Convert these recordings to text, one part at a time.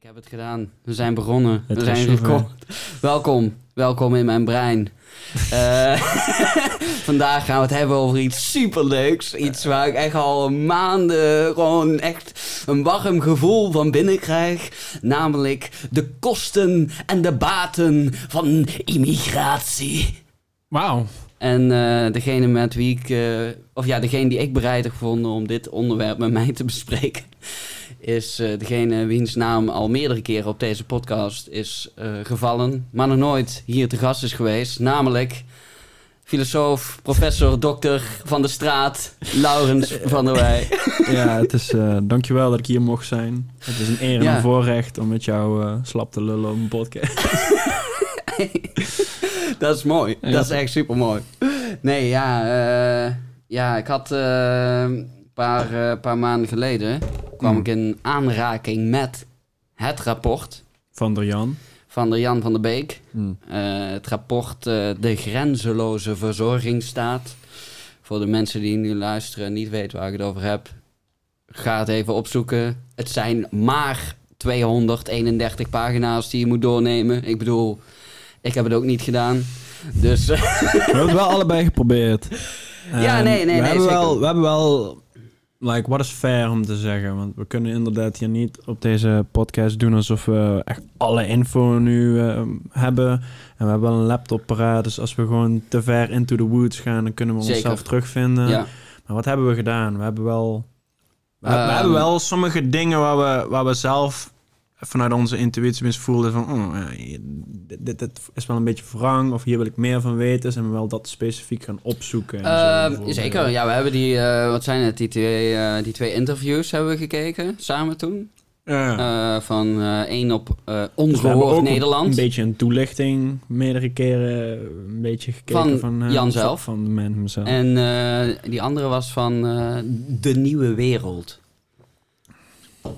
Ik heb het gedaan. We zijn begonnen. Het We is zijn gekomen. Welkom. Welkom in mijn brein. Eh, vandaag gaan we het hebben over iets superleuks. Iets waar ik echt al maanden gewoon echt een warm gevoel van binnen krijg. Namelijk de kosten en de baten van immigratie. Wauw. En eh, degene met wie ik, eh, of ja, degene die ik bereid heb gevonden om dit onderwerp met mij te bespreken, is eh, degene wiens naam al meerdere keren op deze podcast is eh, gevallen, maar nog nooit hier te gast is geweest. Namelijk filosoof, professor, dokter van de straat, Laurens van der Wij. Ja, het is, eh, dankjewel dat ik hier mocht zijn. Het is een eer en Ja. een voorrecht om met jou eh, slap te lullen op een podcast. dat is mooi. Ja. Dat is echt super mooi. Nee, ja, eh, ja ik had paar, eh, paar maanden geleden kwam Hmm. ik in aanraking met het rapport Van der Jan. van de Jan van der Beek. Hm. Eh, het rapport eh, De Grenzeloze Verzorgingsstaat. Voor de mensen die nu luisteren en niet weten waar ik het over heb, ga het even opzoeken. Het zijn maar 231 pagina's die je moet doornemen. Ik bedoel, ik heb het ook niet gedaan. Dus We hebben het wel allebei geprobeerd. Ja, nee, nee, we nee, Hebben zeker. wel, we hebben wel... Like, wat is fair om te zeggen? Want we kunnen inderdaad hier niet op deze podcast doen alsof we echt alle info nu eh, hebben. En we hebben wel een laptop paraat, dus als we gewoon te ver into the woods gaan, dan kunnen we Zeker. onszelf terugvinden. ja. Maar wat hebben we gedaan? We hebben wel... We, we Ehm. hebben wel sommige dingen waar we, waar we zelf vanuit onze intuïtie mis voelden van... Oh, dit, is wel een beetje wrang of hier wil ik meer van weten. Zijn we wel dat specifiek gaan opzoeken. en zo, Eh, bijvoorbeeld. zeker, ja, we hebben die, eh, wat zijn het, die twee, eh, die twee interviews hebben we gekeken, samen toen. Ja. Eh, van eh één op Dus hebben Ongehoord ook Nederland. Een beetje een toelichting, meerdere keren een beetje gekeken Van van, Jan zelf. Van de man himself. En die andere was van De Nieuwe Wereld.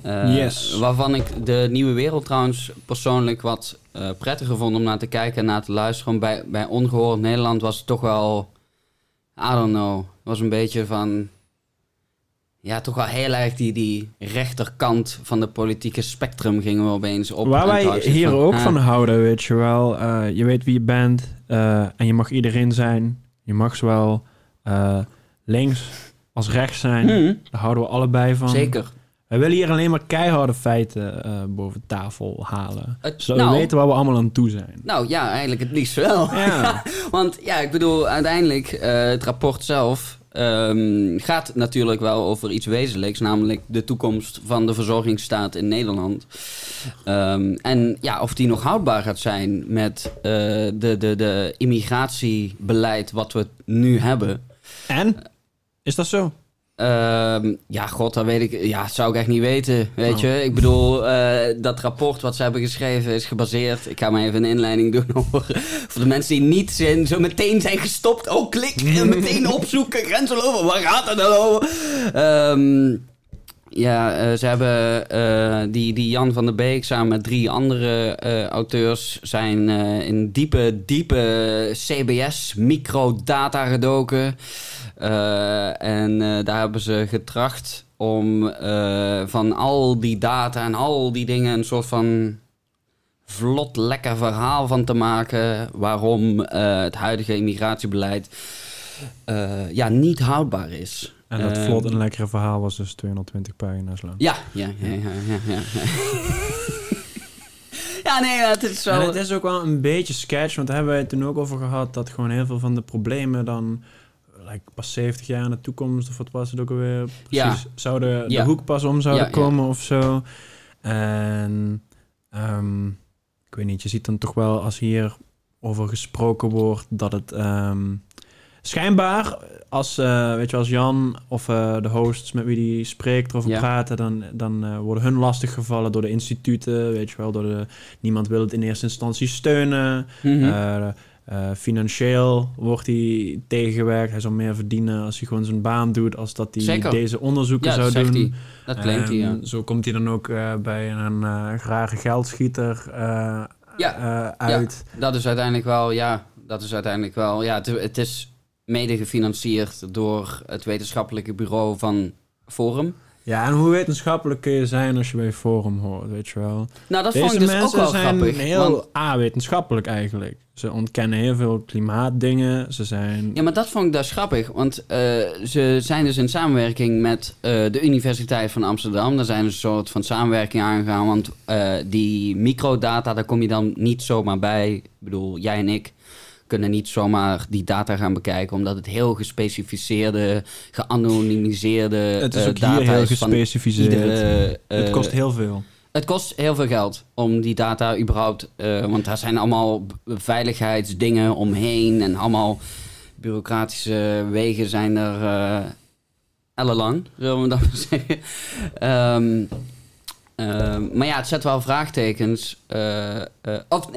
Eh, Yes. Waarvan ik De Nieuwe Wereld trouwens persoonlijk wat eh, prettiger vond om naar te kijken en naar te luisteren. Bij, bij Ongehoord Nederland was het toch wel, I don't know, was een beetje van... Ja, toch wel heel erg die, die rechterkant van de politieke spectrum gingen we opeens op. Waar wij hier ook van houden, weet je wel. eh, je weet wie je bent en je mag iedereen zijn. Je mag zowel links als rechts zijn. hmm, Daar houden we allebei van. zeker. Wij willen hier alleen maar keiharde feiten eh, boven tafel halen. Het- Zodat nou, we weten waar we allemaal aan toe zijn. Nou ja, eigenlijk het liefst wel. Ja, Want ja, ik bedoel, uiteindelijk, eh, het rapport zelf ehm, gaat natuurlijk wel over iets wezenlijks, namelijk de toekomst van de verzorgingsstaat in Nederland. Ehm, en ja, of die nog houdbaar gaat zijn met eh, de, de, de immigratiebeleid wat we nu hebben. en? Is dat zo? Ehm, ja, god, dat weet ik. Ja, zou ik echt niet weten. Weet Oh. je, ik bedoel, eh, dat rapport wat ze hebben geschreven is gebaseerd. Ik ga maar even een inleiding doen over. Voor de mensen die niet zijn, zo meteen zijn gestopt. Oh, klik en meteen opzoeken. Grenzelover, waar gaat het nou over? Ehm, ja, eh, ze hebben eh, die, die Jan van der Beek samen met drie andere eh, auteurs zijn in diepe, diepe CBS-microdata gedoken. Eh, en daar hebben ze getracht om van al die data en al die dingen een soort van vlot, lekker verhaal van te maken. Waarom het huidige immigratiebeleid ja, niet houdbaar is. En dat Ehm, vlot en lekkere verhaal was dus 220 pagina's lang. Ja, ja, ja, ja, ja. Ja, ja nee, het is zo. En het is ook wel een beetje sketch, want daar hebben wij het toen ook over gehad... dat gewoon heel veel van de problemen dan... Like, pas 70 jaar in de toekomst, of wat was het ook alweer? Precies, Ja. zouden de Ja. hoek pas om zouden Ja, ja. komen of zo. En ehm, ik weet niet, je ziet dan toch wel als hier over gesproken wordt... dat het ehm, schijnbaar, als, eh, weet je, als Jan of eh, de hosts met wie die spreekt erover Ja. praten... dan, dan eh, worden hun lastiggevallen door de instituten, weet je wel. Door de, niemand wil het in eerste instantie steunen... Mhm. Financieel wordt hij tegengewerkt. Hij zou meer verdienen als hij gewoon zijn baan doet... als dat hij Zeker. deze onderzoeken ja, zou dat doen. hij. Dat claimt hij, ja. Zo komt hij dan ook bij een grage geldschieter Ja, uit. Dat is uiteindelijk wel, ja, dat is uiteindelijk wel, ja, het, het is mede gefinancierd door het wetenschappelijke bureau van Forum. Ja, en hoe wetenschappelijk kun je zijn als je bij Forum hoort, weet je wel? Nou, dat Deze vond ik dus ook mensen wel zijn grappig. heel want- A-wetenschappelijk eigenlijk. Ze ontkennen heel veel klimaatdingen. Ze zijn... Ja, maar dat vond ik dus grappig. Want eh, ze zijn dus in samenwerking met eh, de Universiteit van Amsterdam. Daar zijn ze een soort van samenwerking aangegaan. Want eh, die microdata, daar kom je dan niet zomaar bij. Ik bedoel, jij en ik kunnen niet zomaar die data gaan bekijken. Omdat het heel gespecificeerde, geanonimiseerde het is eh, ook data hier heel is gespecificeerd. iedere... eh, het kost heel veel. het kost heel veel geld om die data überhaupt... eh, want daar zijn allemaal veiligheidsdingen omheen... en allemaal bureaucratische wegen zijn er eh ellenlang, zullen we dat maar zeggen. Ehm, ehm, maar ja, het zet wel vraagtekens. eh, eh, of,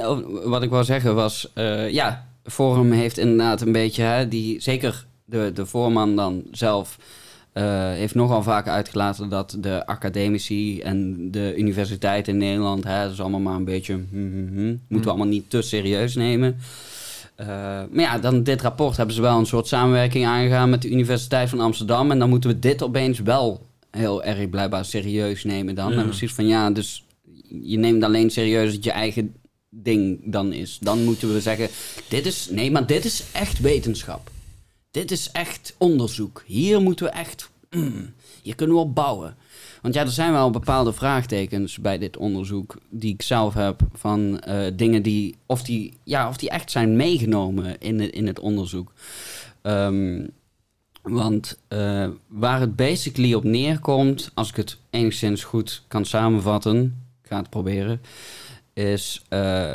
wat ik wou zeggen was... eh, ja, Forum heeft inderdaad een beetje... Hè, die, zeker de, de voorman dan zelf... eh, heeft nogal vaak uitgelaten dat de academici en de universiteiten in Nederland, hè, dat is allemaal maar een beetje, hm, hm, hm, moeten we allemaal niet te serieus nemen. Eh, maar ja, dan dit rapport hebben ze wel een soort samenwerking aangegaan met de Universiteit van Amsterdam. En dan moeten we dit opeens wel heel erg blijkbaar serieus nemen dan. Ja. En precies van ja, dus je neemt alleen serieus dat je eigen ding dan is. Dan moeten we zeggen, dit is, nee, maar dit is echt wetenschap. Dit is echt onderzoek. Hier moeten we echt, mm, hier kunnen we op bouwen. Want ja, er zijn wel bepaalde vraagtekens bij dit onderzoek die ik zelf heb van eh, dingen die of, die, ja, of die echt zijn meegenomen in het, in het onderzoek. Ehm, want eh, waar het basically op neerkomt, als ik het enigszins goed kan samenvatten, ik ga het proberen, is, eh,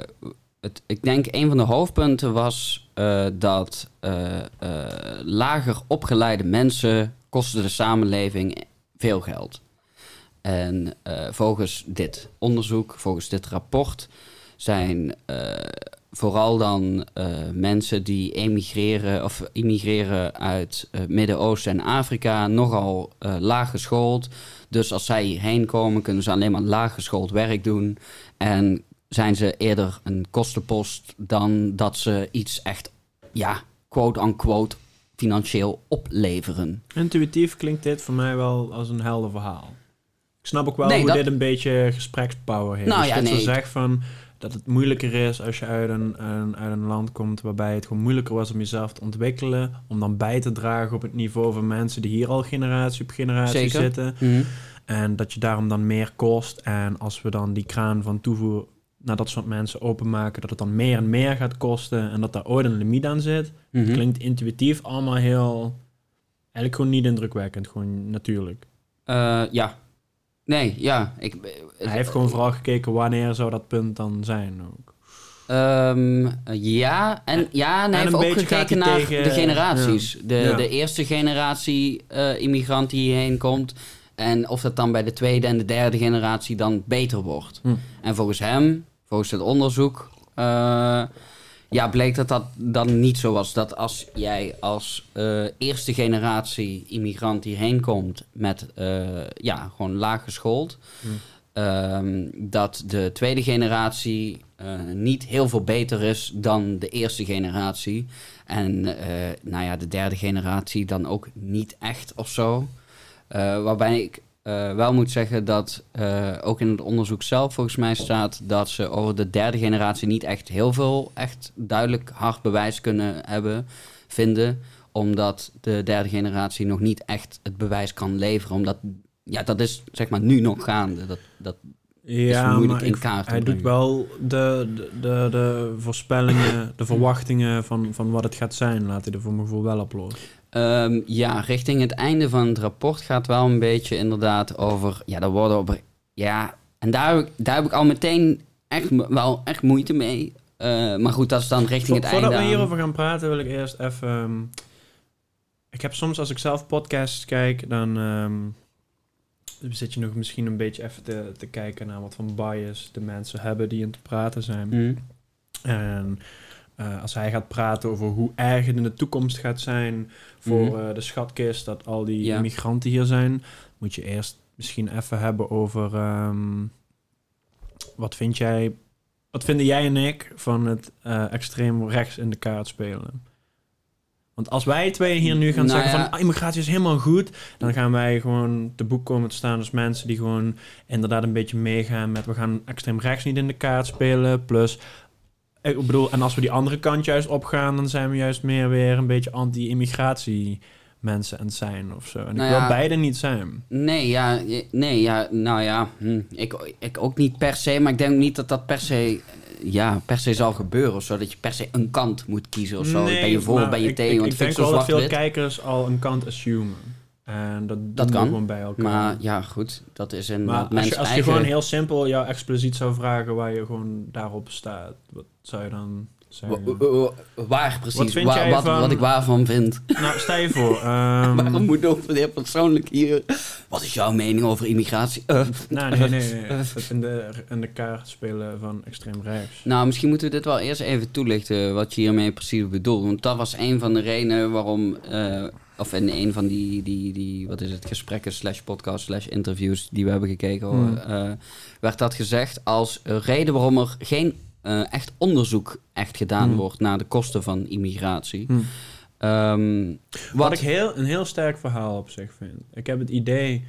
het, ik denk een van de hoofdpunten was eh, dat eh, lager opgeleide mensen kosten de samenleving veel geld. En volgens dit onderzoek, volgens dit rapport, zijn vooral dan mensen die emigreren of immigreren uit het Midden-Oosten en Afrika nogal eh, laag geschoold. Dus als zij hierheen komen, kunnen ze alleen maar laag geschoold werk doen. En zijn ze eerder een kostenpost dan dat ze iets echt, ja, quote-unquote, financieel opleveren. Intuïtief klinkt dit voor mij wel als een helder verhaal. Ik snap ook wel Nee, hoe dat- dit een beetje gesprekspower heeft. Nou Als ja, nee, zo zegt van dat het moeilijker is als je uit een, een- uit een land komt waarbij het gewoon moeilijker was om jezelf te ontwikkelen, om dan bij te dragen op het niveau van mensen die hier al generatie op generatie Zeker. zitten. Mhm. En dat je daarom dan meer kost. En als we dan die kraan van toevoer naar dat soort mensen openmaken, dat het dan meer en meer gaat kosten en dat daar ooit een limiet aan zit. Mhm. Klinkt intuïtief allemaal heel... Eigenlijk gewoon niet indrukwekkend, gewoon natuurlijk. Eh, ja. Nee, ja. Ik, Hij heeft gewoon vooral gekeken wanneer zou dat punt dan zijn ook. Ehm, ja, en, ja, en hij En heeft ook gekeken naar tegen- de generaties. De, Ja. de eerste generatie eh, immigrant die hierheen komt. En of dat dan bij de tweede en de derde generatie dan beter wordt. Hm. En volgens hem, volgens het onderzoek, eh, ja, bleek dat dat dan niet zo was. Dat als jij als eh, eerste generatie immigrant hierheen komt met, eh, ja, gewoon laag geschoold. Hm. ehm, dat de tweede generatie niet heel veel beter is dan de eerste generatie. En nou ja, de derde generatie dan ook niet echt of zo. Waarbij ik eh, wel moet zeggen dat eh, ook in het onderzoek zelf volgens mij staat dat ze over de derde generatie niet echt heel veel echt duidelijk hard bewijs kunnen hebben, vinden. Omdat de derde generatie nog niet echt het bewijs kan leveren. Omdat, ja, dat is zeg maar nu nog gaande. Dat, dat, Ja, moeilijk maar in ik- kaart te hij doet wel de, de, de, de voorspellingen, de verwachtingen van, van wat het gaat zijn, laat hij er voor mijn gevoel wel oplossen. Ehm, ja, richting het einde van het rapport gaat wel een beetje inderdaad over... Ja, daar worden op... Ja, en daar heb ik, daar heb ik al meteen echt, wel echt moeite mee. Eh, maar goed, dat is dan richting Vo- het Voordat einde we aan. hierover gaan praten, wil ik eerst even... ehm, ik heb soms, als ik zelf podcasts kijk, dan ehm, zit je nog misschien een beetje even te, te kijken naar wat voor bias de mensen hebben die in te praten zijn. Mhm. En eh, als hij gaat praten over hoe erg het in de toekomst gaat zijn voor Mhm. eh, de schatkist, dat al die Ja. immigranten hier zijn, moet je eerst misschien even hebben over ehm, wat vind jij, wat vinden jij en ik van het eh, extreem rechts in de kaart spelen? Want Want als wij twee hier nu gaan Nou zeggen ja. van ah, immigratie is helemaal goed, dan gaan wij gewoon te boek komen te staan als mensen die gewoon inderdaad een beetje meegaan met we gaan extreem rechts niet in de kaart spelen. Plus, ik bedoel, en als we die andere kant juist opgaan, dan zijn we juist meer weer een beetje anti-immigratie mensen aan het zijn of zo. En Nou ik wil ja. beide niet zijn. Nee, ja, nee, ja, nou ja, hm, ik, ik ook niet per se, maar ik denk niet dat dat per se, ja, per se zal gebeuren of zo. Dat je per se een kant moet kiezen of zo. ben je voor, ben je ik, tegen, Ik, want ik vind denk wel dat veel kijkers al een kant assumen. En dat, kan. gewoon bij elkaar. Maar ja, goed, dat is een Maar als je, als je eigen... gewoon heel simpel jou expliciet zou vragen waar je gewoon daarop staat, wat zou je dan zeggen? Wa- wa- wa- Waar precies, Wat Wa- wat, van- wat ik waarvan vind. Nou, stel je voor. ehm, Waarom moet ook persoonlijk hier... Wat is jouw mening over immigratie? Eh, nou, nee, nee, nee. Het in de, in de kaart spelen van extreem rechts. Nou, misschien moeten we dit wel eerst even toelichten wat je hiermee precies bedoelt. Want dat was een van de redenen waarom, eh, of in een van die, die, die wat is het, gesprekken slash podcast slash interviews die we hebben gekeken, Hmm. eh, werd dat gezegd als reden waarom er geen eh, echt onderzoek echt gedaan Hmm. wordt naar de kosten van immigratie. Hm. Ehm, Wat, wat, ik heel, een heel sterk verhaal op zich vind. Ik heb het idee,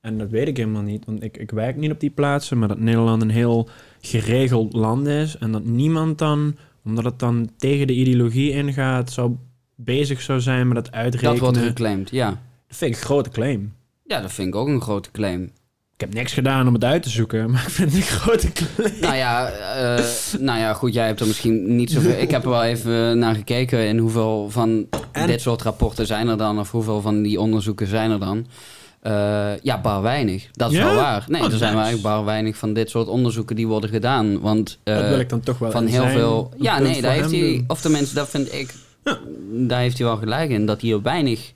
en dat weet ik helemaal niet, want ik, ik werk niet op die plaatsen, maar dat Nederland een heel geregeld land is. En dat niemand dan, omdat het dan tegen de ideologie ingaat, zou bezig zou zijn met het uitrekenen. dat wordt geclaimd, ja. Dat vind ik een grote claim. Ja, dat vind ik ook een grote claim. Ik heb niks gedaan om het uit te zoeken, maar ik vind het een grote claim. Nou ja, eh, nou ja, goed, jij hebt er misschien niet zoveel... Ik heb er wel even naar gekeken in hoeveel van En- dit soort rapporten zijn er dan... of hoeveel van die onderzoeken zijn er dan. Eh, ja, bar weinig. Dat is Ja? wel waar. Nee, Oh, er zijn nice. eigenlijk bar weinig van dit soort onderzoeken die worden gedaan. Want eh, dat wil ik dan toch wel van heel zijn veel... Ja, nee, daar heeft hij... Of tenminste, dat vind ik... Ja. Daar heeft hij wel gelijk in. Dat hier weinig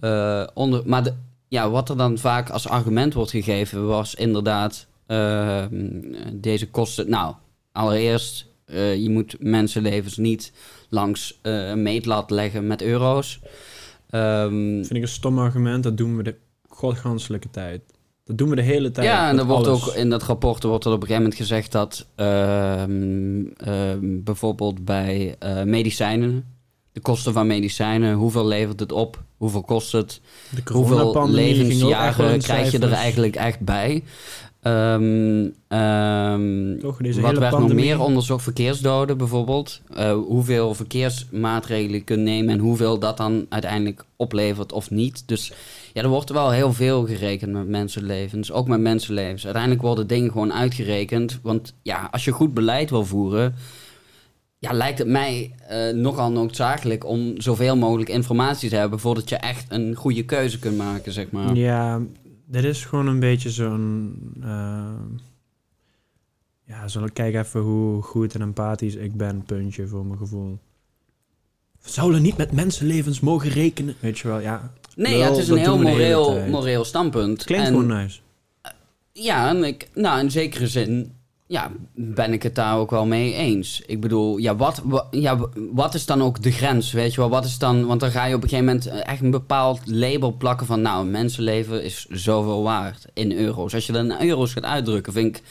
eh, onder... Maar de, ja, wat er dan vaak als argument wordt gegeven... was inderdaad eh, deze kosten... Nou, allereerst... eh, je moet mensenlevens niet langs een meetlat leggen met euro's. Ehm, vind ik een stom argument. Dat doen we de godganselijke tijd. Dat doen we de hele tijd. Ja, en er wordt alles. ook in dat rapport wordt er op een gegeven moment gezegd dat ehm, ehm, bijvoorbeeld bij medicijnen, de kosten van medicijnen, hoeveel levert het op, hoeveel kost het, De hoeveel levensjaren krijg je er eigenlijk echt bij. Toch, deze wat werd pandemie. nog meer onderzocht? Verkeersdoden bijvoorbeeld. Eh, hoeveel verkeersmaatregelen je kunt nemen en hoeveel dat dan uiteindelijk oplevert of niet. Dus ja, er wordt wel heel veel gerekend met mensenlevens. Ook met mensenlevens. Uiteindelijk worden dingen gewoon uitgerekend. Want ja, als je goed beleid wil voeren... Ja, lijkt het mij eh, nogal noodzakelijk om zoveel mogelijk informatie te hebben... voordat je echt een goede keuze kunt maken, zeg maar. Ja, dit is gewoon een beetje zo'n... eh, ja, zo, kijk even hoe goed en empathisch ik ben, puntje, voor mijn gevoel. We zouden niet met mensenlevens mogen rekenen. Weet je wel, ja. Nee, ja, het is dat een heel moreel, moreel standpunt. Klinkt En- gewoon nice. Ja, en ik, nou, in zekere zin ja, ben ik het daar ook wel mee eens. Ik bedoel, ja wat, wa- ja, wat is dan ook de grens, weet je wel? Wat is dan, want dan ga je op een gegeven moment eh, echt een bepaald label plakken van... nou, een mensenleven is zoveel waard in euro's. Als je dat in euro's gaat uitdrukken, vind ik...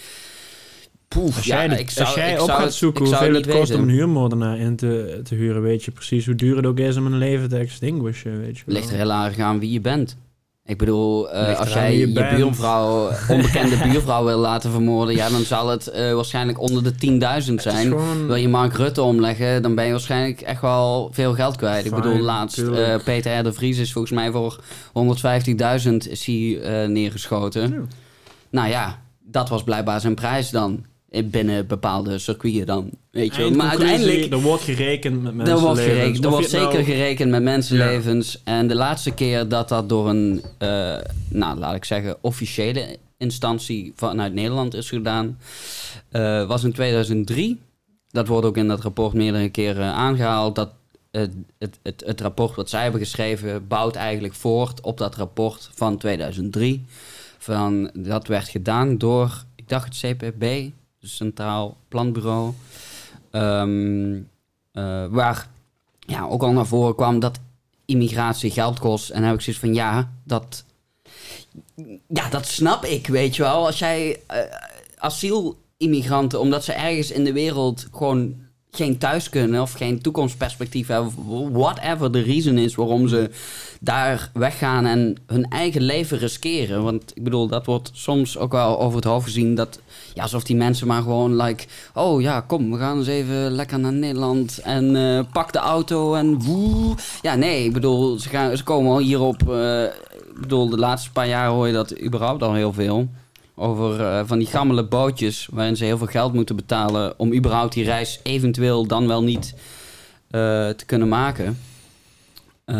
Poef, Als ja, jij, de- ik zou, als jij ik op zou gaat het- zoeken hoeveel het kost om een huurmoordenaar in te, te huren, weet je precies hoe duur het ook is om een leven te extinguishen, weet je wel. Ligt er heel erg aan wie je bent. Ik bedoel, eh, als jij je, buurvrouw, onbekende buurvrouw wil laten vermoorden, ja, dan zal het eh, waarschijnlijk onder de 10.000 Het is zijn. gewoon- Wil je Mark Rutte omleggen, dan ben je waarschijnlijk echt wel veel geld kwijt. Ik bedoel, laatst, eh, Peter R. de Vries is volgens mij voor 150.000 is hij neergeschoten. Ja. Nou ja, dat was blijkbaar zijn prijs dan. Eh, Binnen bepaalde circuiten dan. Weet je. Maar uiteindelijk... Er wordt gerekend met Er mensenlevens. wordt, gerekend, er wordt het zeker nou- gerekend met mensenlevens. En de laatste keer dat dat door een, eh, nou laat ik zeggen, officiële instantie vanuit Nederland is gedaan, eh, was in 2003. Dat wordt ook in dat rapport meerdere keren aangehaald. Dat het, het, het, het rapport wat zij hebben geschreven bouwt eigenlijk voort op dat rapport van 2003. Van, dat werd gedaan door, ik dacht het CPB, Centraal Planbureau. Ehm, eh, waar ja, ook al naar voren kwam dat immigratie geld kost. En dan heb ik zoiets van, ja, dat, ja, dat snap ik, weet je wel. Als jij eh, asielimigranten, omdat ze ergens in de wereld gewoon geen thuis kunnen of geen toekomstperspectief hebben. Whatever de reason is waarom ze daar weggaan en hun eigen leven riskeren. Want ik bedoel, dat wordt soms ook wel over het hoofd gezien. Dat, ja, alsof die mensen maar gewoon like... Oh ja, kom, we gaan eens even lekker naar Nederland. En eh, pak de auto en woe. Ja, nee, ik bedoel, ze, gaan, ze komen hierop... eh, ik bedoel, de laatste paar jaar hoor je dat überhaupt al heel veel. Over eh, van die gammele bootjes waarin ze heel veel geld moeten betalen om überhaupt die reis eventueel dan wel niet eh, te kunnen maken. Eh,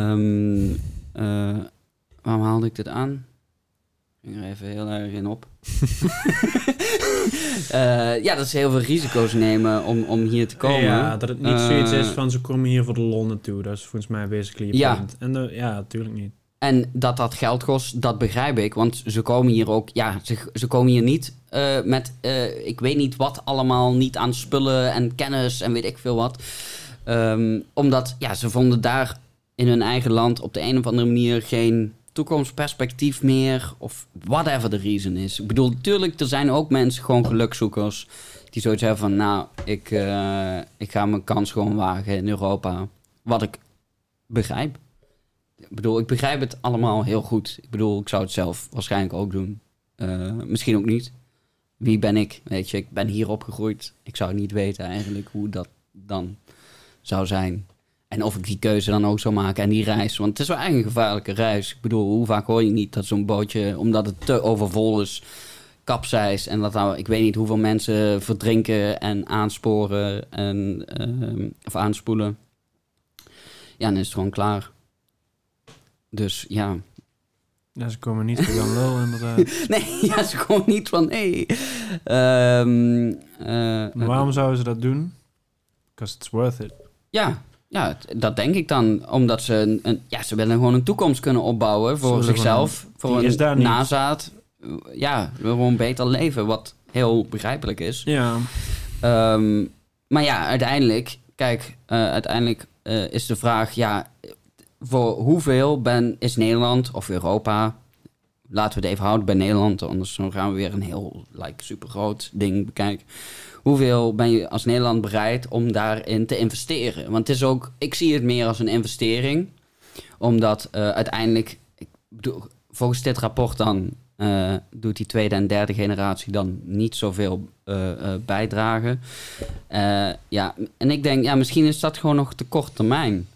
waarom haalde ik dit aan? Ik ging er even heel erg in op. Ja, dat ze heel veel risico's nemen om, om hier te komen. Ja, dat het niet zoiets is van ze komen hier voor de lol naartoe. Dat is volgens mij basically je Ja. punt. En de, ja, natuurlijk niet. En dat dat geld kost, dat begrijp ik. Want ze komen hier ook, ja, ze, ze komen hier niet eh, met, eh, ik weet niet wat allemaal, niet aan spullen en kennis en weet ik veel wat. Ehm, omdat, ja, ze vonden daar in hun eigen land op de een of andere manier geen toekomstperspectief meer. Of whatever de reason is. Ik bedoel, natuurlijk, er zijn ook mensen, gewoon gelukzoekers, die zoiets hebben van, nou, ik, eh, ik ga mijn kans gewoon wagen in Europa. Wat ik begrijp. Ik bedoel, ik begrijp het allemaal heel goed. Ik bedoel, ik zou het zelf waarschijnlijk ook doen. Eh, misschien ook niet. Wie ben ik? Weet je, ik ben hier opgegroeid. Ik zou niet weten eigenlijk hoe dat dan zou zijn. En of ik die keuze dan ook zou maken en die reis. Want het is wel eigenlijk een gevaarlijke reis. Ik bedoel, hoe vaak hoor je niet dat zo'n bootje, omdat het te overvol is, kapseist. En dat nou, ik weet niet hoeveel mensen verdrinken en aansporen en, ehm, of aanspoelen. Ja, dan is het gewoon klaar. Dus ja. Ja, ze komen niet voor Jan Lul, inderdaad. Nee, ja, ze gewoon niet van, hé. Ehm, eh, waarom zouden ze dat doen? Because it's worth it. Ja, ja, dat denk ik dan. Omdat ze, een, een- ja, ze willen gewoon een toekomst kunnen opbouwen voor zichzelf. Voor een nazaat. Ja, gewoon beter leven, wat heel begrijpelijk is. Ja. Ehm, maar ja, uiteindelijk, kijk, eh, uiteindelijk eh, is de vraag, ja, voor hoeveel ben, is Nederland of Europa, laten we het even houden bij Nederland, anders gaan we weer een heel like, super groot ding bekijken. Hoeveel ben je als Nederland bereid om daarin te investeren? Want het is ook, ik zie het meer als een investering, omdat eh, uiteindelijk, ik bedoel, volgens dit rapport dan, eh, doet die tweede en derde generatie dan niet zoveel eh, bijdragen. Ja, en ik denk, ja, misschien is dat gewoon nog te kort termijn.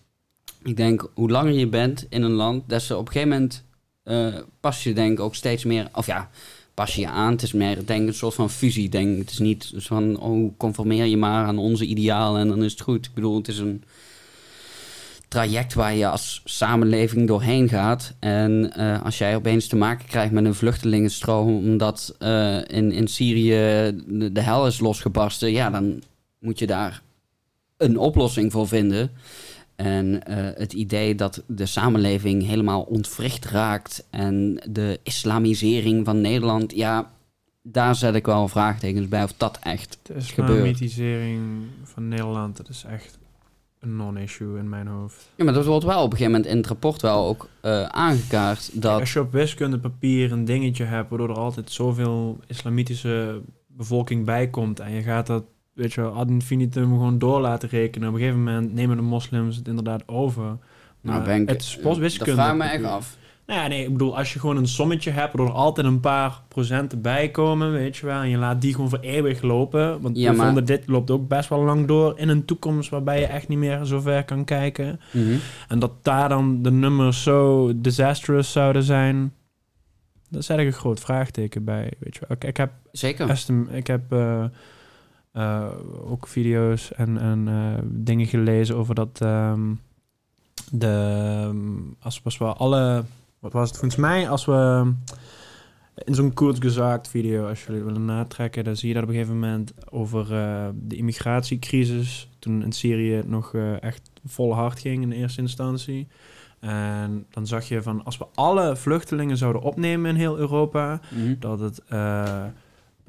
Ik denk, hoe langer je bent in een land, des te op een gegeven moment eh, pas je denk ook steeds meer, of ja, pas je aan. Het is meer, denk een soort van fusie. Denk, het is niet zo van, oh, conformeer je maar aan onze idealen en dan is het goed. Ik bedoel, het is een traject waar je als samenleving doorheen gaat. En eh, als jij opeens te maken krijgt met een vluchtelingenstroom, omdat eh, in, in Syrië de, de hel is losgebarsten, ja, dan moet je daar een oplossing voor vinden. En eh, het idee dat de samenleving helemaal ontwricht raakt en de islamisering van Nederland, ja, daar zet ik wel vraagtekens bij of dat echt De gebeurt. islamitisering van Nederland, dat is echt een non-issue in mijn hoofd. Ja, maar dat wordt wel op een gegeven moment in het rapport wel ook eh, aangekaart dat... Als je op wiskundepapier een dingetje hebt waardoor er altijd zoveel islamitische bevolking bij komt en je gaat dat, weet je ad infinitum gewoon door laten rekenen. Op een gegeven moment nemen de moslims het inderdaad over. Nou, Maar ben ik, het is pas wiskunde. Dat vraag me echt af. Nou ja, nee, ik bedoel, als je gewoon een sommetje hebt waardoor er altijd een paar procenten bij komen, weet je wel, en je laat die gewoon voor eeuwig lopen. Want Ja, we maar- vonden dit loopt ook best wel lang door in een toekomst waarbij je echt niet meer zo ver kan kijken. Mhm. En dat daar dan de nummers zo disastrous zouden zijn, daar zet ik een groot vraagteken bij, weet je wel. Ik, ik heb, Zeker. estim, ik heb eh, eh, ook video's en, en eh, dingen gelezen over dat ehm, de, als, als we alle, wat was het volgens mij, als we in zo'n gezakt video, als jullie willen natrekken, dan zie je dat op een gegeven moment over eh, de immigratiecrisis, toen in Syrië nog echt vol hard ging in eerste instantie. En dan zag je van, als we alle vluchtelingen zouden opnemen in heel Europa, Mhm. dat het eh,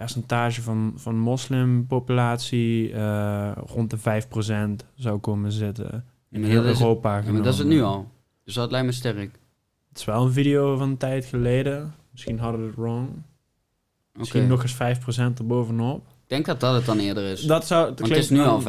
percentage van, van moslimpopulatie eh, rond de 5% zou komen zitten. In Ja, heel Europa Ja, maar dat is het nu al. Dus dat lijkt me sterk. Het is wel een video van een tijd geleden. Misschien hadden we het wrong. Misschien nog eens 5% erbovenop. Ik denk dat dat het dan eerder is. Dat zou... dat Want het is nu al 5%.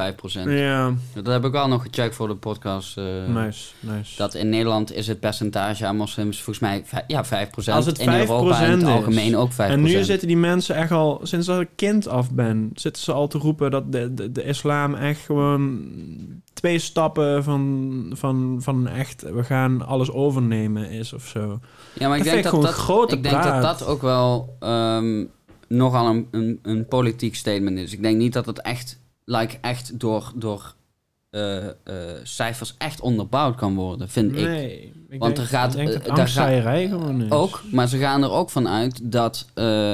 Ja, Dat heb ik wel nog gecheckt voor de podcast. eh, nice, nice. Dat in Nederland is het percentage aan moslims volgens mij ja, 5%. Als het in Europa in 5% het is. algemeen ook 5%. En nu zitten die mensen echt al, sinds dat ik kind af ben, zitten ze al te roepen dat de, de, de islam echt gewoon twee stappen van, van, van echt, we gaan alles overnemen is of zo. Ja, maar ik denk ik dat dat, grote ik denk dat praat. dat ook wel ehm, nogal een, een, een politiek statement is. Ik denk niet dat het echt, like, echt door, door eh, eh, cijfers echt onderbouwd kan worden, vind ik. Nee, ik Want denk, er gaat- ik denk eh, dat daar angstzaaierij gewoon is. Ook, maar ze gaan er ook van uit dat eh,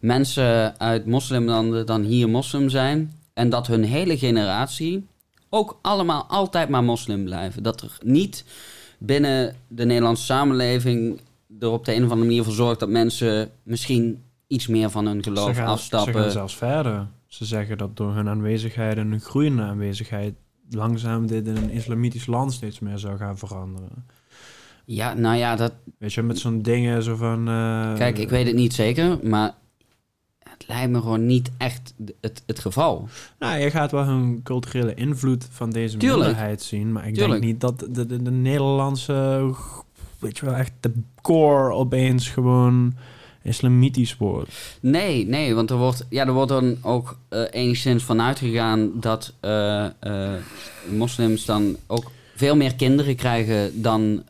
mensen uit moslimlanden dan hier moslim zijn. En dat hun hele generatie ook allemaal altijd maar moslim blijven. Dat er niet binnen de Nederlandse samenleving er op de een of andere manier voor zorgt dat mensen misschien iets meer van hun geloof ze gaan, afstappen. Ze gaan zelfs verder. Ze zeggen dat door hun aanwezigheid en hun groeiende aanwezigheid langzaam dit in een islamitisch land steeds meer zou gaan veranderen. Ja, nou ja, dat, Weet je, met zo'n dingen zo van... eh, kijk, ik weet het niet zeker, maar het lijkt me gewoon niet echt het, het geval. Nou, je gaat wel hun culturele invloed van deze Tuurlijk. minderheid zien. Maar ik Tuurlijk. denk niet dat de, de, de Nederlandse... Weet je wel, echt de core opeens gewoon islamitisch wordt. Nee, nee, want er wordt, ja, er wordt dan ook eh, enigszins van uitgegaan dat eh, eh, moslims dan ook veel meer kinderen krijgen dan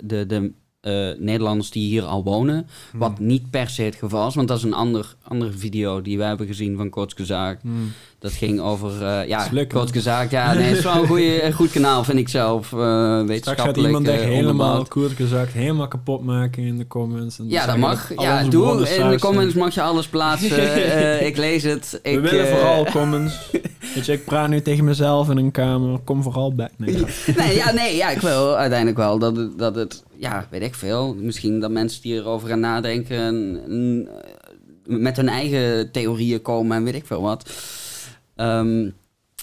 de, de eh, Nederlanders die hier al wonen. Wat niet per se het geval is, want dat is een ander, andere video die wij hebben gezien van Kotske Zaak. Hmm. Dat ging over, eh ja, Is leuk, Kotske Zaak. Ja, nee, het is wel een, goed kanaal, vind ik zelf. eh Straks gaat iemand echt helemaal, onderbouwd. kort gezegd, helemaal kapot maken in de comments. En Ja, dat mag. Ja, doe. In de comments mag je alles plaatsen. Ik lees het. Ik, We willen vooral comments. Weet je, ik praat nu tegen mezelf in een kamer. Kom vooral back. Nee, ja. nee, ja, nee, ja, ik wil uiteindelijk wel dat het, dat het, ja, weet ik veel. Misschien dat mensen die erover gaan nadenken en, en, eh, met hun eigen theorieën komen en weet ik veel wat. Ehm,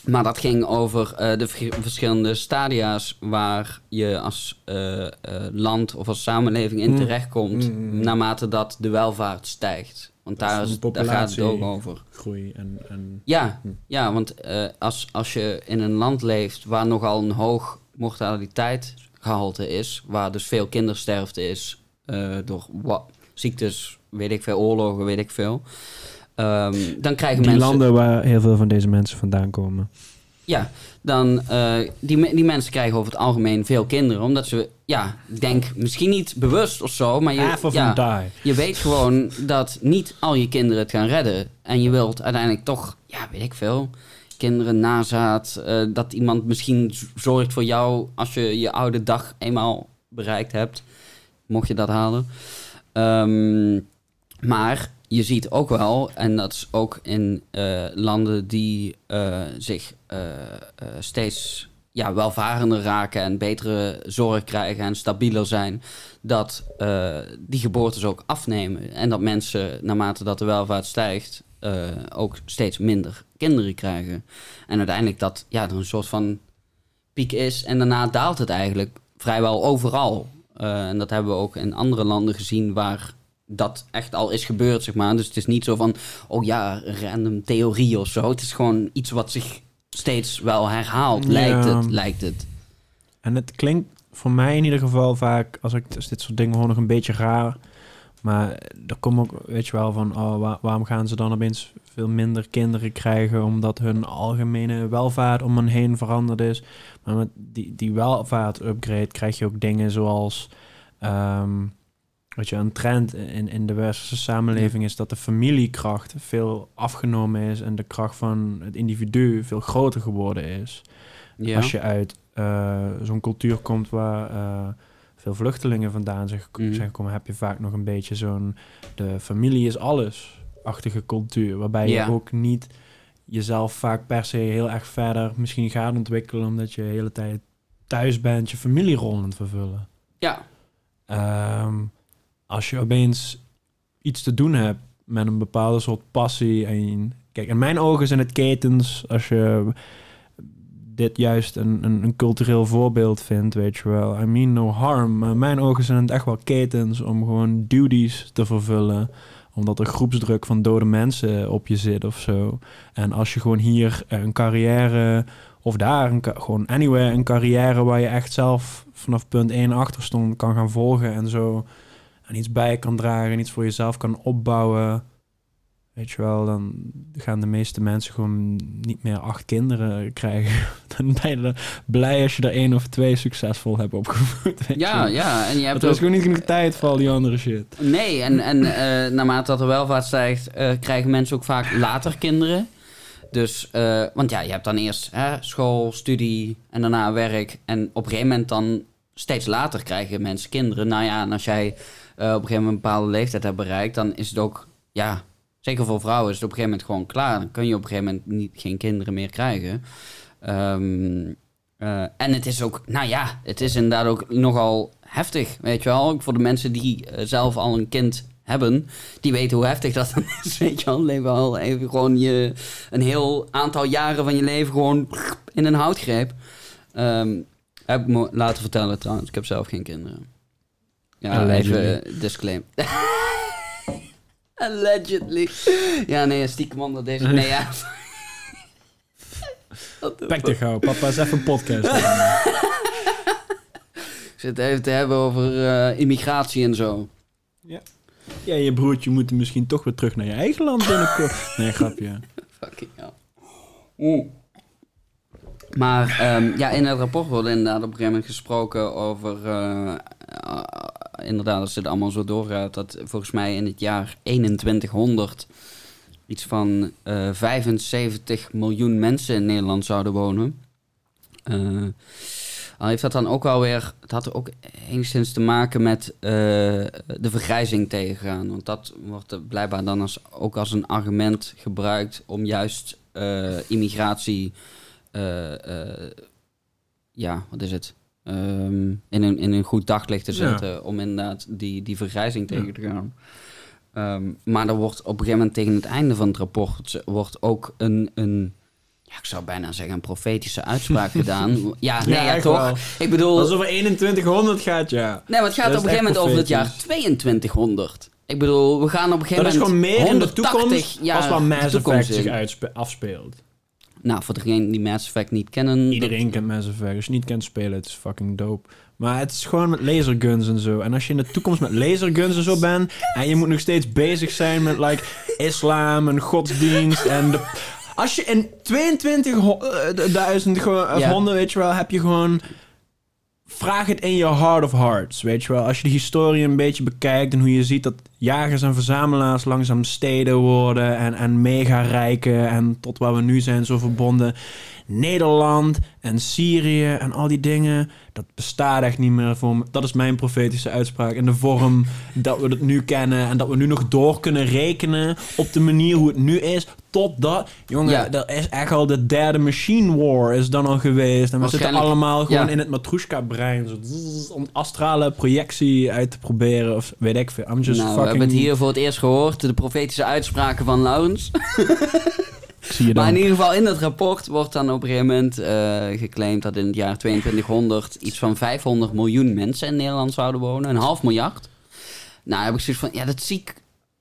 maar dat ging over eh, de verschillende stadia's waar je als eh, land of als samenleving in Mm. terechtkomt, Mm. naarmate dat de welvaart stijgt. Want daar, is, daar gaat het ook over. Groei en... en Ja, Hm. ja want eh, als, als je in een land leeft waar nogal een hoog mortaliteitsgehalte is, waar dus veel kindersterfte is eh, door ziektes, weet ik veel, oorlogen, weet ik veel, ehm, dan krijgen die mensen... landen waar heel veel van deze mensen vandaan komen. Ja, dan eh, die, die mensen krijgen over het algemeen veel kinderen, omdat ze, ja, ik denk misschien niet bewust of zo, maar je, ja, je weet gewoon dat niet al je kinderen het gaan redden. En je wilt uiteindelijk toch, ja, weet ik veel, kinderen, nazaat. eh, dat iemand misschien zorgt voor jou als je je oude dag eenmaal bereikt hebt. Mocht je dat halen. Ehm, maar je ziet ook wel, en dat is ook in eh, landen die eh, zich eh, steeds ja, welvarender raken en betere zorg krijgen en stabieler zijn, dat die geboortes ook afnemen. En dat mensen, naarmate dat de welvaart stijgt, ook steeds minder kinderen krijgen. En uiteindelijk dat ja, er een soort van piek is en daarna daalt het eigenlijk vrijwel overal. En dat hebben we ook in andere landen gezien waar dat echt al is gebeurd, zeg maar. Dus het is niet zo van, oh ja, random theorie of zo. Het is gewoon iets wat zich steeds wel herhaalt, Ja. lijkt het, lijkt het. En het klinkt voor mij in ieder geval vaak, als ik als dit soort dingen hoor, nog een beetje raar. Maar er komt ook, weet je wel, van oh, wa- waarom gaan ze dan opeens veel minder kinderen krijgen? Omdat hun algemene welvaart om hen heen veranderd is. Maar met die, die welvaart-upgrade krijg je ook dingen zoals... ehm, weet je, een trend in, in de westerse samenleving is dat de familiekracht veel afgenomen is en de kracht van het individu veel groter geworden is. Ja. Als je uit eh, zo'n cultuur komt waar eh, veel vluchtelingen vandaan zijn, Mhm. zijn gekomen, heb je vaak nog een beetje zo'n de familie is alles-achtige cultuur. Waarbij Ja. je ook niet jezelf vaak per se heel erg verder misschien gaat ontwikkelen, omdat je de hele tijd thuis bent, je familierol aan het vervullen. ja, Ehm, als je opeens iets te doen hebt met een bepaalde soort passie. En, kijk, in mijn ogen zijn het ketens. Als je dit juist een, een, een cultureel voorbeeld vindt, weet je wel. I mean no harm. Maar mijn ogen zijn het echt wel ketens om gewoon duties te vervullen. Omdat er groepsdruk van dode mensen op je zit of zo. En als je gewoon hier een carrière, of daar, een, gewoon anywhere, een carrière waar je echt zelf vanaf punt 1 achter stond kan gaan volgen en zo. En iets bij kan dragen en iets voor jezelf kan opbouwen. Weet je wel, dan gaan de meeste mensen gewoon niet meer acht kinderen krijgen. Dan ben je blij als je er één of twee succesvol hebt opgevoed. je Ja, ja, en je hebt Want er is gewoon niet genoeg tijd voor al die andere shit. Nee, en, en eh, naarmate dat de welvaart stijgt, eh, krijgen mensen ook vaak later kinderen. Dus, eh, want ja, je hebt dan eerst hè, school, studie en daarna werk. En op een gegeven moment dan, steeds later krijgen mensen kinderen. Nou ja, en als jij op een gegeven moment een bepaalde leeftijd hebt bereikt, dan is het ook, ja, zeker voor vrouwen is het op een gegeven moment gewoon klaar. Dan kun je op een gegeven moment niet, geen kinderen meer krijgen. Ehm, eh, en het is ook, nou ja, het is inderdaad ook nogal heftig, weet je wel. Voor de mensen die eh, zelf al een kind hebben, die weten hoe heftig dat dan is, weet je wel. Leven al even gewoon je, een heel aantal jaren van je leven gewoon in een houtgreep. Ehm, heb ik me laten vertellen trouwens, ik heb zelf geen kinderen. Ja, Allegedly. even eh, disclaim. Allegedly. Ja, nee, stiekem onder deze... Nee, ja. Pek te gauw, papa is even een podcast. Ik zit even te hebben over eh, immigratie en zo. ja, je broertje moet misschien toch weer terug naar je eigen land binnenkort. Nee, grapje. Fucking hell. Oeh. Maar ehm, ja, in het rapport wordt inderdaad op een gegeven moment gesproken over... eh, inderdaad, als het allemaal zo doorgaat... dat volgens mij in het jaar 2100... iets van eh 75 miljoen mensen in Nederland zouden wonen. Eh, al heeft dat dan ook wel weer... Het had ook enigszins te maken met eh, de vergrijzing tegengaan. Want dat wordt blijkbaar dan als, ook als een argument gebruikt... om juist eh, immigratie... eh, eh, ja, wat is het? Ehm, in, een, in een goed daglicht te Ja. zetten... om inderdaad die, die vergrijzing tegen Ja. te gaan. Ehm, maar er wordt op een gegeven moment tegen het einde van het rapport... wordt ook een... een ja, ik zou bijna zeggen een profetische uitspraak gedaan. Ja, nee, ja, toch? wel. Ik bedoel... Als het over 2100 gaat, ja. Nee, maar het gaat op een gegeven moment over het jaar profetisch. 2200. Ik bedoel, we gaan op een gegeven Dat is moment... gewoon meer in de 180 toekomst als de Mass Effect zich afspeelt. Nou, voor degenen die Mass Effect niet kennen... Iedereen kent Mass Effect. Als je niet kent spelen, het is fucking dope. Maar het is gewoon met laserguns en zo. En als je in de toekomst met laserguns en zo bent... en je moet nog steeds bezig zijn met like, islam en godsdienst en de... Als je in 22.000 gewoon, of Ja. 100, weet je wel, heb je gewoon... Vraag het in je heart of hearts, weet je wel. Als je de historie een beetje bekijkt en hoe je ziet dat jagers en verzamelaars langzaam steden worden en, en mega rijken en tot waar we nu zijn zo verbonden. Nederland en Syrië en al die dingen, dat bestaat echt niet meer voor me. Dat is mijn profetische uitspraak. In de vorm dat we het nu kennen en dat we nu nog door kunnen rekenen op de manier hoe het nu is. Totdat, jongen, Ja. er is echt al de derde machine war is dan al geweest. En we zitten allemaal gewoon ja. in het zzz, om astrale projectie uit te proberen. Of weet ik veel. I'm just nou, fucking... hebben het hier voor het eerst gehoord. De profetische uitspraken van Laurens. Zie je dan. Maar in ieder geval in dat rapport wordt dan op een gegeven moment eh, geclaimd... dat in het jaar 2200 iets van 500 miljoen mensen in Nederland zouden wonen. Een half miljard. Nou, heb ik zoiets van... Ja, dat zie ik,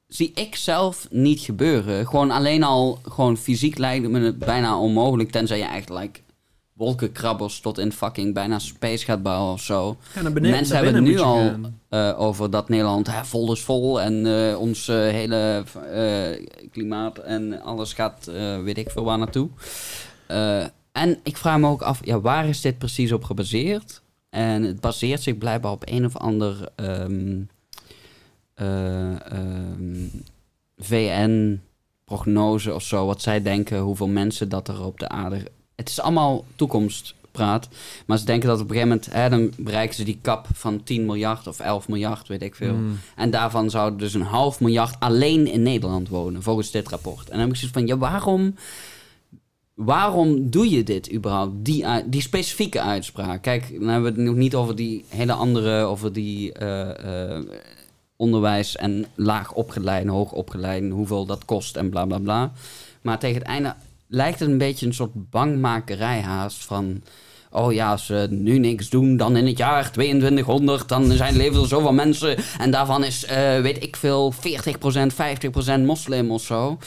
zie ik zelf niet gebeuren. Gewoon alleen al... Gewoon fysiek lijkt me het bijna onmogelijk... tenzij je echt like, wolkenkrabbers tot in fucking bijna space gaat bouwen of zo. Ja, naar beneden- Mensen naar hebben het nu al eh, over dat Nederland hè, vol is vol en eh, ons eh, hele klimaat en alles gaat, weet ik veel waar naartoe. En ik vraag me ook af, ja, waar is dit precies op gebaseerd? En het baseert zich blijkbaar op een of ander ehm, eh, ehm, VN-prognose of zo, wat zij denken hoeveel mensen dat er op de aarde... Het is allemaal toekomstpraat, maar ze denken dat op een gegeven moment, hè, dan bereiken ze die kap van 10 miljard of 11 miljard, weet ik veel. Mm. En daarvan zouden dus een half miljard alleen in Nederland wonen, volgens dit rapport. En dan heb ik zoiets van, ja, waarom, waarom doe je dit überhaupt? Die, ui- die specifieke uitspraak. Kijk, dan hebben we het nog niet over die hele andere, over die eh, eh, onderwijs en laag opgeleid, hoog opgeleid, hoeveel dat kost en bla bla bla. Maar tegen het einde lijkt het een beetje een soort bangmakerij haast van... Oh ja, als ze nu niks doen, dan in het jaar 2200, dan zijn leven er zoveel mensen. En daarvan is, eh, weet ik veel, 40%, 50% moslim of zo.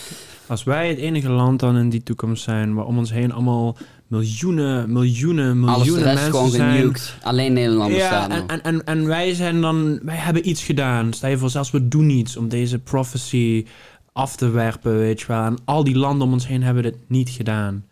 Als wij het enige land dan in die toekomst zijn waar om ons heen allemaal miljoenen, miljoenen, miljoenen rest mensen gewoon zijn. genukt. Alleen Nederlanders Ja, staan en, en, en, en wij zijn dan, wij hebben iets gedaan. Stel je voor, zelfs we doen iets om deze prophecy af te werpen, weet je wel. En al die landen om ons heen hebben dit niet gedaan.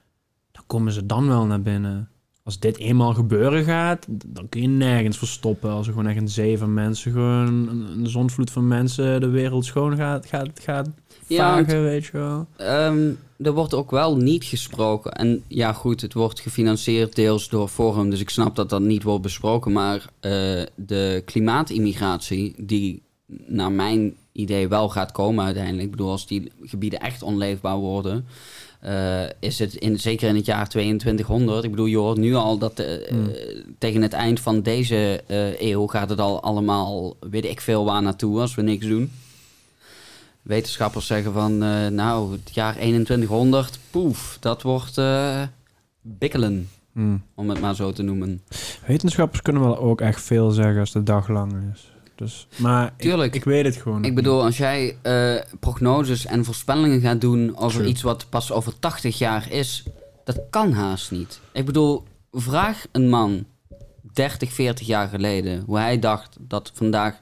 Dan komen ze dan wel naar binnen. Als dit eenmaal gebeuren gaat, dan kun je nergens verstoppen. Als er gewoon echt een zee van mensen, gewoon een, een zondvloed van mensen de wereld schoon gaat, gaat, gaat Ja, want- vagen, weet je wel. Ehm, er wordt ook wel niet gesproken. En ja, goed, het wordt gefinancierd deels door Forum, dus ik snap dat dat niet wordt besproken. Maar eh, de klimaatimmigratie, die naar mijn idee wel gaat komen uiteindelijk. Ik bedoel, als die gebieden echt onleefbaar worden, eh, is het in, zeker in het jaar 2200. Ik bedoel, je hoort nu al dat eh, Hmm. eh, tegen het eind van deze eeuw gaat het al allemaal, weet ik veel waar naartoe als we niks doen. Wetenschappers zeggen van, nou, het jaar 2100, poef, dat wordt bikkelen, Hm. om het maar zo te noemen. Wetenschappers kunnen wel ook echt veel zeggen als de dag lang is. Dus, maar ik- Tuurlijk. Ik, weet het gewoon. Ik bedoel, als jij eh, prognoses en voorspellingen gaat doen over True. iets wat pas over 80 jaar is, dat kan haast niet. Ik bedoel, vraag een man 30, 40 jaar geleden hoe hij dacht dat vandaag.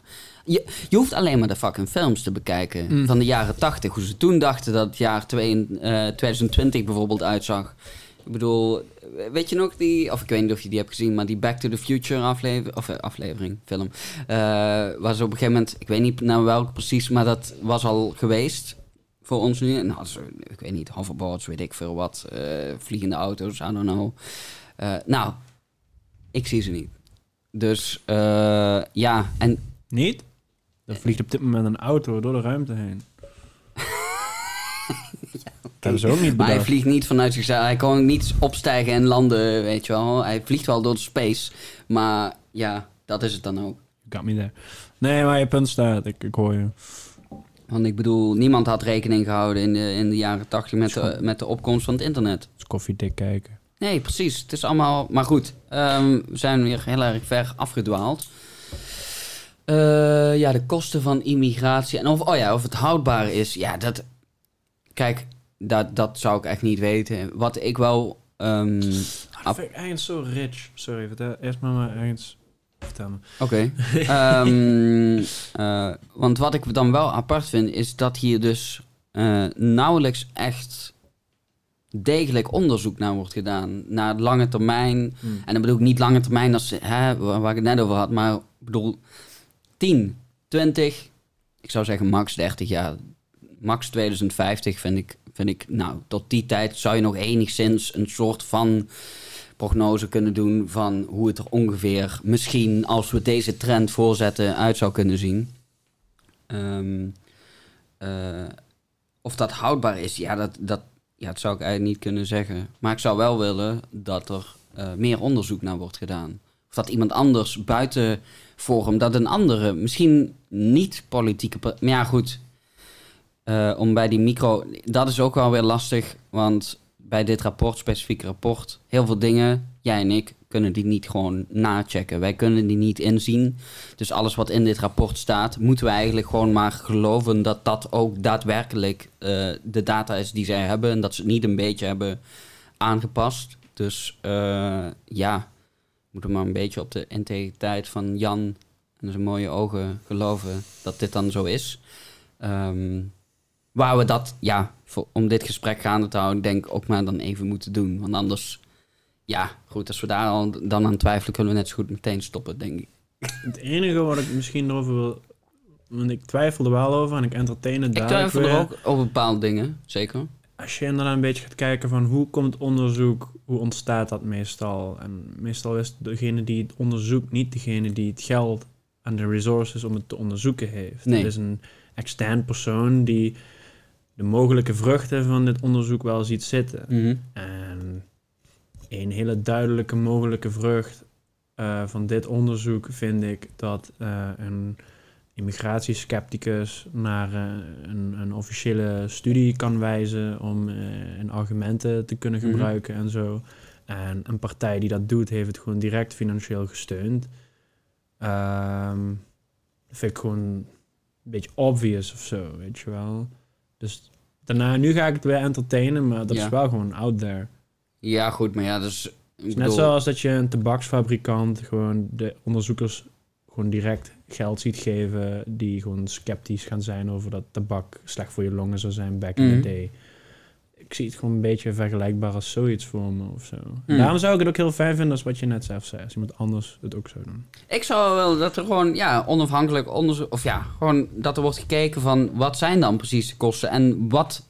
Je, je hoeft alleen maar de fucking films te bekijken Mm. van de jaren 80. Hoe ze toen dachten dat het jaar twee- eh, 2020 bijvoorbeeld uitzag. Ik bedoel, weet je nog die, of ik weet niet of je die hebt gezien, maar die Back to the Future aflevering, of eh, aflevering, film. eh ze op een gegeven moment, ik weet niet naar welke precies, maar dat was al geweest voor ons nu. Nou, ik weet niet, hoverboards, weet ik veel wat, eh, vliegende auto's, I don't know. Nou, ik zie ze niet. Dus ja, en Niet? Er vliegt op dit moment een auto door de ruimte heen. Dat hebben ze ook niet Maar hij vliegt niet vanuit zichzelf. Hij kan niet opstijgen en landen, weet je wel. Hij vliegt wel door de space. Maar ja, dat is het dan ook. Got me there. Nee, maar je punt staat. Ik, ik hoor je. Want ik bedoel, niemand had rekening gehouden in de, in de jaren tachtig met de, met de opkomst van het internet. Het is koffiedik kijken. Nee, precies. Het is allemaal... Maar goed, ehm, we zijn weer heel erg ver afgedwaald. Eh, ja, de kosten van immigratie. En of, oh ja, of het houdbaar is. Ja, dat... Kijk, dat, dat zou ik echt niet weten. Wat ik wel... ehm, Dat vind ik eigenlijk zo rich. Sorry, vertel eerst maar maar ergens. Vertel me. Oké. Ehm, eh, want wat ik dan wel apart vind, is dat hier dus eh, nauwelijks echt degelijk onderzoek naar wordt gedaan. Naar lange termijn. Hmm. En dan bedoel ik niet lange termijn als hè, waar waar ik het net over had, maar ik bedoel 10, 20, ik zou zeggen max 30 jaar. Max 2050 vind ik, vind ik, nou, tot die tijd zou je nog enigszins een soort van prognose kunnen doen van hoe het er ongeveer, misschien als we deze trend voorzetten, uit zou kunnen zien. Ehm, eh, of dat houdbaar is, ja dat, dat, ja, dat zou ik eigenlijk niet kunnen zeggen. Maar ik zou wel willen dat er eh, meer onderzoek naar wordt gedaan. Of dat iemand anders buiten Forum, dat een andere, misschien niet politieke... Maar ja, goed. Eh, om bij die micro... Dat is ook wel weer lastig, want bij dit rapport, specifieke rapport... heel veel dingen, jij en ik, kunnen die niet gewoon nachecken. Wij kunnen die niet inzien. Dus alles wat in dit rapport staat, moeten we eigenlijk gewoon maar geloven... dat dat ook daadwerkelijk eh, de data is die zij hebben... en dat ze het niet een beetje hebben aangepast. Dus eh, ja, moeten maar een beetje op de integriteit van Jan en zijn mooie ogen geloven dat dit dan zo is. Ehm, waar we dat, ja, voor, om dit gesprek gaande te houden, denk ik ook maar dan even moeten doen. Want anders, ja, goed, als we daar al dan aan twijfelen, kunnen we net zo goed meteen stoppen, denk ik. Het enige wat ik misschien erover wil... Want ik twijfel er wel over en ik entertain het Ik dadelijk twijfel er ook over bepaalde dingen, zeker. Als je inderdaad een beetje gaat kijken van hoe komt onderzoek, hoe ontstaat dat meestal? En meestal is degene die het onderzoekt niet degene die het geld en de resources om het te onderzoeken heeft. Nee. Het is een extern persoon die de mogelijke vruchten van dit onderzoek wel ziet zitten. Mhm. En een hele duidelijke mogelijke vrucht eh, van dit onderzoek vind ik dat eh, een immigratieskepticus naar eh, een, een officiële studie kan wijzen om in argumenten te kunnen Mhm. gebruiken en zo. En een partij die dat doet, heeft het gewoon direct financieel gesteund. Dat vind ik gewoon een beetje obvious of zo, weet je wel. Dus daarna, nu ga ik het weer entertainen, maar dat Ja. is wel gewoon out there. Ja, goed, maar ja, dus... Is net bedoel, zoals dat je een tabaksfabrikant gewoon de onderzoekers gewoon direct geld ziet geven die gewoon sceptisch gaan zijn over dat tabak slecht voor je longen zou zijn back in Mhm. the day. Ik zie het gewoon een beetje vergelijkbaar als zoiets voor me of zo. Mhm. Daarom zou ik het ook heel fijn vinden als wat je net zelf zei. Als iemand anders het ook zou doen. Ik zou wel dat er gewoon ja, onafhankelijk onderzoek... Of ja, gewoon dat er wordt gekeken van... Wat zijn dan precies de kosten? En wat...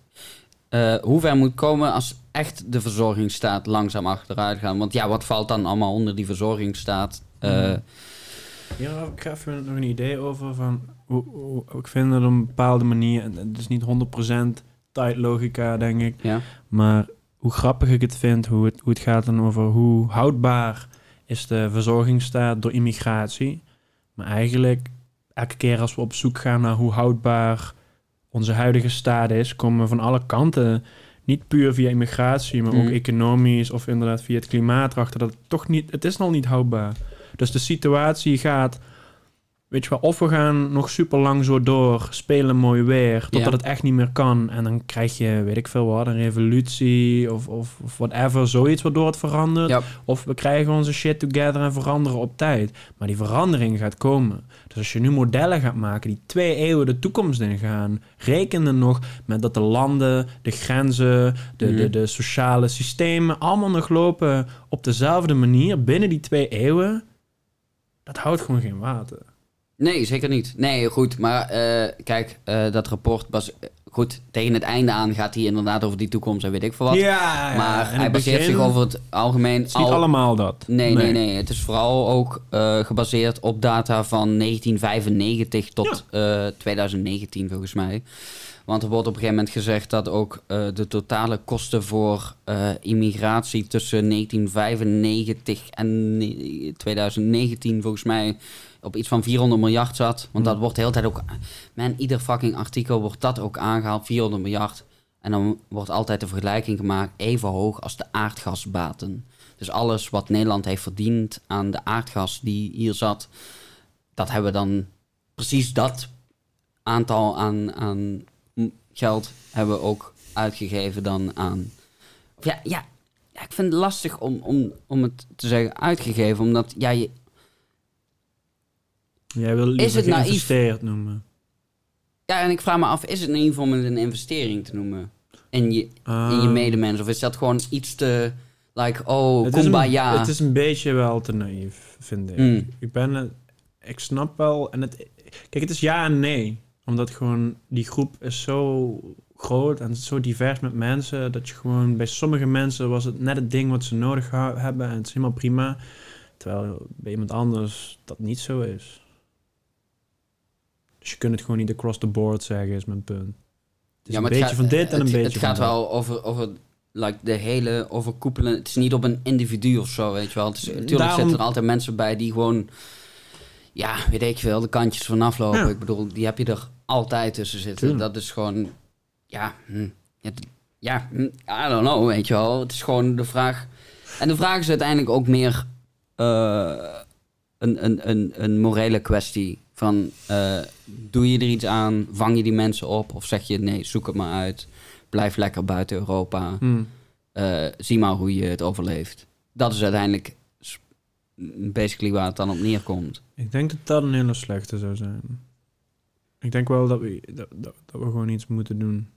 eh, hoe ver moet komen als echt de verzorgingsstaat langzaam achteruit gaat? Want ja, wat valt dan allemaal onder die verzorgingsstaat? Mhm. Ja, ik ga even nog een idee over van hoe, hoe- ik vind het op een bepaalde manier, en het is niet 100% tijdlogica denk ik, ja. Maar hoe grappig ik het vind, hoe het, hoe het gaat dan over hoe houdbaar is de verzorgingsstaat door immigratie. Maar eigenlijk, elke keer als we op zoek gaan naar hoe houdbaar onze huidige staat is, komen we van alle kanten, niet puur via immigratie, maar ook Mhm. economisch of inderdaad via het klimaat, erachter dat het toch niet, het is nog niet houdbaar. Dus de situatie gaat, weet je wel, of we gaan nog super lang zo door, spelen mooi weer, totdat Ja. het echt niet meer kan. En dan krijg je, weet ik veel wat, een revolutie of, of, of whatever, zoiets waardoor het verandert. Ja. Of we krijgen onze shit together en veranderen op tijd. Maar die verandering gaat komen. Dus als je nu modellen gaat maken die twee eeuwen de toekomst ingaan, reken er nog met dat de landen, de grenzen, de, Mhm. de, de sociale systemen allemaal nog lopen op dezelfde manier binnen die twee eeuwen. Dat houdt gewoon geen water. Nee, zeker niet. Nee, goed. Maar eh, kijk, eh, dat rapport... Bas, goed, tegen het einde aan gaat hij inderdaad over die toekomst en weet ik veel wat. Ja, ja. maar hij baseert begin- zich over het algemeen... Het is niet al- allemaal dat. Nee, nee, nee, Het is vooral ook eh, gebaseerd op data van 1995 tot eh, 2019, volgens mij. Want er wordt op een gegeven moment gezegd dat ook de totale kosten voor immigratie tussen 1995 en ne- 2019, volgens mij, op iets van 400 miljard zat. Want dat wordt de hele tijd ook. Man, ieder fucking artikel wordt dat ook aangehaald, 400 miljard. En dan wordt altijd de vergelijking gemaakt even hoog als de aardgasbaten. Dus alles wat Nederland heeft verdiend aan de aardgas die hier zat, dat hebben we dan precies dat aantal aan, aan geld hebben we ook uitgegeven dan aan. Ja, ja, ja, ik vind het lastig om, om, om het te zeggen uitgegeven, omdat ja, je, Jij wil liever het naïef? geïnvesteerd noemen. ja, en ik vraag me af, is het naïef om het een investering te noemen in je, in je Ah. medemens? Of is dat gewoon iets te, like, oh, Het is, een, kumbaya? het is een beetje wel te naïef, vind ik. Mm. Ik ben het, ik snap wel, en het, kijk, het is ja en nee. Omdat gewoon die groep is zo groot en zo divers met mensen, dat je gewoon bij sommige mensen was het net het ding wat ze nodig hebben en het is helemaal prima. Terwijl bij iemand anders dat niet zo is. Dus je kunt het gewoon niet across the board zeggen, is mijn punt. Het is Ja, een beetje gaat- van dit en een beetje Het gaat wel over, over like, de hele overkoepelen. Het is niet op een individu of zo, weet je wel. Het is, natuurlijk Daarom- zitten er altijd mensen bij die gewoon... Ja, weet ik veel, de kantjes vanaf lopen. Ja. Ik bedoel, die heb je er altijd tussen zitten. Tuurlijk. Dat is gewoon... Ja, hm, ja, hm, I don't know, weet je wel. Het is gewoon de vraag... En de vraag is uiteindelijk ook meer... eh, een, een, een, een morele kwestie. Van, eh, doe je er iets aan? Vang je die mensen op? Of zeg je, nee, zoek het maar uit. Blijf lekker buiten Europa. Hm. Eh, zie maar hoe je het overleeft. Dat is uiteindelijk basically waar het dan op neerkomt. Ik denk dat dat een hele slechte zou zijn. Ik denk wel dat we, dat, dat, dat we gewoon iets moeten doen.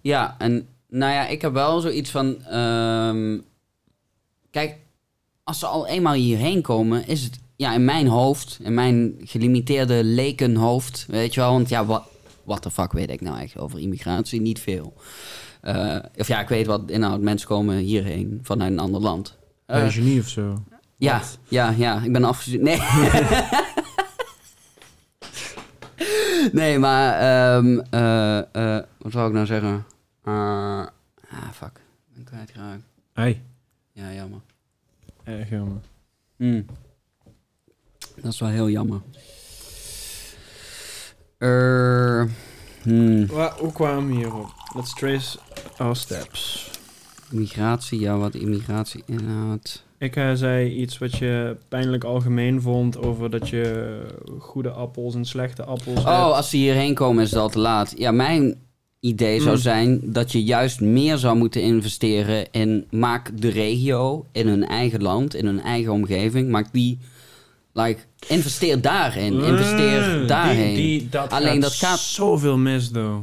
Ja, en nou ja, ik heb wel zoiets van... ehm, kijk, als ze al eenmaal hierheen komen, is het... Ja, in mijn hoofd, in mijn gelimiteerde lekenhoofd, weet je wel. Want ja, wat what the fuck weet ik nou eigenlijk over immigratie? Niet veel. Eh, of ja, ik weet wat inhoud. Mensen komen hierheen vanuit een ander land. Bij Eh, genie of zo. Ja, Wat? ja, ja, ik ben afgestudeerd. Nee. nee, maar, eh, wat wou ik nou zeggen? Ah, fuck. Ik ben kwijtgeraakt. Hey, Ja, jammer. erg jammer. Hmm. Dat is wel heel jammer. Er. hmm. Wa- hoe kwamen we hierop? Let's trace our steps. Migratie, ja, wat immigratie inhoudt. Ik eh, zei iets wat je pijnlijk algemeen vond over dat je goede appels en slechte appels Oh, hebt. als ze hierheen komen is het al te laat. Ja, mijn idee zou Mm. zijn dat je juist meer zou moeten investeren in... Maak de regio in hun eigen land, in hun eigen omgeving. Maak die... Like, investeer daarin. Investeer Mm, daarheen. Die, die, dat Alleen gaat dat gaat- zoveel mis, though.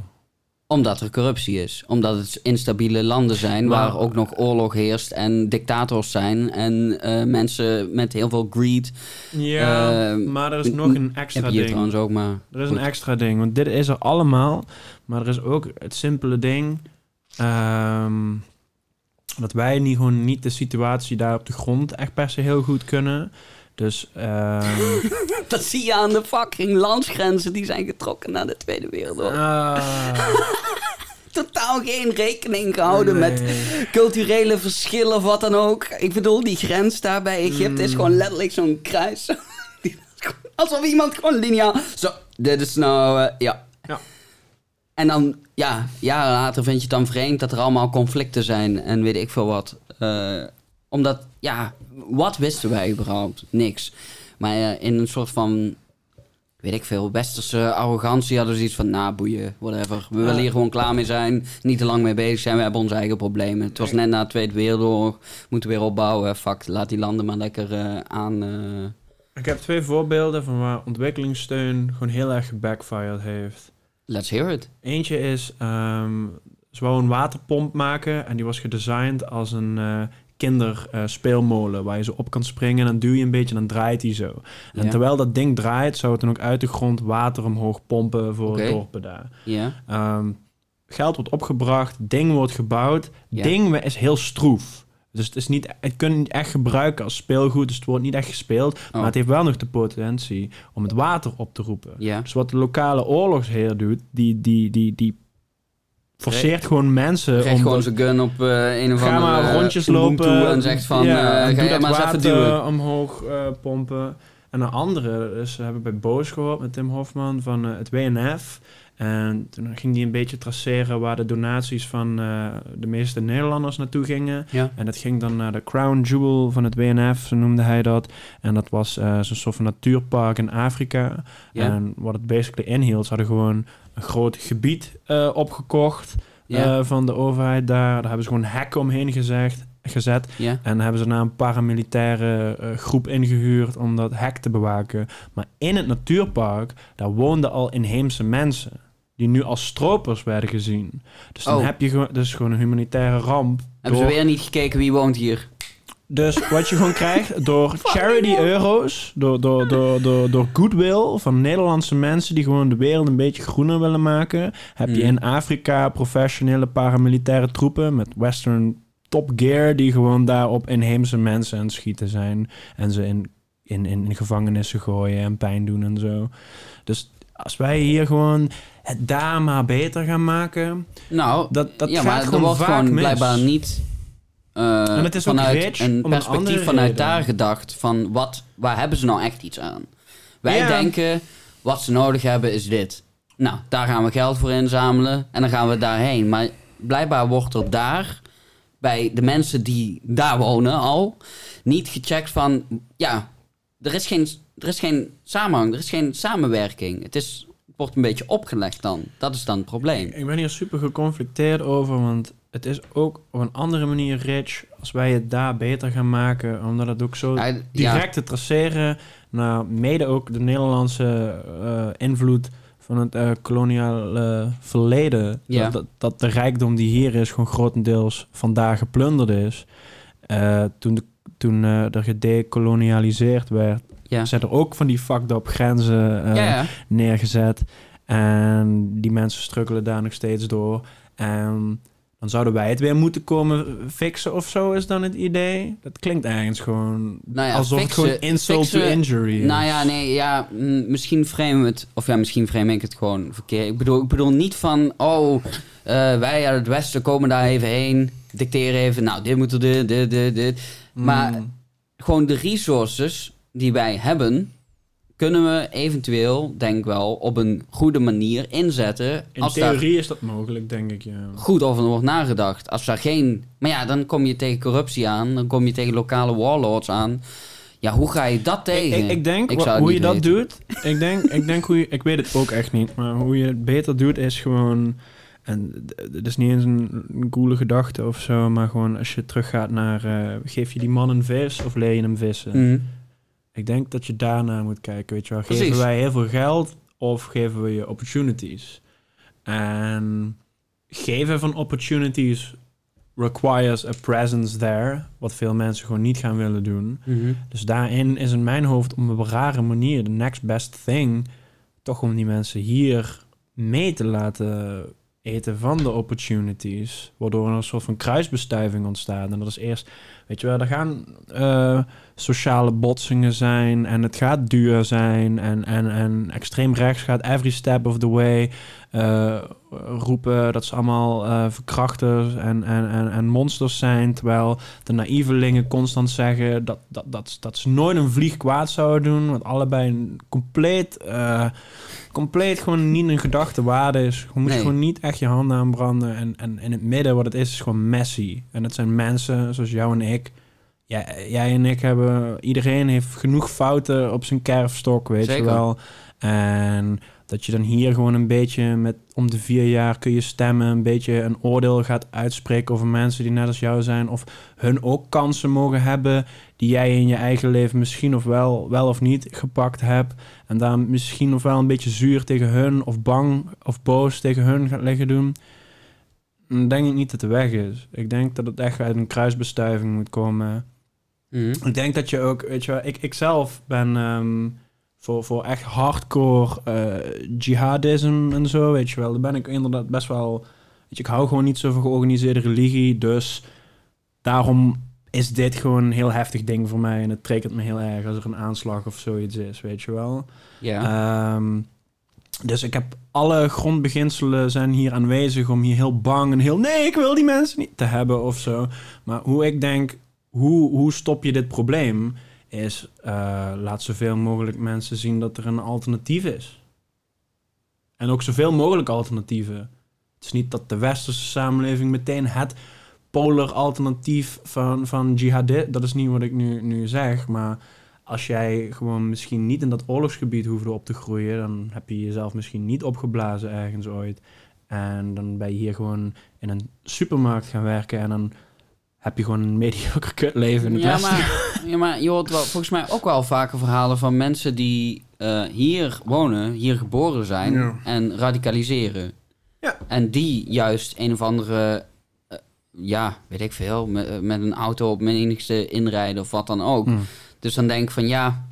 Omdat er corruptie is. Omdat het instabiele landen zijn Maar- waar ook nog oorlog heerst en dictators zijn en eh, mensen met heel veel greed. Ja, Eh, maar er is nog een extra ding. trouwens ook maar. Er is Goed. een extra ding, want dit is er allemaal. Maar er is ook het simpele ding. ehm, dat wij niet, gewoon niet de situatie daar op de grond echt per se heel goed kunnen. Dus ehm, Dat zie je aan de fucking landsgrenzen die zijn getrokken na de Tweede Wereldoorlog. ah, Totaal geen rekening gehouden met culturele verschillen of wat dan ook. Ik bedoel, die grens daar bij Egypte is Mm. gewoon letterlijk zo'n kruis. Alsof iemand gewoon lineaal... Zo, dit is nou... eh, ja. Ja. En dan, ja, jaren later vind je het dan vreemd dat er allemaal conflicten zijn en weet ik veel wat. Eh, omdat, ja, wat wisten wij überhaupt? Niks. Maar eh, in een soort van, weet ik veel, westerse arrogantie hadden ze iets van, nou boeien, whatever. We willen hier gewoon klaar mee zijn, niet te lang mee bezig zijn, we hebben onze eigen problemen. Het was net na de Tweede Wereldoorlog, moeten weer opbouwen, fuck, laat die landen maar lekker eh, aan... eh, Ik heb twee voorbeelden van waar ontwikkelingssteun gewoon heel erg gebackfired heeft. let's hear it. Eentje is, ehm ze wou een waterpomp maken en die was gedesigned als een eh kinderspeelmolen waar je zo op kan springen en dan duw je een beetje en dan draait hij zo. En Ja. terwijl dat ding draait, zou het dan ook uit de grond water omhoog pompen voor het dorpen daar. Ja, Ehm, geld wordt opgebracht, ding wordt gebouwd, Ja. ding is heel stroef. Dus het, is niet, het kun je niet echt gebruiken als speelgoed, dus het wordt niet echt gespeeld. Oh. Maar het heeft wel nog de potentie om het water op te roepen. ja. Dus wat de lokale oorlogsheer doet, die, die, die, die forceert gewoon mensen om... gewoon zijn gun op eh, een of Ga andere maar eh, rondjes lopen. en zegt van, ja, en ga maar eens even duwen. omhoog pompen. En een andere, dus we hebben bij Boos gehoord met Tim Hofman van het WNF. En toen ging hij een beetje traceren waar de donaties van de meeste Nederlanders naartoe gingen. Ja. En dat ging dan naar de Crown Jewel van het WNF, zo noemde hij dat. En dat was eh, zo'n soort van natuurpark in Afrika. Ja. En wat het basically inhield, ze hadden gewoon groot gebied eh, opgekocht eh, van de overheid daar. Daar hebben ze gewoon hekken omheen gezegd, gezet. En hebben ze daar een paramilitaire eh, groep ingehuurd om dat hek te bewaken. Maar in het natuurpark, daar woonden al inheemse mensen. Die nu als stropers werden gezien. Dus dan Oh. heb je gewoon, dus gewoon een humanitaire ramp. Hebben ze weer niet gekeken wie woont hier? Dus wat je gewoon krijgt door charity euro's, door, door, door, door, door goodwill van Nederlandse mensen die gewoon de wereld een beetje groener willen maken, heb je Mhm. in Afrika professionele paramilitaire troepen met western top gear die gewoon daar op inheemse mensen aan het schieten zijn en ze in, in, in gevangenissen gooien en pijn doen en zo. Dus als wij hier gewoon het daar maar beter gaan maken, Nou, dat, dat ja, gaat maar er gewoon wordt vaak gewoon mis. blijkbaar niet eh, En het is ook vanuit een om een perspectief vanuit reden. daar gedacht van wat, waar hebben ze nou echt iets aan? Wij Ja. denken, wat ze nodig hebben is dit. Nou, daar gaan we geld voor inzamelen en dan gaan we daarheen. Maar blijkbaar wordt er daar, bij de mensen die daar wonen al, niet gecheckt van, ja, er is geen, er is geen samenhang, er is geen samenwerking. Het is, het wordt een beetje opgelegd dan. Dat is dan het probleem. Ik ben hier super geconflicteerd over, want het is ook op een andere manier rich als wij het daar beter gaan maken, omdat het ook zo Ja, ja. direct te traceren naar mede ook de Nederlandse eh, invloed van het eh, koloniale verleden. Ja. Dat, dat, de rijkdom die hier is gewoon grotendeels vandaag geplunderd is. Eh, toen de, toen er gedecolonialiseerd werd, Ja. zijn er ook van die fucked up grenzen neergezet. En die mensen struggelen daar nog steeds door. En dan zouden wij het weer moeten komen fixen of zo, is dan het idee. Dat klinkt ergens gewoon Nou ja, alsof fixen- het gewoon insult to injury is. Nou ja, nee, ja, mm, misschien frame we het, of ja, misschien frame ik het gewoon verkeerd. Ik bedoel, ik bedoel niet van, oh, eh, wij uit het Westen komen daar even heen, dicteren even, nou, dit moet er, dit, dit, dit, dit. Maar Mm. gewoon de resources die wij hebben, kunnen we eventueel, denk ik wel, op een goede manier inzetten. In als theorie is dat mogelijk, denk ik, ja. goed over wordt nagedacht. Als daar geen... Maar ja, dan kom je tegen corruptie aan. Dan kom je tegen lokale warlords aan. Ja, hoe ga je dat tegen? ik, ik denk Ik hoe je dat weten. doet. Ik denk, ik denk hoe je. Ik weet het ook echt niet. Maar hoe je het beter doet is gewoon. En het is niet eens een, coole gedachte of zo. Maar gewoon als je teruggaat naar. eh, geef je die man een vis of leer je hem vissen? Mhm. Ik denk dat je daarna moet kijken. Weet je wel. Precies. Geven wij heel veel geld of geven we je opportunities? En geven van opportunities requires a presence there. Wat veel mensen gewoon niet gaan willen doen. Mhm. Dus daarin is in mijn hoofd op een rare manier de next best thing toch om die mensen hier mee te laten eten van de opportunities, waardoor er een soort van kruisbestuiving ontstaat. En dat is eerst, weet je wel, er gaan eh, sociale botsingen zijn en het gaat duur zijn en, en, en extreem rechts gaat every step of the way eh, roepen dat ze allemaal eh, verkrachters en, en, en, en monsters zijn, terwijl de naïvelingen constant zeggen dat, dat, dat, dat ze nooit een vlieg kwaad zouden doen. Wat allebei een compleet, eh, compleet gewoon niet een gedachte waarde is. Je moet Nee. gewoon niet echt je handen aanbranden. En, en in het midden wat het is, is gewoon messy. En het zijn mensen zoals jou en ik. Jij, jij en ik hebben... Iedereen heeft genoeg fouten op zijn kerfstok, weet je wel. En dat je dan hier gewoon een beetje met om de vier jaar kun je stemmen, een beetje een oordeel gaat uitspreken over mensen die net als jou zijn, of hun ook kansen mogen hebben die jij in je eigen leven misschien of wel, wel of niet gepakt hebt. En daar misschien of wel een beetje zuur tegen hun, of bang of boos tegen hun gaat liggen doen. Dan denk ik niet dat de weg is. Ik denk dat het echt uit een kruisbestuiving moet komen. Mhm. Ik denk dat je ook, weet je wel, ik, ik zelf ben ehm, voor, voor echt hardcore eh jihadism en zo, weet je wel. Daar ben ik inderdaad best wel, weet je, ik hou gewoon niet zo van georganiseerde religie, dus daarom is dit gewoon een heel heftig ding voor mij en het triggert me heel erg als er een aanslag of zoiets is, weet je wel. Ja. Ehm, dus ik heb alle grondbeginselen zijn hier aanwezig om hier heel bang en heel nee, ik wil die mensen niet te hebben of zo. Maar hoe ik denk, hoe, hoe stop je dit probleem? Is eh, laat zoveel mogelijk mensen zien dat er een alternatief is. En ook zoveel mogelijk alternatieven. Het is niet dat de westerse samenleving meteen het polar alternatief van, van jihadist. Dat is niet wat ik nu, nu zeg, maar als jij gewoon misschien niet in dat oorlogsgebied hoefde op te groeien, dan heb je jezelf misschien niet opgeblazen ergens ooit. En dan ben je hier gewoon in een supermarkt gaan werken en dan heb je gewoon een mediocre kutleven in het ja, maar, ja, maar je hoort wel, volgens mij ook wel vaker verhalen van mensen die eh, hier wonen, hier geboren zijn Ja. en radicaliseren. Ja. En die juist een of andere, eh, ja, weet ik veel, met, eh, met een auto op menigste inrijden of wat dan ook. Hm. Dus dan denk ik van ja,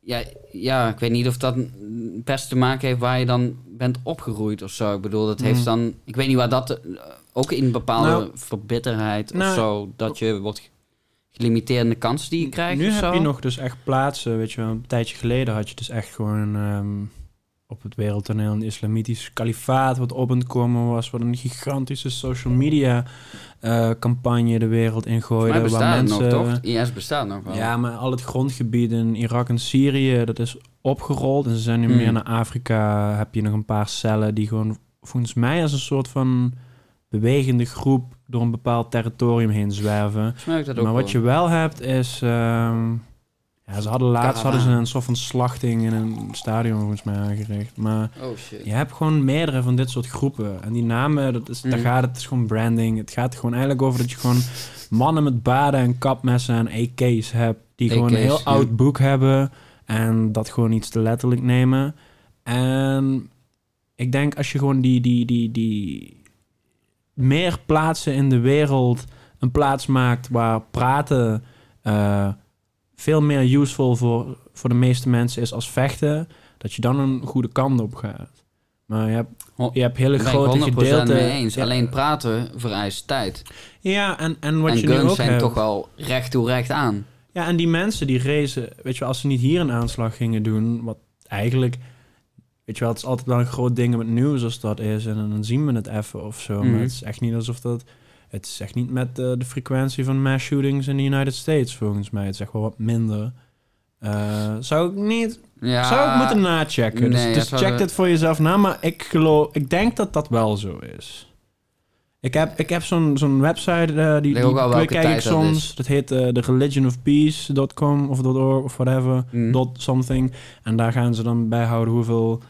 ja, ja, ik weet niet of dat best te maken heeft waar je dan bent opgegroeid of zo. Ik bedoel, dat heeft Mm. dan, ik weet niet waar dat eh, ook in bepaalde Nou, verbitterheid of nou, zo, dat je wordt gelimiteerd in de kansen die je krijgt Nu heb zo. je nog dus echt plaatsen, weet je wel. Een tijdje geleden had je dus echt gewoon ehm, op het wereldtoneel een islamitisch kalifaat wat op komen was. Wat een gigantische social media eh, campagne de wereld ingooide. bestaat waar mensen, nog, toch? IS bestaat nog wel. Ja, maar al het grondgebied in Irak en Syrië, dat is opgerold. En ze zijn nu Hmm. meer naar Afrika. Heb je nog een paar cellen die gewoon volgens mij als een soort van bewegende groep door een bepaald territorium heen zwerven. Maar wat je wel. wel hebt is... ehm, ja, ze hadden laatst hadden ze een soort van slachting in een stadion volgens mij aangericht. Maar Oh shit. je hebt gewoon meerdere van dit soort groepen. En die namen, dat is, daar Mm. gaat het, is gewoon branding. Het gaat gewoon eigenlijk over dat je gewoon mannen met baden en kapmessen en AK's hebt. Die gewoon een heel ja. oud boek hebben. En dat gewoon iets te letterlijk nemen. En ik denk als je gewoon die, die, die, die meer plaatsen in de wereld een plaats maakt waar praten eh, veel meer useful voor, voor de meeste mensen is als vechten, dat je dan een goede kant op gaat. Maar je hebt, je hebt hele ben grote ik 100% gedeelten. mee eens. Ja, Alleen praten vereist tijd. Ja, en, en wat en je nu ook zijn hebt. toch wel recht toe recht aan. Ja, en die mensen die racen, weet je als ze niet hier een aanslag gingen doen, wat eigenlijk, weet je wel, het is altijd wel een groot ding met nieuws als dat is, en dan zien we het even of zo, Mhm. maar het is echt niet alsof dat, het is echt niet met eh, de frequentie van mass shootings in de United States, volgens mij. Het is echt wel wat minder. Eh, zou ik niet... Ja, Zou ik moeten nachecken. Dus, nee, dus check dit voor jezelf na. Maar ik geloof... Ik denk dat dat wel zo is. Ik heb, ik heb zo'n zo'n website, eh, die, die ik dat soms. Dat heet eh thereligionofpeace.com of .org of whatever. Mm. Dot something. En daar gaan ze dan bijhouden hoeveel...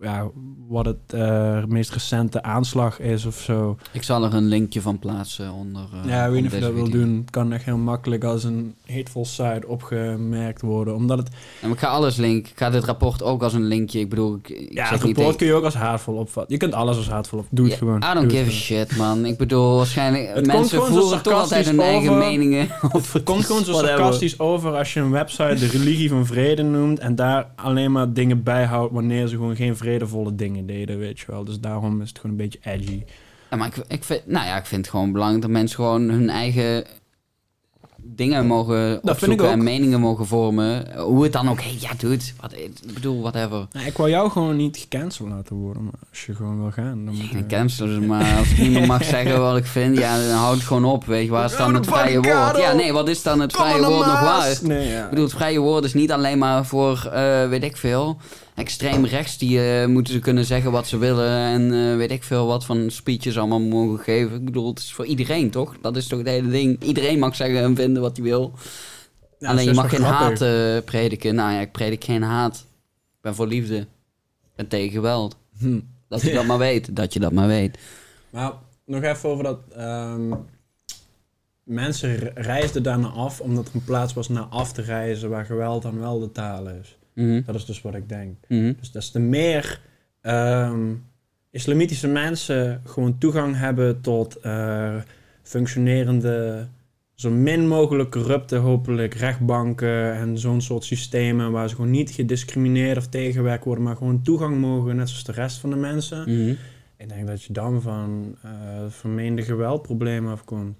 Ja, wat het eh, meest recente aanslag is of zo. Ik zal er een linkje van plaatsen onder. eh, ja, ik weet niet of je dat wil doen. Kan echt heel makkelijk als een hateful site opgemerkt worden. Omdat het... En ik ga alles linken. Ik ga dit rapport ook als een linkje. Ik bedoel, ik, ik Ja, zeg het niet rapport tegen- kun je ook als haatvol opvatten. Je kunt alles als haatvol op. Doe het Ja, gewoon. I don't give a shit, man. Ik bedoel, waarschijnlijk... Het mensen voeren toch altijd hun eigen meningen. Het komt gewoon zo sarcastisch over als je een website de religie van vrede noemt en daar alleen maar dingen bijhoudt wanneer ze gewoon geen vredevolle dingen deden, weet je wel. Dus daarom is het gewoon een beetje edgy. Ja, maar ik, ik, vind, nou ja, ik vind het gewoon belangrijk dat mensen gewoon hun eigen dingen mogen vind ik opzoeken ook. en meningen mogen vormen. Hoe het dan ook. Ja, dude. Wat, ik bedoel, whatever. Nou, ik wou jou gewoon niet gecanceld laten worden, maar als je gewoon wil gaan, dan moet je... Cancelen, maar als ik niet meer mag zeggen wat ik vind, ja, dan houd het gewoon op. Weet je, waar is dan het vrije woord? Ja, nee, wat is dan het vrije woord nog waard? Nee, ja. Ik bedoel, het vrije woord is niet alleen maar voor, eh, weet ik veel, extreem rechts. Die eh, moeten ze kunnen zeggen wat ze willen en eh, weet ik veel wat van speeches allemaal mogen geven. Ik bedoel, het is voor iedereen, toch? Dat is toch het hele ding. Iedereen mag zeggen en vinden wat hij wil. Ja, alleen je mag geen grappig. haat eh, prediken. Nou ja, ik predik geen haat. Ik ben voor liefde. Ik ben tegen geweld. Hm. Dat je dat maar weet. Dat je dat maar weet. Maar nog even over dat... ehm, mensen re- reisden daar naar af omdat er een plaats was naar af te reizen waar geweld dan wel de taal is. Mhm. Dat is dus wat ik denk. Mhm. Dus des te meer ehm, islamitische mensen gewoon toegang hebben tot eh, functionerende, zo min mogelijk corrupte, hopelijk rechtbanken en zo'n soort systemen waar ze gewoon niet gediscrimineerd of tegenwerkt worden, maar gewoon toegang mogen, net zoals de rest van de mensen. Mhm. Ik denk dat je dan van eh, vermeende geweldproblemen afkomt.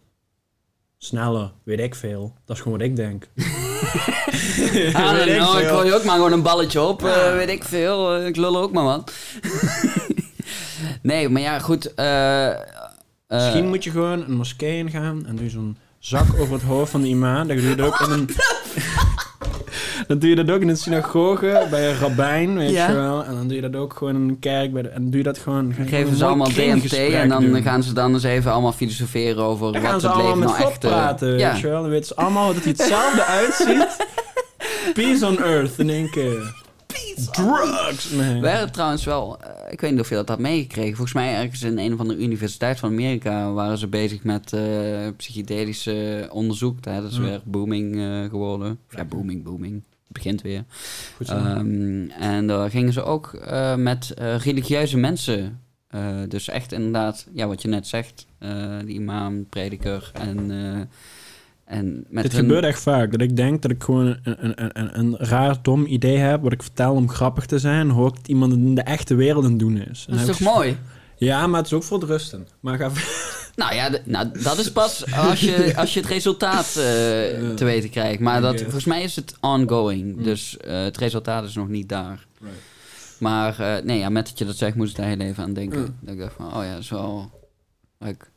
Sneller, weet ik veel. Dat is gewoon wat ik denk. Weet ik veel. gooi ook maar gewoon een balletje op. Ja. eh, weet ik veel. eh, ik lul ook maar wat. nee, maar ja, goed. eh, Misschien moet je gewoon een moskee ingaan en doe zo'n zak over het hoofd van de imam. Doe je dat ook in een... Dan doe je dat ook in een synagoge bij een rabbijn, weet Ja. je wel. En dan doe je dat ook gewoon in een kerk. Bij de, en doe je dat gewoon... Dan geven ze allemaal DMT en dan doen. gaan ze dan eens even allemaal filosoferen over Dan wat gaan ze het leven nou echt... eh, praten, ja. weet je wel. Dan weten ze allemaal dat hij hetzelfde uitziet. Peace on earth in één keer. Drugs, man. We hadden trouwens wel, eh, ik weet niet of je dat had meegekregen. Volgens mij ergens in een of andere universiteit van Amerika waren ze bezig met eh, psychedelische onderzoek. Hè? Dat is weer booming eh, geworden. Ja, booming, booming. Begint weer. Goed. Ehm, en daar gingen ze ook eh, met eh, religieuze mensen. eh, dus echt inderdaad, ja, wat je net zegt. die imam, prediker en... en met Dit hun- gebeurt echt vaak. Dat ik denk dat ik gewoon een, een, een, een, raar, dom idee heb... wat ik vertel om grappig te zijn... hoor ik iemand in de echte wereld aan doen is. En Dat is toch ik- mooi? Ja, maar het is ook voor het rusten. Maar ga... Nou ja, nou, dat is pas als je, als je het resultaat eh, te weten krijgt. Maar dat, volgens mij is het ongoing. Mm. Dus eh, het resultaat is nog niet daar. Maar eh, nee, ja, met dat je dat zegt, moest ik daar heel even aan denken. Mm. Dat ik dacht van, oh ja, dat is wel leuk.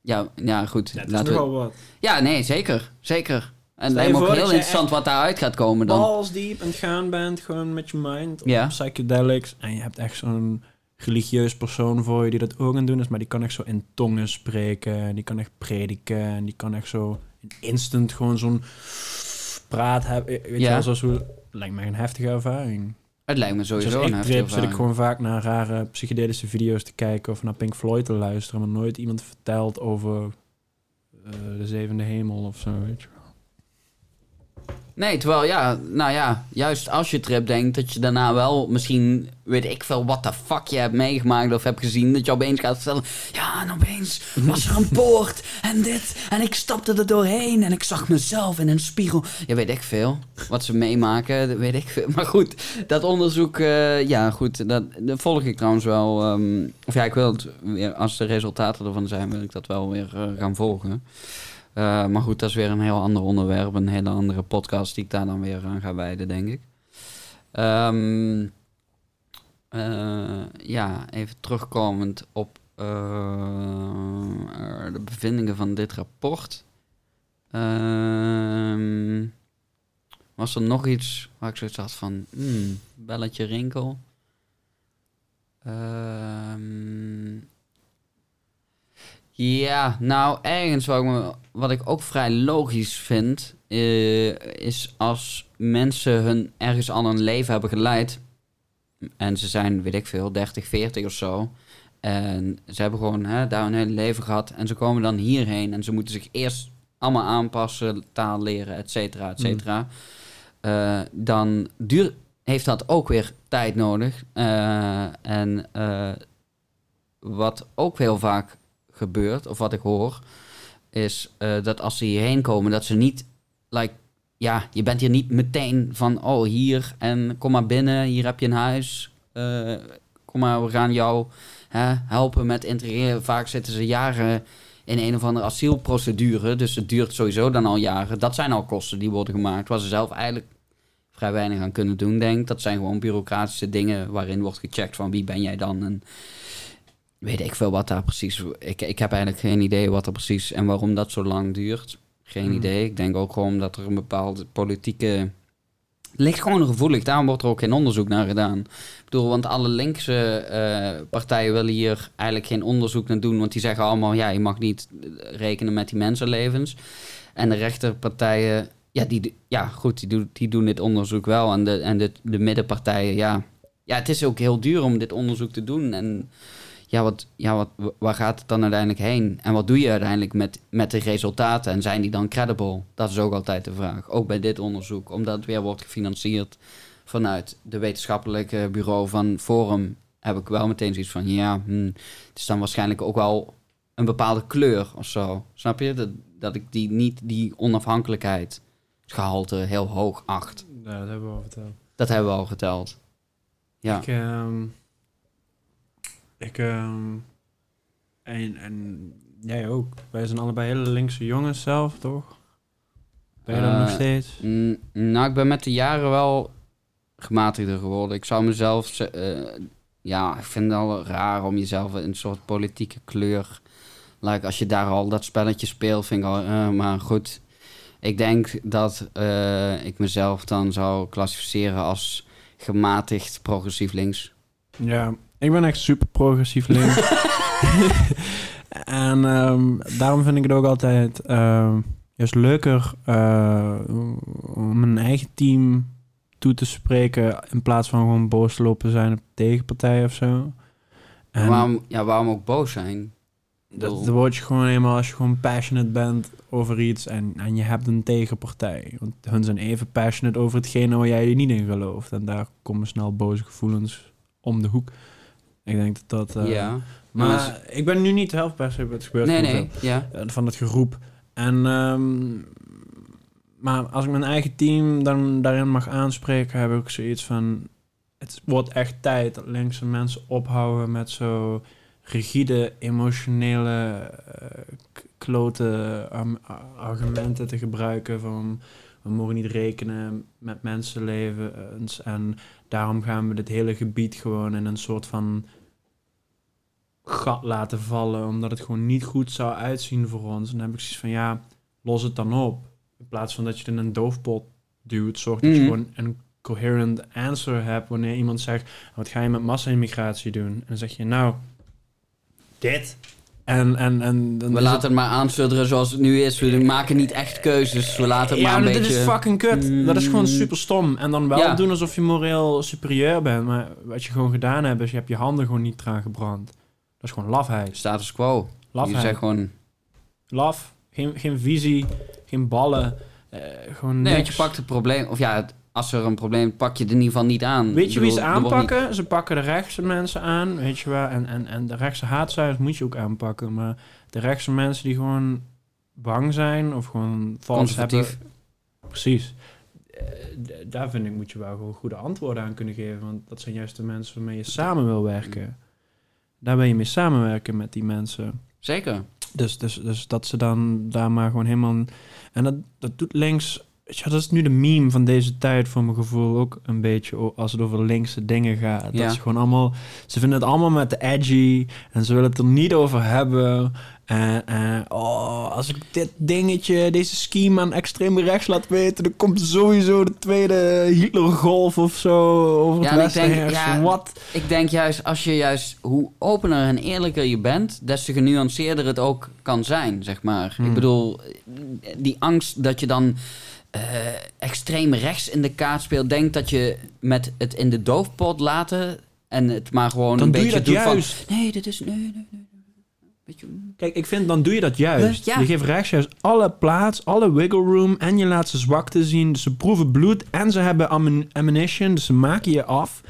Ja, ja, goed. Ja, laten we... wat. ja, nee, zeker. Zeker. En het lijkt me ook heel interessant wat daaruit gaat komen dan. Balls diep het gaan bent, gewoon met je mind. Ja. Psychedelics. En je hebt echt zo'n religieus persoon voor je die dat ook aan doen is. Maar die kan echt zo in tongen spreken. Die kan echt prediken. En die kan echt zo instant gewoon zo'n praat hebben. Weet je Ja. wel, zoals hoe... Lijkt mij een heftige ervaring. Het lijkt me sowieso Zoals een ik heftige trip zit ik ervaring. gewoon vaak naar rare psychedelische video's te kijken of naar Pink Floyd te luisteren, maar nooit iemand vertelt over eh, de zevende hemel of zo, weet je wel. Nee, terwijl ja, nou ja, juist als je trip denkt dat je daarna wel misschien, weet ik veel, what the fuck je hebt meegemaakt of hebt gezien, dat je opeens gaat vertellen, ja, en opeens was er een poort en dit, en ik stapte er doorheen en ik zag mezelf in een spiegel. Ja, weet ik veel. Wat ze meemaken, dat weet ik veel. Maar goed, dat onderzoek, eh, ja goed, dat, dat volg ik trouwens wel. ehm, of ja, ik wil het weer, als de resultaten ervan zijn, wil ik dat wel weer eh, gaan volgen. Eh, maar goed, dat is weer een heel ander onderwerp. Een hele andere podcast die ik daar dan weer aan ga wijden, denk ik. Ehm, eh, ja, even terugkomend op eh, de bevindingen van dit rapport. Ehm, Was er nog iets waar ik zoiets had van... Hmm, belletje rinkel. Ehm, ja, nou, ergens wat ik, me- wat ik ook vrij logisch vind... eh, is als mensen hun ergens al een leven hebben geleid... en ze zijn, weet ik veel, 30, 40 of zo... En ze hebben gewoon hè, daar een hele leven gehad. En ze komen dan hierheen. En ze moeten zich eerst allemaal aanpassen, taal leren, et cetera, et cetera. Eh, dan duur, heeft dat ook weer tijd nodig. Eh, en wat ook heel vaak gebeurt, of wat ik hoor, is eh, dat als ze hierheen komen, dat ze niet, like, ja, je bent hier niet meteen van, oh hier en kom maar binnen, hier heb je een huis, eh, kom maar, we gaan jou hè, helpen met integreren. Vaak zitten ze jaren in een of andere asielprocedure, dus het duurt sowieso dan al jaren. Dat zijn al kosten die worden gemaakt, waar ze zelf eigenlijk vrij weinig aan kunnen doen, denk. Dat zijn gewoon bureaucratische dingen waarin wordt gecheckt van wie ben jij dan en weet ik veel wat daar precies... Ik, ik heb eigenlijk geen idee wat er precies en waarom dat zo lang duurt. Geen Mhm. idee. Ik denk ook gewoon dat er een bepaalde politieke... Het ligt gewoon gevoelig, daarom wordt er ook geen onderzoek naar gedaan. Ik bedoel, want alle linkse eh, partijen willen hier eigenlijk geen onderzoek naar doen, want die zeggen allemaal, ja, je mag niet eh, rekenen met die mensenlevens. En de rechterpartijen, ja, die, ja goed, die, doen, die doen dit onderzoek wel. En de, en de, de middenpartijen, ja. Ja, het is ook heel duur om dit onderzoek te doen. En ja, wat, ja wat, waar gaat het dan uiteindelijk heen? En wat doe je uiteindelijk met, met de resultaten? En zijn die dan credible? Dat is ook altijd de vraag. Ook bij dit onderzoek, omdat het weer wordt gefinancierd vanuit de wetenschappelijke bureau van Forum, heb ik wel meteen zoiets van, ja, hm, het is dan waarschijnlijk ook wel een bepaalde kleur of zo. Snap je? Dat, dat ik die niet die onafhankelijkheidsgehalte heel hoog acht. Ja, dat hebben we al verteld. Dat hebben we al geteld. Ja. Ik, ehm, ik, ehm, en, en jij ook. Wij zijn allebei hele linkse jongens zelf, toch? Ben je dat Eh, nog steeds? Mm, nou, ik ben met de jaren wel gematigder geworden. Ik zou mezelf... ze- eh, ja, ik vind het al raar om jezelf in een soort politieke kleur... Like, als je daar al dat spelletje speelt, vind ik al... eh, maar goed, ik denk dat eh, ik mezelf dan zou klassificeren als gematigd progressief links. Ja, ik ben echt super progressief links. en ehm, daarom vind ik het ook altijd ehm, juist leuker eh, om een eigen team toe te spreken in plaats van gewoon boos te lopen zijn op tegenpartijen of zo. En waarom, ja, waarom ook boos zijn? Dat, dat word je gewoon eenmaal als je gewoon passionate bent over iets en, en je hebt een tegenpartij. Want hun zijn even passionate over hetgene waar jij er niet in gelooft. En daar komen snel boze gevoelens om de hoek. Ik denk dat dat... eh, ja. maar Maar ik ben nu niet helft per se, het gebeurt Nee, nee, ja. eh, van het geroep. En, ehm, maar als ik mijn eigen team dan daarin mag aanspreken, heb ik zoiets van... Het wordt echt tijd dat linkse mensen ophouden met zo rigide, emotionele, k- klote argumenten te gebruiken van... We mogen niet rekenen met mensenlevens en daarom gaan we dit hele gebied gewoon in een soort van gat laten vallen, omdat het gewoon niet goed zou uitzien voor ons. En dan heb ik zoiets van, ja, los het dan op. In plaats van dat je het in een doofpot duwt, zorg dat je Mhm. gewoon een coherent answer hebt wanneer iemand zegt, wat ga je met massa-immigratie doen? En dan zeg je, nou, dit. En, en, en We laten het maar aansudderen zoals het nu is. We maken niet echt keuzes. We laten het ja, maar een maar beetje... dit is fucking kut. Dat is gewoon Mm. super stom. En dan wel Ja. doen alsof je moreel superieur bent. Maar wat je gewoon gedaan hebt, is je hebt je handen gewoon niet eraan gebrand. Dat is gewoon lafheid. Status quo. Je Lafheid. zegt gewoon... Laf, geen, geen visie, geen ballen. eh, gewoon Nee, niks. je pakt het probleem... Of ja, het- als er een probleem pak je het in ieder geval niet aan. Weet je wie ze er niet- aanpakken? Ze pakken de rechtse mensen aan, weet je wel. En, en, en de rechtse haatcijfers moet je ook aanpakken. Maar de rechtse mensen die gewoon bang zijn of gewoon vals hebben... Precies. Eh, daar vind ik moet je wel gewoon goede antwoorden aan kunnen geven. Want dat zijn juist de mensen waarmee je samen wil werken. Daar ben je mee samenwerken met die mensen. Zeker. Dus, dus, dus dat ze dan daar maar gewoon helemaal... En dat, dat doet links je, dat is nu de meme van deze tijd voor mijn gevoel ook een beetje als het over linkse dingen gaat. Ja. Dat ze gewoon allemaal, ze vinden het allemaal met de edgy en ze willen het er niet over hebben. En, en oh, als ik dit dingetje, deze scheme aan extreem rechts laat weten, dan komt sowieso de tweede Hitlergolf of zo over Ja, het ik westen denk, ja, Wat? Ik denk juist, als je juist, hoe opener en eerlijker je bent, des te genuanceerder het ook kan zijn, zeg maar. Hmm. Ik bedoel, die angst dat je dan eh, extreem rechts in de kaart speelt, denkt dat je met het in de doofpot laten en het maar gewoon Dan een doe je beetje dat doet juist. van, nee, dit is, nee, nee, nee. je, Kijk, ik vind dan doe je dat juist. Ja. Je geeft rechts juist alle plaats, alle wiggle room en je laat ze zwakte zien. Dus ze proeven bloed en ze hebben ammun- ammunition, dus ze maken je af.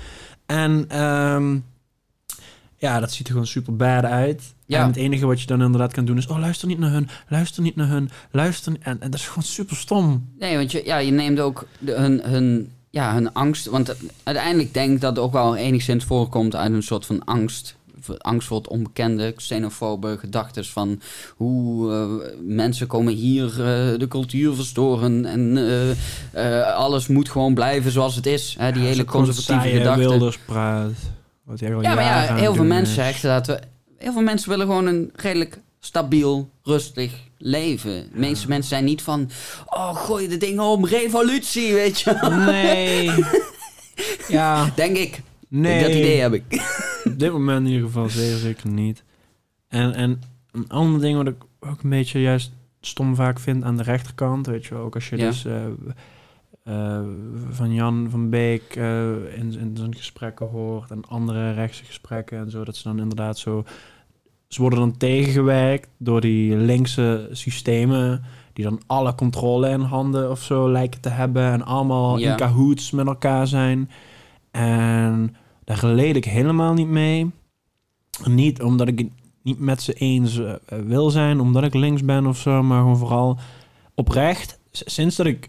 En ehm, ja, dat ziet er gewoon super bad uit. Ja. En het enige wat je dan inderdaad kan doen is, oh luister niet naar hun, luister niet naar hun, luister. En, en dat is gewoon super stom. Nee, want je, ja, je neemt ook de, hun, hun, ja, hun angst. Want uiteindelijk denk ik dat het ook wel enigszins voorkomt uit een soort van angst. Angst voor het onbekende, xenofobe gedachten van hoe eh, mensen komen hier eh, de cultuur verstoren en eh, alles moet gewoon blijven zoals het is. Hè, die Ja, hele conservatieve saaie gedachten. Wilders praat. Wat hij al Ja, maar ja, heel veel mensen zeggen dat we. Heel veel mensen willen gewoon een redelijk stabiel, rustig leven. De meeste mensen zijn niet van. Oh, gooi de dingen om, revolutie, weet je. Nee. ja, Denk ik. nee. Dat idee heb ik. Op dit moment in ieder geval zeer zeker niet. En, en een ander ding wat ik ook een beetje juist stom vaak vind aan de rechterkant, weet je wel, ook als je Ja. dus eh, eh, van Jan van Beek eh, in, in zijn gesprekken hoort en andere rechtse gesprekken en zo, dat ze dan inderdaad zo... Ze worden dan tegengewerkt door die linkse systemen die dan alle controle in handen of zo lijken te hebben en allemaal Ja. in cahoots met elkaar zijn. En daar relate ik helemaal niet mee. Niet omdat ik het niet met ze eens eh, wil zijn, omdat ik links ben of zo, maar gewoon vooral oprecht. Sinds dat ik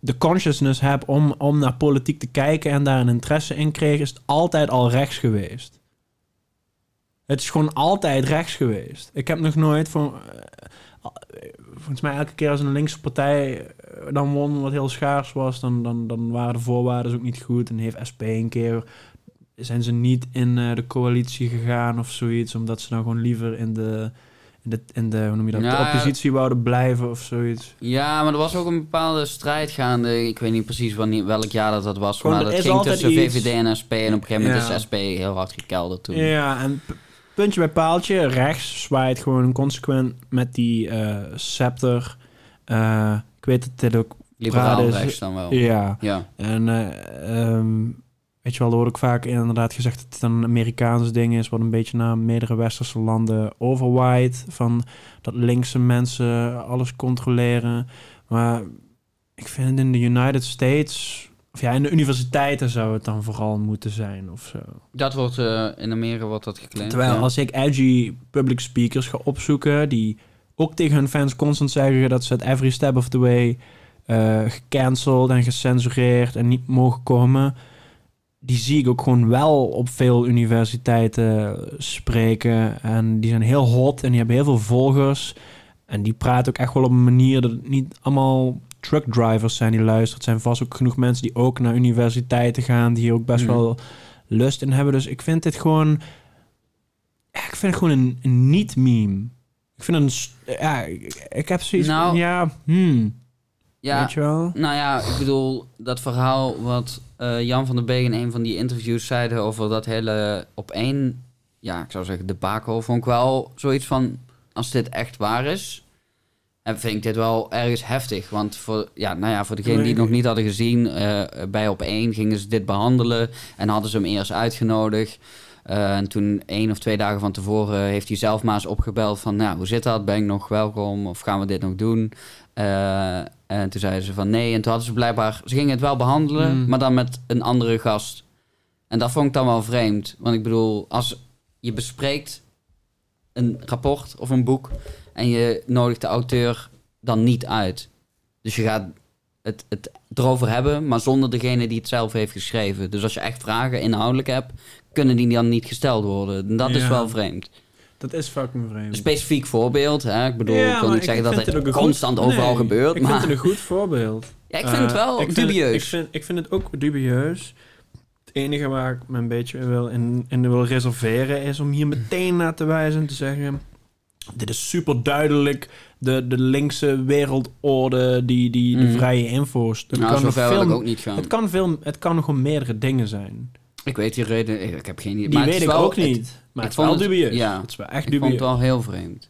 de consciousness heb om, om naar politiek te kijken en daar een interesse in kreeg, is het altijd al rechts geweest. Het is gewoon altijd rechts geweest. Ik heb nog nooit van. eh, volgens mij elke keer als een linkse partij eh, dan won, wat heel schaars was, dan, dan, dan waren de voorwaarden ook niet goed. En heeft SP een keer. Zijn ze niet in eh, de coalitie gegaan of zoiets, omdat ze dan gewoon liever in de, in de, in de hoe noem je dat, Ja, de oppositie wouden blijven of zoiets. Ja, maar er was ook een bepaalde strijd gaande. Ik weet niet precies wanneer, welk jaar dat, dat was. Gewoon, maar dat ging tussen iets- VVD en SP. En op een gegeven moment Ja. is SP heel hard gekelderd toen. Ja, en puntje bij paaltje, rechts zwaait gewoon consequent met die eh, scepter. Eh, ik weet dat dit ook Liberaal is- rechts dan wel. Ja, Ja. en ehm, weet je wel, wordt ook vaak inderdaad gezegd dat het een Amerikaans ding is, wat een beetje naar meerdere westerse landen overwaait. Van dat linkse mensen alles controleren. Maar ik vind in de United States, of ja, in de universiteiten zou het dan vooral moeten zijn of zo. Dat wordt eh, in Amerika wordt dat geclaimd. Terwijl ja. als ik edgy public speakers ga opzoeken, die ook tegen hun fans constant zeggen dat ze het every step of the way eh gecanceld en gecensureerd en niet mogen komen, die zie ik ook gewoon wel op veel universiteiten spreken. En die zijn heel hot en die hebben heel veel volgers. En die praten ook echt wel op een manier dat het niet allemaal truckdrivers zijn die luisteren. Het zijn vast ook genoeg mensen die ook naar universiteiten gaan, die hier ook best Mhm. wel lust in hebben. Dus ik vind dit gewoon... Ik vind het gewoon een, een niet-meme. Ik vind het een... Ja, ik, ik heb zoiets Nou, van, ja, hmm, ja, weet je wel? Nou ja, ik bedoel, dat verhaal wat eh, Jan van der Beek in een van die interviews zeide over dat hele op één, ja, ik zou zeggen, debakel, vond ik wel zoiets van, als dit echt waar is, en vind ik dit wel ergens heftig. Want voor, ja, nou ja, voor degenen die het nog niet hadden gezien, eh, bij op één gingen ze dit behandelen en hadden ze hem eerst uitgenodigd. Eh, en toen één of twee dagen van tevoren heeft hij zelf maar eens opgebeld van, nou, hoe zit dat? Ben ik nog welkom? Of gaan we dit nog doen? Eh, en toen zeiden ze van nee. En toen hadden ze blijkbaar... Ze gingen het wel behandelen, Mm. maar dan met een andere gast. En dat vond ik dan wel vreemd. Want ik bedoel, als je bespreekt een rapport of een boek... en je nodigt de auteur dan niet uit. Dus je gaat het, het erover hebben, maar zonder degene die het zelf heeft geschreven. Dus als je echt vragen inhoudelijk hebt... kunnen die dan niet gesteld worden. En dat is wel vreemd. Dat is fucking vreemd. Een specifiek voorbeeld, hè? Ik bedoel, Ja, ik wil maar niet zeggen ik dat het constant goed- overal nee, gebeurt, Ik maar... vind het een goed voorbeeld. Ja, ik vind het Eh, wel ik vind- dubieus. ik, vind, ik vind het ook dubieus. Het enige waar ik me een beetje wil in, in wil reserveren is om hier meteen naar te wijzen en te zeggen... Dit is super duidelijk de, de linkse wereldorde, die, die de Mhm. vrije info's. Dat nou, kan nog ik veel, ook niet gaan. het, kan veel, het kan nog gewoon meerdere dingen zijn. Ik weet die reden, ik, ik heb geen idee. Die maar weet ik ook niet. Maar ik het is wel dubieus. ja. Het is wel echt ik vond dubieus. het wel heel vreemd.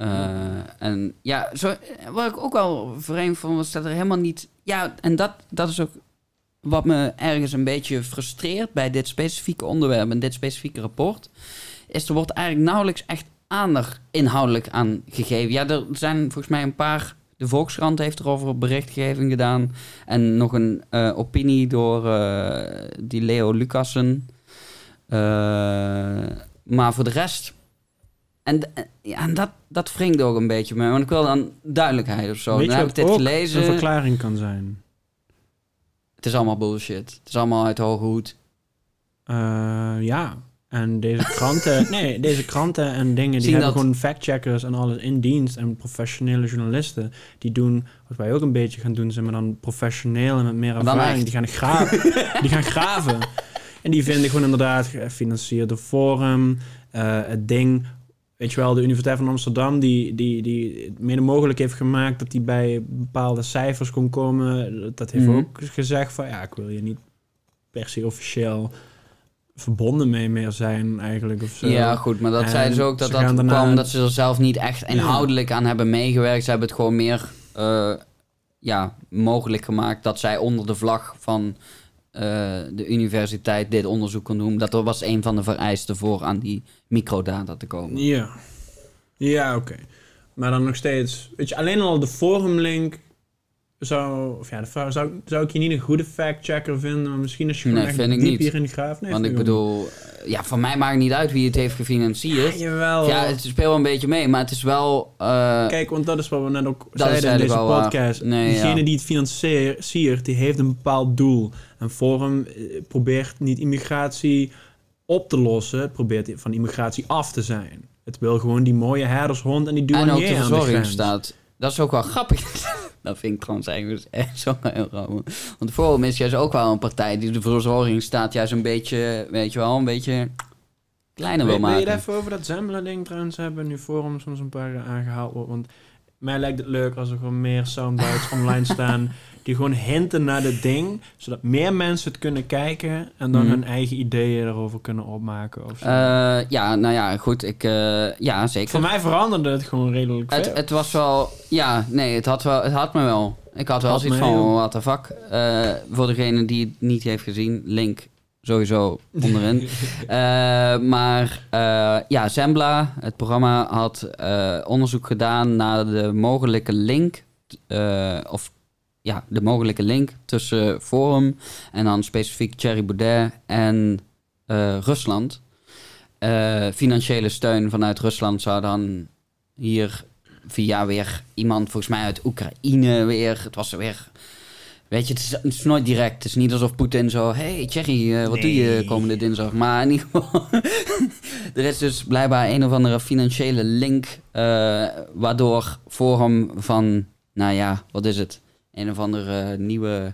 Eh, en ja, zo, wat ik ook wel vreemd vond, was dat er helemaal niet... Ja, en dat, dat is ook wat me ergens een beetje frustreert bij dit specifieke onderwerp en dit specifieke rapport. Is er wordt eigenlijk nauwelijks echt aandacht inhoudelijk aan gegeven. Ja, er zijn volgens mij een paar... De Volkskrant heeft erover berichtgeving gedaan. En nog een eh, opinie door eh, die Leo Lucassen. Eh, maar voor de rest... En, ja, en dat, dat wringt ook een beetje mee. Want ik wil dan duidelijkheid of zo. Weet dan heb ik dit gelezen. een verklaring kan zijn? Het is allemaal bullshit. Het is allemaal uit hoge hoed. Eh, ja. En deze kranten, nee, deze kranten en dingen, die Zien hebben dat- gewoon factcheckers en alles in dienst. En professionele journalisten, die doen wat wij ook een beetje gaan doen, zijn maar dan professioneel en met meer ervaring. echt. Die gaan graven. die gaan graven. En die vinden gewoon inderdaad gefinancierd door Forum, eh, het ding. Weet je wel, de Universiteit van Amsterdam, die, die, die het mede mogelijk heeft gemaakt dat die bij bepaalde cijfers kon komen. Dat heeft Mhm. ook gezegd van, ja, ik wil je niet per se officieel verbonden mee meer zijn eigenlijk of zo. Ja, goed. Maar dat En zeiden ze ook dat dat kwam daarna- dat ze er zelf niet echt inhoudelijk aan hebben meegewerkt. Ze hebben het gewoon meer eh, ja, mogelijk gemaakt dat zij onder de vlag van eh, de universiteit dit onderzoek kon doen. Dat was een van de vereisten voor aan die microdata te komen. Ja, ja oké. Maar dan nog steeds, weet je, alleen al de forumlink zou, of ja, de vraag, zou, zou ik je niet een goede fact-checker vinden, maar misschien als je Nee, echt vind ik diep niet. hierin graaft. Nee, Want ik ook bedoel, ja, voor mij maakt het niet uit wie het heeft gefinancierd. niet. Ja, jawel. Ja, het speelt wel een beetje mee, maar het is wel... eh, Kijk, want dat is wat we net ook Dat zeiden in deze podcast. Nee, ja. die het financiert, die heeft een bepaald doel. En Forum eh, probeert niet immigratie op te lossen, het probeert van immigratie af te zijn. Het wil gewoon die mooie herdershond en die ook douanier de aan de grens. staat. Dat is ook wel grappig. dat vind ik eigenlijk dus echt zo heel grappig. Want Forum is juist ook wel een partij die de verzorging staat juist een beetje, weet je wel, een beetje kleiner wil Wil, wil je maken. het even over dat Zembla-ding trouwens hebben? Nu Forum soms een paar keer aangehaald wordt. Want mij lijkt het leuk als er gewoon meer soundbites online staan... die gewoon hinten naar dit ding... zodat meer mensen het kunnen kijken... en dan Mhm. hun eigen ideeën erover kunnen opmaken of zo. Eh, ja, nou ja, goed. Ik, eh, ja, zeker. Voor mij veranderde het gewoon redelijk veel. Het, het was wel... Ja, nee, het had, wel, het had me wel. Ik had wel zoiets van, ook. what the fuck. Eh, voor degene die het niet heeft gezien, link sowieso onderin. Maar ja, Zembla, het programma, had onderzoek gedaan naar de mogelijke link... of ja, de mogelijke link tussen Forum en dan specifiek Thierry Baudet en eh, Rusland. Eh, financiële steun vanuit Rusland zou dan hier via weer iemand, volgens mij uit Oekraïne weer. Het was weer. Weet je, het is, het is nooit direct. Het is niet alsof Poetin zo. hey, Thierry, eh, wat doe je komende dinsdag? Maar in ieder geval. er is dus blijkbaar een of andere financiële link. waardoor Forum van. Nou ja, wat is het? Een of andere nieuwe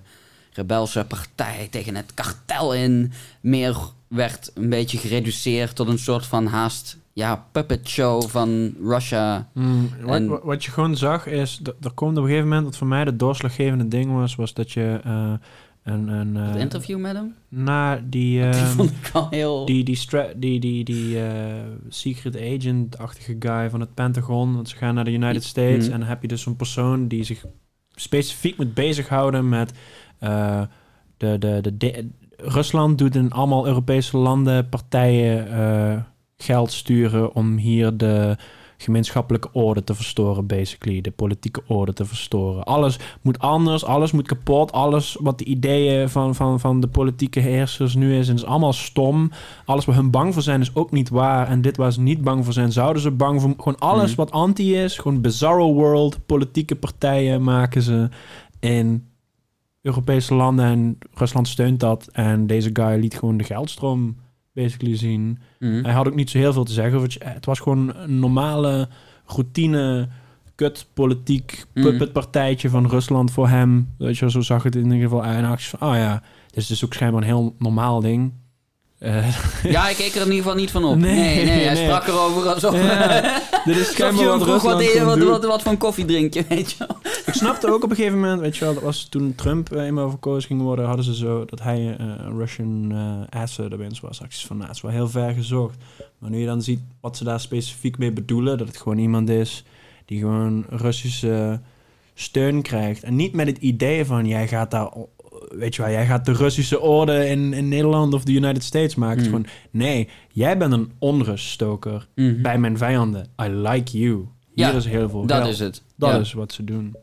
rebelse partij tegen het kartel in. Meer werd een beetje gereduceerd tot een soort van haast. Ja, puppet show van Russia. Hmm, wat, En- wat- wat je gewoon zag is, d- er komt op een gegeven moment, wat voor mij de doorslaggevende ding was, was dat je eh, een, een Het eh, interview met hem. na die, Die ehm, vond ik al heel... die, die, die, die, die eh, secret agent-achtige guy van het Pentagon, want ze gaan naar de United States Mhm. en dan heb je dus zo'n persoon die zich specifiek moet bezighouden met eh, de, de, de, Rusland doet in allemaal Europese landen partijen eh, geld sturen om hier de gemeenschappelijke orde te verstoren, basically. De politieke orde te verstoren. Alles moet anders, alles moet kapot. Alles wat de ideeën van, van, van de politieke heersers nu is, en is allemaal stom. Alles waar hun bang voor zijn is ook niet waar. En dit waar ze niet bang voor zijn, zouden ze bang voor... Gewoon alles Mhm. wat anti is, gewoon bizarro world, politieke partijen maken ze in Europese landen en Rusland steunt dat. En deze guy liet gewoon de geldstroom basically zien. Mhm. Hij had ook niet zo heel veel te zeggen. het- Het was gewoon een normale routine, kut, politiek, Mhm. puppetpartijtje van Rusland voor hem. Weet je, zo zag het in ieder geval uit. En van, oh ja, dit is dus ook schijnbaar een heel normaal ding. Eh, Ja, ik keek er in ieder geval niet van op. Nee, Nee, nee, hij nee. sprak erover alsof... Ja, dit is Alsof je vroeg wat, wat, wat, wat, wat voor een koffie drink je, weet je wel. Ik snapte ook op een gegeven moment, weet je wel, dat was toen Trump eh, eenmaal verkozen ging worden, hadden ze zo dat hij eh, een Russian asset erbij was. Acties van, nou, het is wel heel ver gezocht. Maar nu je dan ziet wat ze daar specifiek mee bedoelen, dat het gewoon iemand is die gewoon Russische steun krijgt. En niet met het idee van, jij gaat daar, weet je wel, jij gaat de Russische orde in, in Nederland of de United States maken. Hmm. gewoon, nee, jij bent een onruststoker bij mijn vijanden. I like you. Hier Ja, is heel veel Dat geld. is het. Dat Ja. is wat ze doen.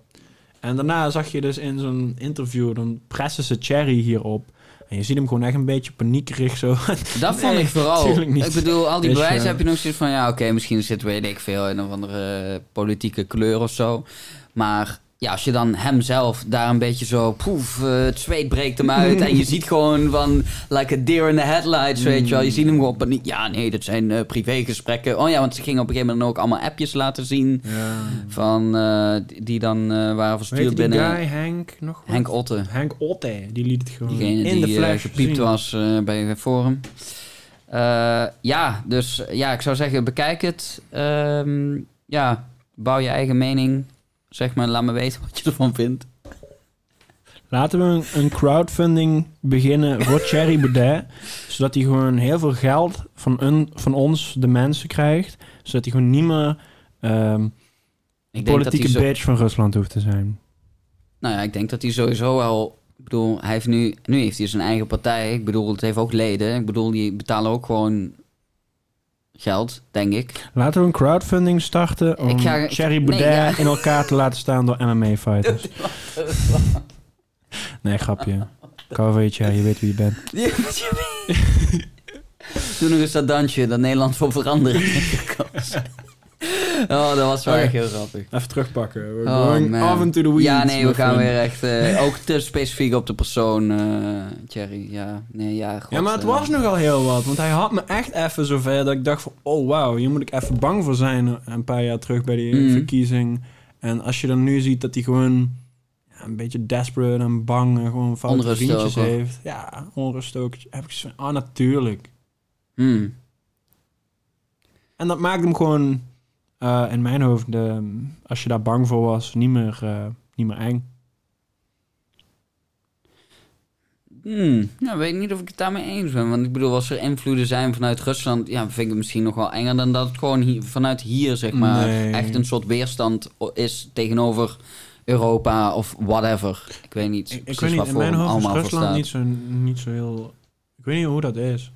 En daarna zag je dus in zo'n interview, dan pressen ze Cherry hierop. En je ziet hem gewoon echt een beetje paniekerig zo. Dat vond Nee, ik vooral. Ik bedoel, al die Dus, bewijzen ja. heb je nog zoiets van... Ja, oké, misschien zit, weet ik veel, in een of andere eh, politieke kleur of zo. Maar ja, als je dan hemzelf daar een beetje zo... Poef, eh, het zweet breekt hem uit. en je ziet gewoon van... Like a deer in the headlights, weet je wel. Je ziet hem gewoon paniek. Ja, nee, dat zijn eh, privégesprekken. Oh ja, want ze gingen op een gegeven moment ook allemaal appjes laten zien... Ja. Van, eh, die- dan waren verstuurd binnen... guy, Henk, nog wat? Henk Otte. Henk Otte, die liet het gewoon Diegene in de die eh, flash gepiept zien. was bij Forum. Ja, dus ja, ik zou zeggen, bekijk het. Ehm, ja, bouw je eigen mening. Zeg maar, laat me weten wat je ervan vindt. Laten we een, crowdfunding beginnen voor Thierry Baudet. zodat hij gewoon heel veel geld van, een, van ons, de mensen, krijgt. Zodat hij gewoon niet meer ehm, Ik denk dat politieke zo, bitch van Rusland hoeft te zijn. nou ja, ik denk dat hij sowieso al... Ik bedoel, hij heeft nu, nu heeft hij zijn eigen partij. Ik bedoel, het heeft ook leden. Ik bedoel, die betalen ook gewoon geld, denk ik. Laten we een crowdfunding starten om Ik ga- Thierry nee, Baudet ja. in elkaar te laten staan door MMA-fighters. nee, grapje. Van je, weet wie je bent. Doe nog eens dat dansje dat Nederland voor verandering heeft gekozen. Oh, dat was wel echt heel grappig. Even terugpakken. We're Oh, going man. off into the weeds. Ja, nee, we gaan friend. weer echt... eh, ook te specifiek op de persoon, eh Thierry. Ja, nee, ja, god, Ja, maar het eh, was nogal heel wat. Want hij had me echt even zover dat ik dacht van... Oh, wauw, hier moet ik even bang voor zijn. Een paar jaar terug bij die Mhm. verkiezing. En als je dan nu ziet dat hij gewoon... Ja, een beetje desperate en bang en gewoon foute vriendjes heeft. Ja, onrust ook. Heb ik zoiets van, ah, natuurlijk. hmm. En dat maakt hem gewoon... eh, in mijn hoofd, de, als je daar bang voor was, niet meer, eh, niet meer eng. Hmm. Nou, weet ik niet of ik het daarmee eens ben. Want ik bedoel, als er invloeden zijn vanuit Rusland... Ja, vind ik het misschien nog wel enger dan dat het gewoon hier, vanuit hier, zeg maar... Nee. echt een soort weerstand is tegenover Europa of whatever. Ik weet niet Ik, ik weet niet, in mijn hoofd is Rusland niet zo, niet zo heel... Ik weet niet hoe dat is.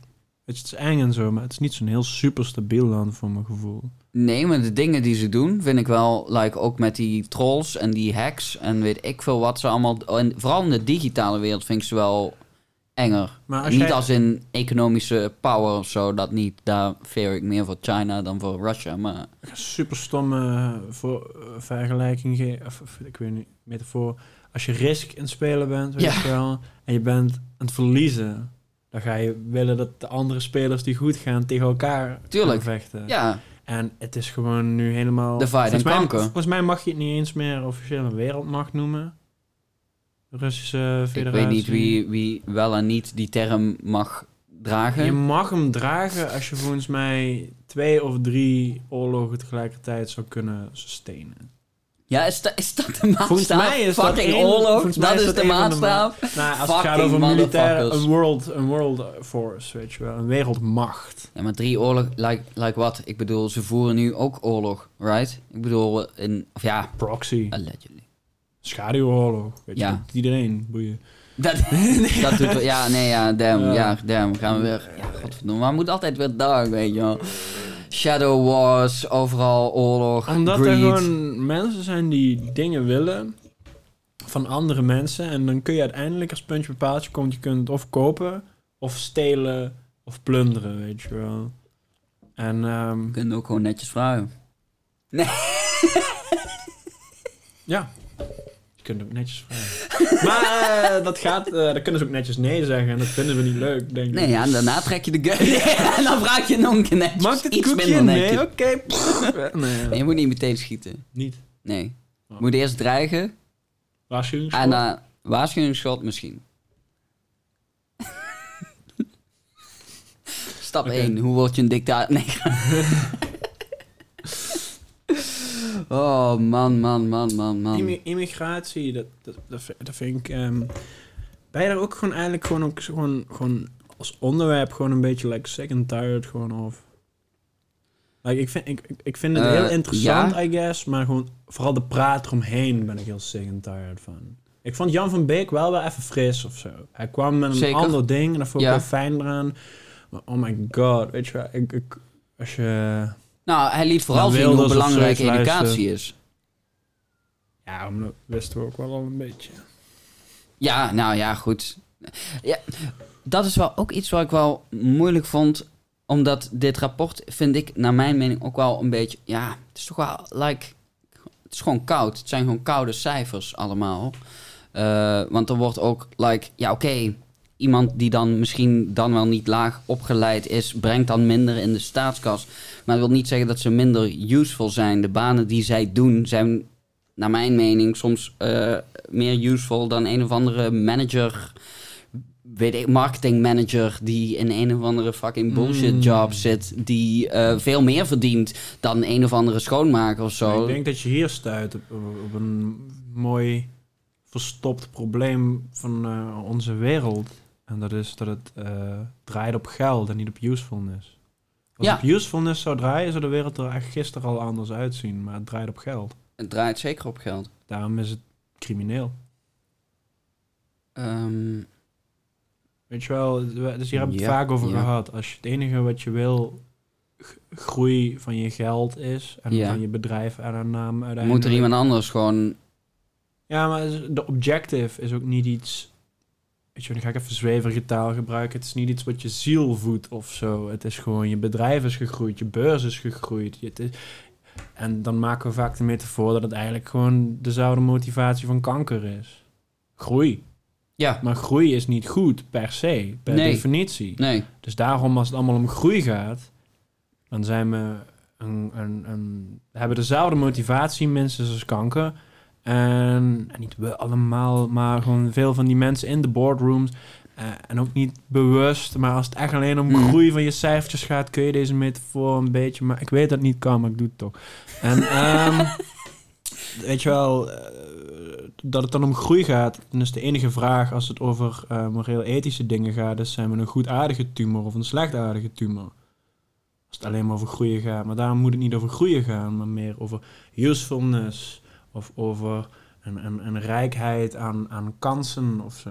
Het is eng en zo, maar het is niet zo'n heel super stabiel land voor mijn gevoel. Nee, maar de dingen die ze doen, vind ik wel, like ook met die trolls en die hacks en weet ik veel wat ze allemaal. En vooral in de digitale wereld vind ik ze wel enger. Maar als niet jij- als in economische power of zo, dat niet. Daar fear ik meer voor China dan voor Russia. Maar Super stomme voor, eh, vergelijking, ge- of, of ik weet niet, metafoor. Als je risk in spelen bent, weet Ja. je wel, en je bent aan het verliezen, dan ga je willen dat de andere spelers die goed gaan tegen elkaar Tuurlijk. gaan vechten. ja, En het is gewoon nu helemaal... And volgens mij. Volgens mij mag je het niet eens meer officieel een wereldmacht noemen. De Russische ik federatie. weet niet wie, wie wel en niet die term mag dragen. Je mag hem dragen als je volgens mij twee of drie oorlogen tegelijkertijd zou kunnen sustainen. Ja, is, dat is dat de maatstaaf? Volgens mij is dat Fucking één- oorlog, mij dat is dat de maatstaaf. Nou, als het gaat Fucking over militair, motherfuckers. een world, een world force, weet je wel, een wereldmacht. Ja, maar drie oorlog, like, like wat? Ik bedoel, ze voeren nu ook oorlog, right? Ik bedoel, in, of ja, Proxy, allegedly. schaduwoorlog, weet je, Ja. wel, iedereen, boeien. Dat, dat doet ja, nee, ja, damn, Ja. ja, damn, gaan we weer, ja, godverdomme, maar het moet altijd weer dark, weet je wel. Shadow Wars, overal oorlog, Omdat er gewoon mensen zijn die dingen willen van andere mensen. En dan kun je uiteindelijk als puntje bij paaltje komt, je kunt het of kopen, of stelen, of plunderen, weet je wel. En ehm, Je kunt ook gewoon netjes vragen. ja, je kunt ook netjes vragen. Maar eh, dat gaat, eh dat kunnen ze ook netjes nee zeggen en dat vinden we niet leuk, denk ik. Nee, ja, en daarna trek je de gun. en dan vraag je nog een keer netjes. Mag iets minder netjes. Nee, oké. Nee, Nee, je moet niet meteen schieten. niet. Nee. Oh. Je moet eerst dreigen Waarschuwingsschot. en dan waarschuwingsschot misschien. Stap Oké. 1. Hoe word je een dictator? Nee. Oh, man, man, man, man, man. Immi- immigratie, dat, dat, dat, vind- ik... ben je daar ook gewoon eigenlijk gewoon, ook, gewoon, gewoon als onderwerp gewoon een beetje like sick and tired gewoon of... Like, ik, vind, ik, ik- vind het Eh, heel interessant, ja. I guess, maar gewoon vooral de praat eromheen ben ik heel sick and tired van. Ik vond Jan van Beek wel wel even fris of zo. Hij kwam met een Zeker. ander ding en dat vond ik Ja. wel fijn eraan. Maar oh my god, weet je wel, ik, ik, als je... Nou, hij liet vooral zien hoe belangrijk educatie is. Ja, dat wisten we ook wel al een beetje. Ja, nou ja, goed. Ja, dat is wel ook iets wat ik wel moeilijk vond. Omdat dit rapport, vind ik, naar mijn mening, ook wel een beetje... Ja, het is toch wel, like... Het is gewoon koud. Het zijn gewoon koude cijfers allemaal. Eh, want er wordt ook, like... Ja, oké. Iemand die dan misschien dan wel niet laag opgeleid is... brengt dan minder in de staatskas. Maar dat wil niet zeggen dat ze minder useful zijn. De banen die zij doen zijn naar mijn mening, soms eh, meer useful dan een of andere manager, weet ik, marketing manager die in een of andere fucking bullshit Mm. job zit, die eh, veel meer verdient dan een of andere schoonmaker of zo. Ik denk dat je hier stuit op, op een mooi verstopt probleem van eh, onze wereld. En dat is dat het eh, draait op geld en niet op usefulness. Als Ja. op usefulness zou draaien, zou de wereld er echt gisteren al anders uitzien. Maar het draait op geld. Het draait zeker op geld. Daarom is het crimineel. Ehm, Weet je wel, we- dus hier hebben we het Ja, vaak over ja. gehad. Als je het enige wat je wil groei van je geld is en van je bedrijf en een naam uiteindelijk. moet er iemand anders gewoon... Ja, maar de objective is ook niet iets. Weet je, nu ga ik even zweverige taal gebruiken. Het is niet iets wat je ziel voedt of zo. Het is gewoon je bedrijf is gegroeid, je beurs is gegroeid. Je, is- en dan maken we vaak de metafoor dat het eigenlijk gewoon dezelfde motivatie van kanker is. Groei. Ja, Maar groei is niet goed per se, per Nee. definitie. nee. Dus daarom, als het allemaal om groei gaat, dan zijn we een, een, een, hebben dezelfde motivatie, minstens als kanker. En, en niet we allemaal, maar gewoon veel van die mensen in de boardrooms. eh, en ook niet bewust, maar als het echt alleen om Mhm. groei van je cijfertjes gaat, kun je deze metafoor een beetje. Maar ik weet dat het niet kan, maar ik doe het toch. En ehm, weet je wel, eh, dat het dan om groei gaat, dan is de enige vraag als het over eh, moreel-ethische dingen gaat, is zijn we een goedaardige tumor of een slechtaardige tumor? Als het alleen maar over groeien gaat. Maar daarom moet het niet over groeien gaan, maar meer over usefulness of over een, een, een rijkheid aan, aan kansen of zo.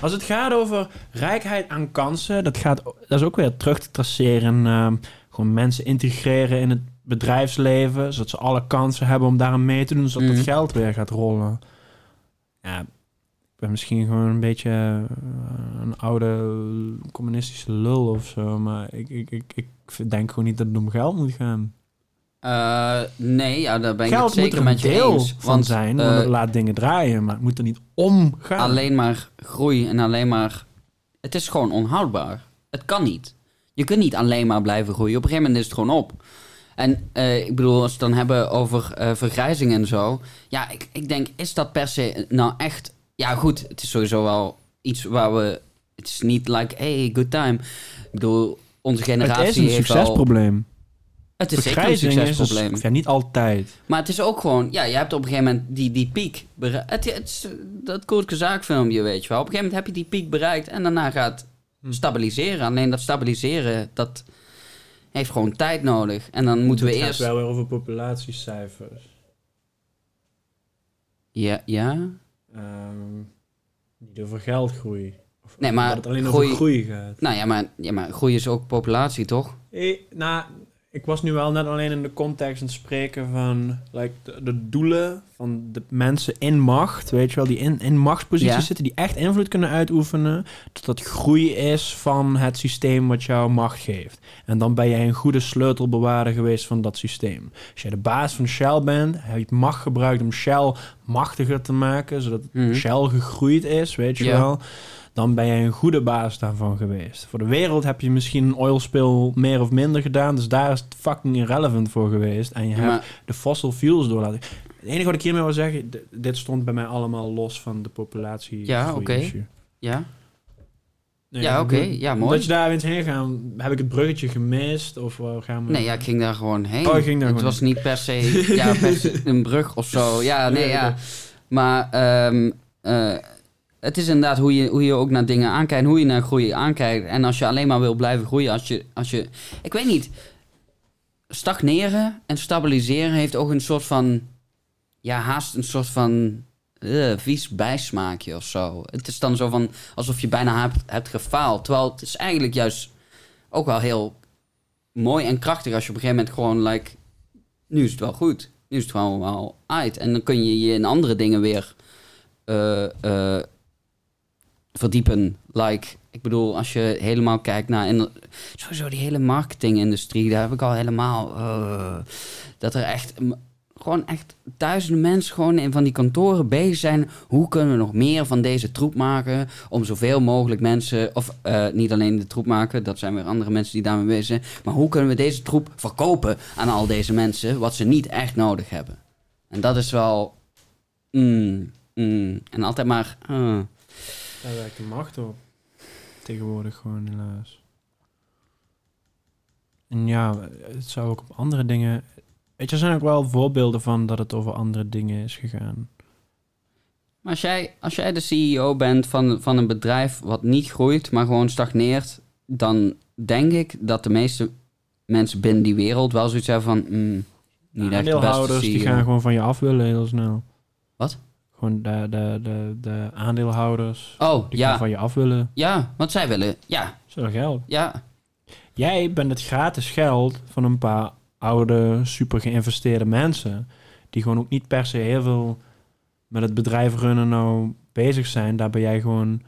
Als het gaat over rijkheid aan kansen, dat, gaat, dat is ook weer terug te traceren. ehm, gewoon mensen integreren in het bedrijfsleven, zodat ze alle kansen hebben om daaraan mee te doen, zodat Mhm. het geld weer gaat rollen. Ja, ik ben misschien gewoon een beetje eh, een oude communistische lul of zo, maar ik, ik, ik, ik denk gewoon niet dat het om geld moet gaan. Eh, nee, ja, daar ben ik het zeker moet er met een je deel eens. van Want, zijn, eh, want het laat dingen draaien, maar het moet er niet om gaan. alleen maar groei en alleen maar... Het is gewoon onhoudbaar. Het kan niet. Je kunt niet alleen maar blijven groeien. Op een gegeven moment is het gewoon op. En eh, ik bedoel, als we het dan hebben over eh, vergrijzing en zo... Ja, ik, ik denk, is dat per se nou echt... Ja, goed, het is sowieso wel iets waar we... Het is niet like, hey, good time. Ik bedoel, onze generatie het is een succesprobleem. Het is zeker een is succesprobleem. suc- ja, niet altijd. Maar het is ook gewoon, ja, je hebt op een gegeven moment die, die piek bereikt. Het, het is dat Koertke zaakfilmpje, weet je wel. Op een gegeven moment heb je die piek bereikt en daarna gaat Hm. stabiliseren. Alleen dat stabiliseren, dat heeft gewoon tijd nodig. En dan moeten we het eerst... gaat wel weer over populatiecijfers. Ja, ja? Ehm, niet over geldgroei. Of Nee, maar dat het alleen groei- over groei gaat. Nou ja maar, ja, maar groei is ook populatie, toch? Eh, nou, ik was nu wel net alleen in de context aan het spreken van like, de, de doelen van de mensen in macht, weet je wel, die in, in machtsposities Ja. zitten, die echt invloed kunnen uitoefenen, dat dat groei is van het systeem wat jou macht geeft. En dan ben jij een goede sleutelbewaarder geweest van dat systeem. Als jij de baas van Shell bent, heb je macht gebruikt om Shell machtiger te maken, zodat Mhm. Shell gegroeid is, weet je Ja. wel. Dan ben jij een goede baas daarvan geweest. Voor de wereld heb je misschien een oilspill meer of minder gedaan. Dus daar is het fucking irrelevant voor geweest. En je hebt de fossil fuels door laten... Het enige wat ik hiermee wil zeggen... dit stond bij mij allemaal los van de populatie. Ja, oké. ja? Nee, Ja, oké. Ja, mooi. je daar eens heen gaan... Heb ik het bruggetje gemist? Of gaan we... Nee, ja, ik ging daar gewoon heen. Oh, je ging daar het was niet per se, ja, per se een brug of zo. Ja, nee, ja. Maar ehm, eh, het is inderdaad hoe je, hoe je ook naar dingen aankijkt, hoe je naar groei aankijkt. En als je alleen maar wil blijven groeien, als je, als je ik weet niet, stagneren en stabiliseren heeft ook een soort van, ja, haast een soort van eh, vies bijsmaakje of zo. Het is dan zo van, alsof je bijna hebt, hebt gefaald. Terwijl het is eigenlijk juist ook wel heel mooi en krachtig als je op een gegeven moment gewoon, like, nu is het wel goed. Nu is het gewoon wel uit. En dan kun je je in andere dingen weer eh, eh, verdiepen. Like, ik bedoel, als je helemaal kijkt naar... Sowieso die hele marketingindustrie, daar heb ik al helemaal... eh, dat er echt... Gewoon echt duizenden mensen gewoon in van die kantoren bezig zijn. Hoe kunnen we nog meer van deze troep maken? Om zoveel mogelijk mensen... Of eh, niet alleen de troep maken, dat zijn weer andere mensen die daarmee bezig zijn. Maar hoe kunnen we deze troep verkopen aan al deze mensen... wat ze niet echt nodig hebben? En dat is wel... mm, mm, en altijd maar... ah. Daar werkt de macht op. Tegenwoordig gewoon helaas. En ja, het zou ook op andere dingen... Weet je, er zijn ook wel voorbeelden van dat het over andere dingen is gegaan. Maar als jij, als jij de CEO bent van, van een bedrijf wat niet groeit, maar gewoon stagneert, dan denk ik dat de meeste mensen binnen die wereld wel zoiets hebben van, mm, niet echt de beste die CEO. gaan gewoon van je af willen heel snel. Wat? Gewoon de, de, de, de aandeelhouders Oh, die ja, van je af willen. ja, want zij willen, ja, geld. ja, Jij bent het gratis geld van een paar oude, super geïnvesteerde mensen. Die gewoon ook niet per se heel veel met het bedrijf runnen nou bezig zijn. Daar ben jij gewoon...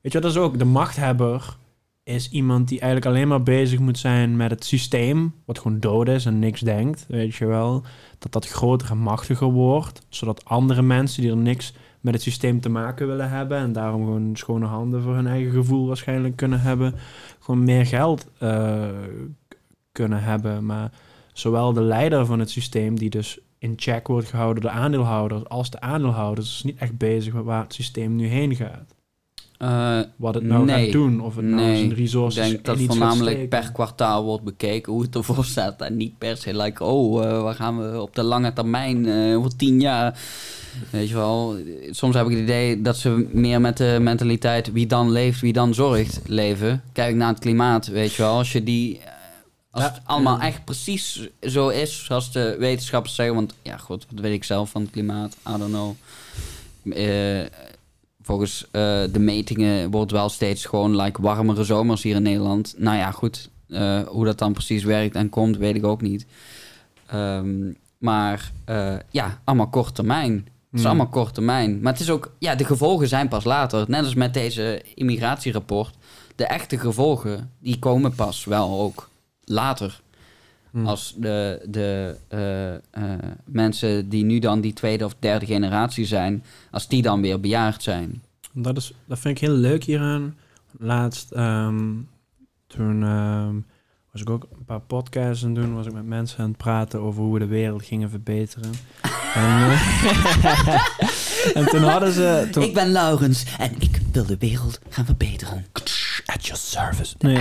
Weet je dat is ook... De machthebber is iemand die eigenlijk alleen maar bezig moet zijn met het systeem. Wat gewoon dood is en niks denkt, weet je wel. Dat dat groter en machtiger wordt. Zodat andere mensen die er niks met het systeem te maken willen hebben... en daarom gewoon schone handen voor hun eigen gevoel waarschijnlijk kunnen hebben... gewoon meer geld eh, kunnen hebben. Maar zowel de leider van het systeem... die dus in check wordt gehouden door de aandeelhouders... als de aandeelhouders is niet echt bezig met waar het systeem nu heen gaat. Eh, Wat het nou Nee. gaat doen. Of het nou Nee. zijn ik resources denk dat voornamelijk per kwartaal wordt bekeken hoe het ervoor staat. En niet per se like, oh, eh, waar gaan we op de lange termijn, eh over tien jaar. Weet je wel, soms heb ik het idee dat ze meer met de mentaliteit wie dan leeft, wie dan zorgt leven. Kijk naar het klimaat, weet je wel. Als je die, als Ja, het allemaal echt precies zo is zoals de wetenschappers zeggen. Want ja, goed, wat weet ik zelf van het klimaat? I don't know. Volgens eh, de metingen wordt wel steeds gewoon like warmere zomers hier in Nederland. Nou ja, goed. eh, hoe dat dan precies werkt en komt, weet ik ook niet. Ehm, maar eh, ja, allemaal kort termijn. Het is Hmm. allemaal kort termijn. Maar het is ook, ja, de gevolgen zijn pas later. Net als met deze immigratierapport. De echte gevolgen, die komen pas wel ook later. Hmm. Als de, de eh, eh, mensen die nu dan die tweede of derde generatie zijn, als die dan weer bejaard zijn. Dat, is, dat vind ik heel leuk hieraan. Laatst, ehm, toen ehm, was ik ook een paar podcasts aan het doen. Was ik met mensen aan het praten over hoe we de wereld gingen verbeteren. en, eh, en toen hadden ze... Toen, Ik ben Laurens en ik wil de wereld gaan verbeteren. At your service. Nee,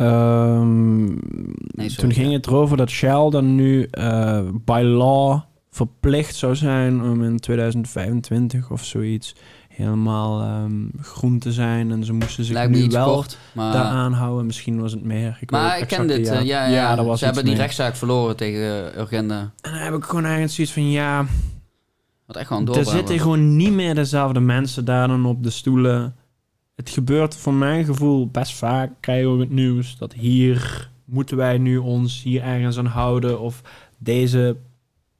ehm, Nee, sorry, toen ging ja. het erover dat Shell dan nu eh, by law verplicht zou zijn om in 2025 of zoiets helemaal ehm, groen te zijn. En ze moesten zich Lijkt nu wel kort, maar... daaraan houden. Misschien was het meer. Ik Maar ik ken dit, eh, ja, ja, dat was ze hebben die rechtszaak verloren tegen uh, Urgenda. En dan heb ik gewoon eigenlijk zoiets van, ja, Wat echt gewoon er zitten gewoon niet meer dezelfde mensen daar dan op de stoelen. Het gebeurt voor mijn gevoel best vaak, krijgen we het nieuws, dat hier moeten wij nu ons hier ergens aan houden? Of deze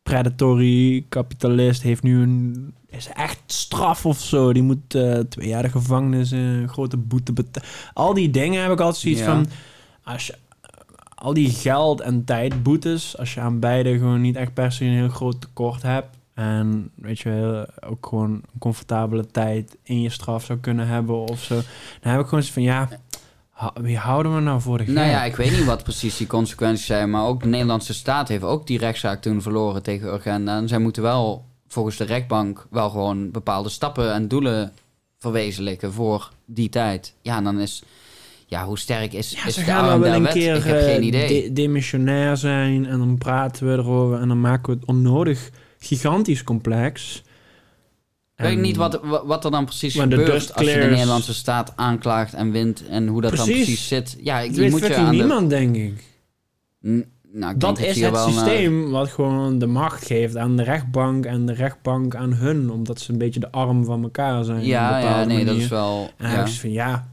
predatory kapitalist heeft nu een is echt straf of zo. Die moet eh, twee jaar de gevangenis, een grote boete betalen. Al die dingen heb ik altijd zoiets Ja. van... Als je, al die geld- en tijdboetes, als je aan beide gewoon niet echt per se een heel groot tekort hebt... en weet je, ook gewoon een comfortabele tijd in je straf zou kunnen hebben of zo... dan heb ik gewoon zoiets van, ja, wie houden we nou voor de? Nou ja, ik weet niet wat precies die consequenties zijn, maar ook de Nederlandse staat heeft ook die rechtszaak toen verloren tegen Urgenda. En zij moeten wel volgens de rechtbank wel gewoon bepaalde stappen en doelen verwezenlijken voor die tijd. Ja, en dan is, ja, hoe sterk is, Ja, is ze de gaan wel een wet? keer Ik heb eh, geen idee. de- demissionair zijn en dan praten we erover en dan maken we het onnodig gigantisch complex. Ik weet En- niet wat, wa- wat er dan precies gebeurt als je de. Nederlandse staat aanklaagt en wint en hoe dat dan Precies. zit. Ja, ik, weet moet je aan de... niemand, denk ik. N- Nou, ik Dat denk is het wel naar- systeem wat gewoon de macht geeft aan de rechtbank en de rechtbank aan hun, omdat ze een beetje de arm van elkaar zijn. Ja, ja, nee, dat is wel... En ja. van ja,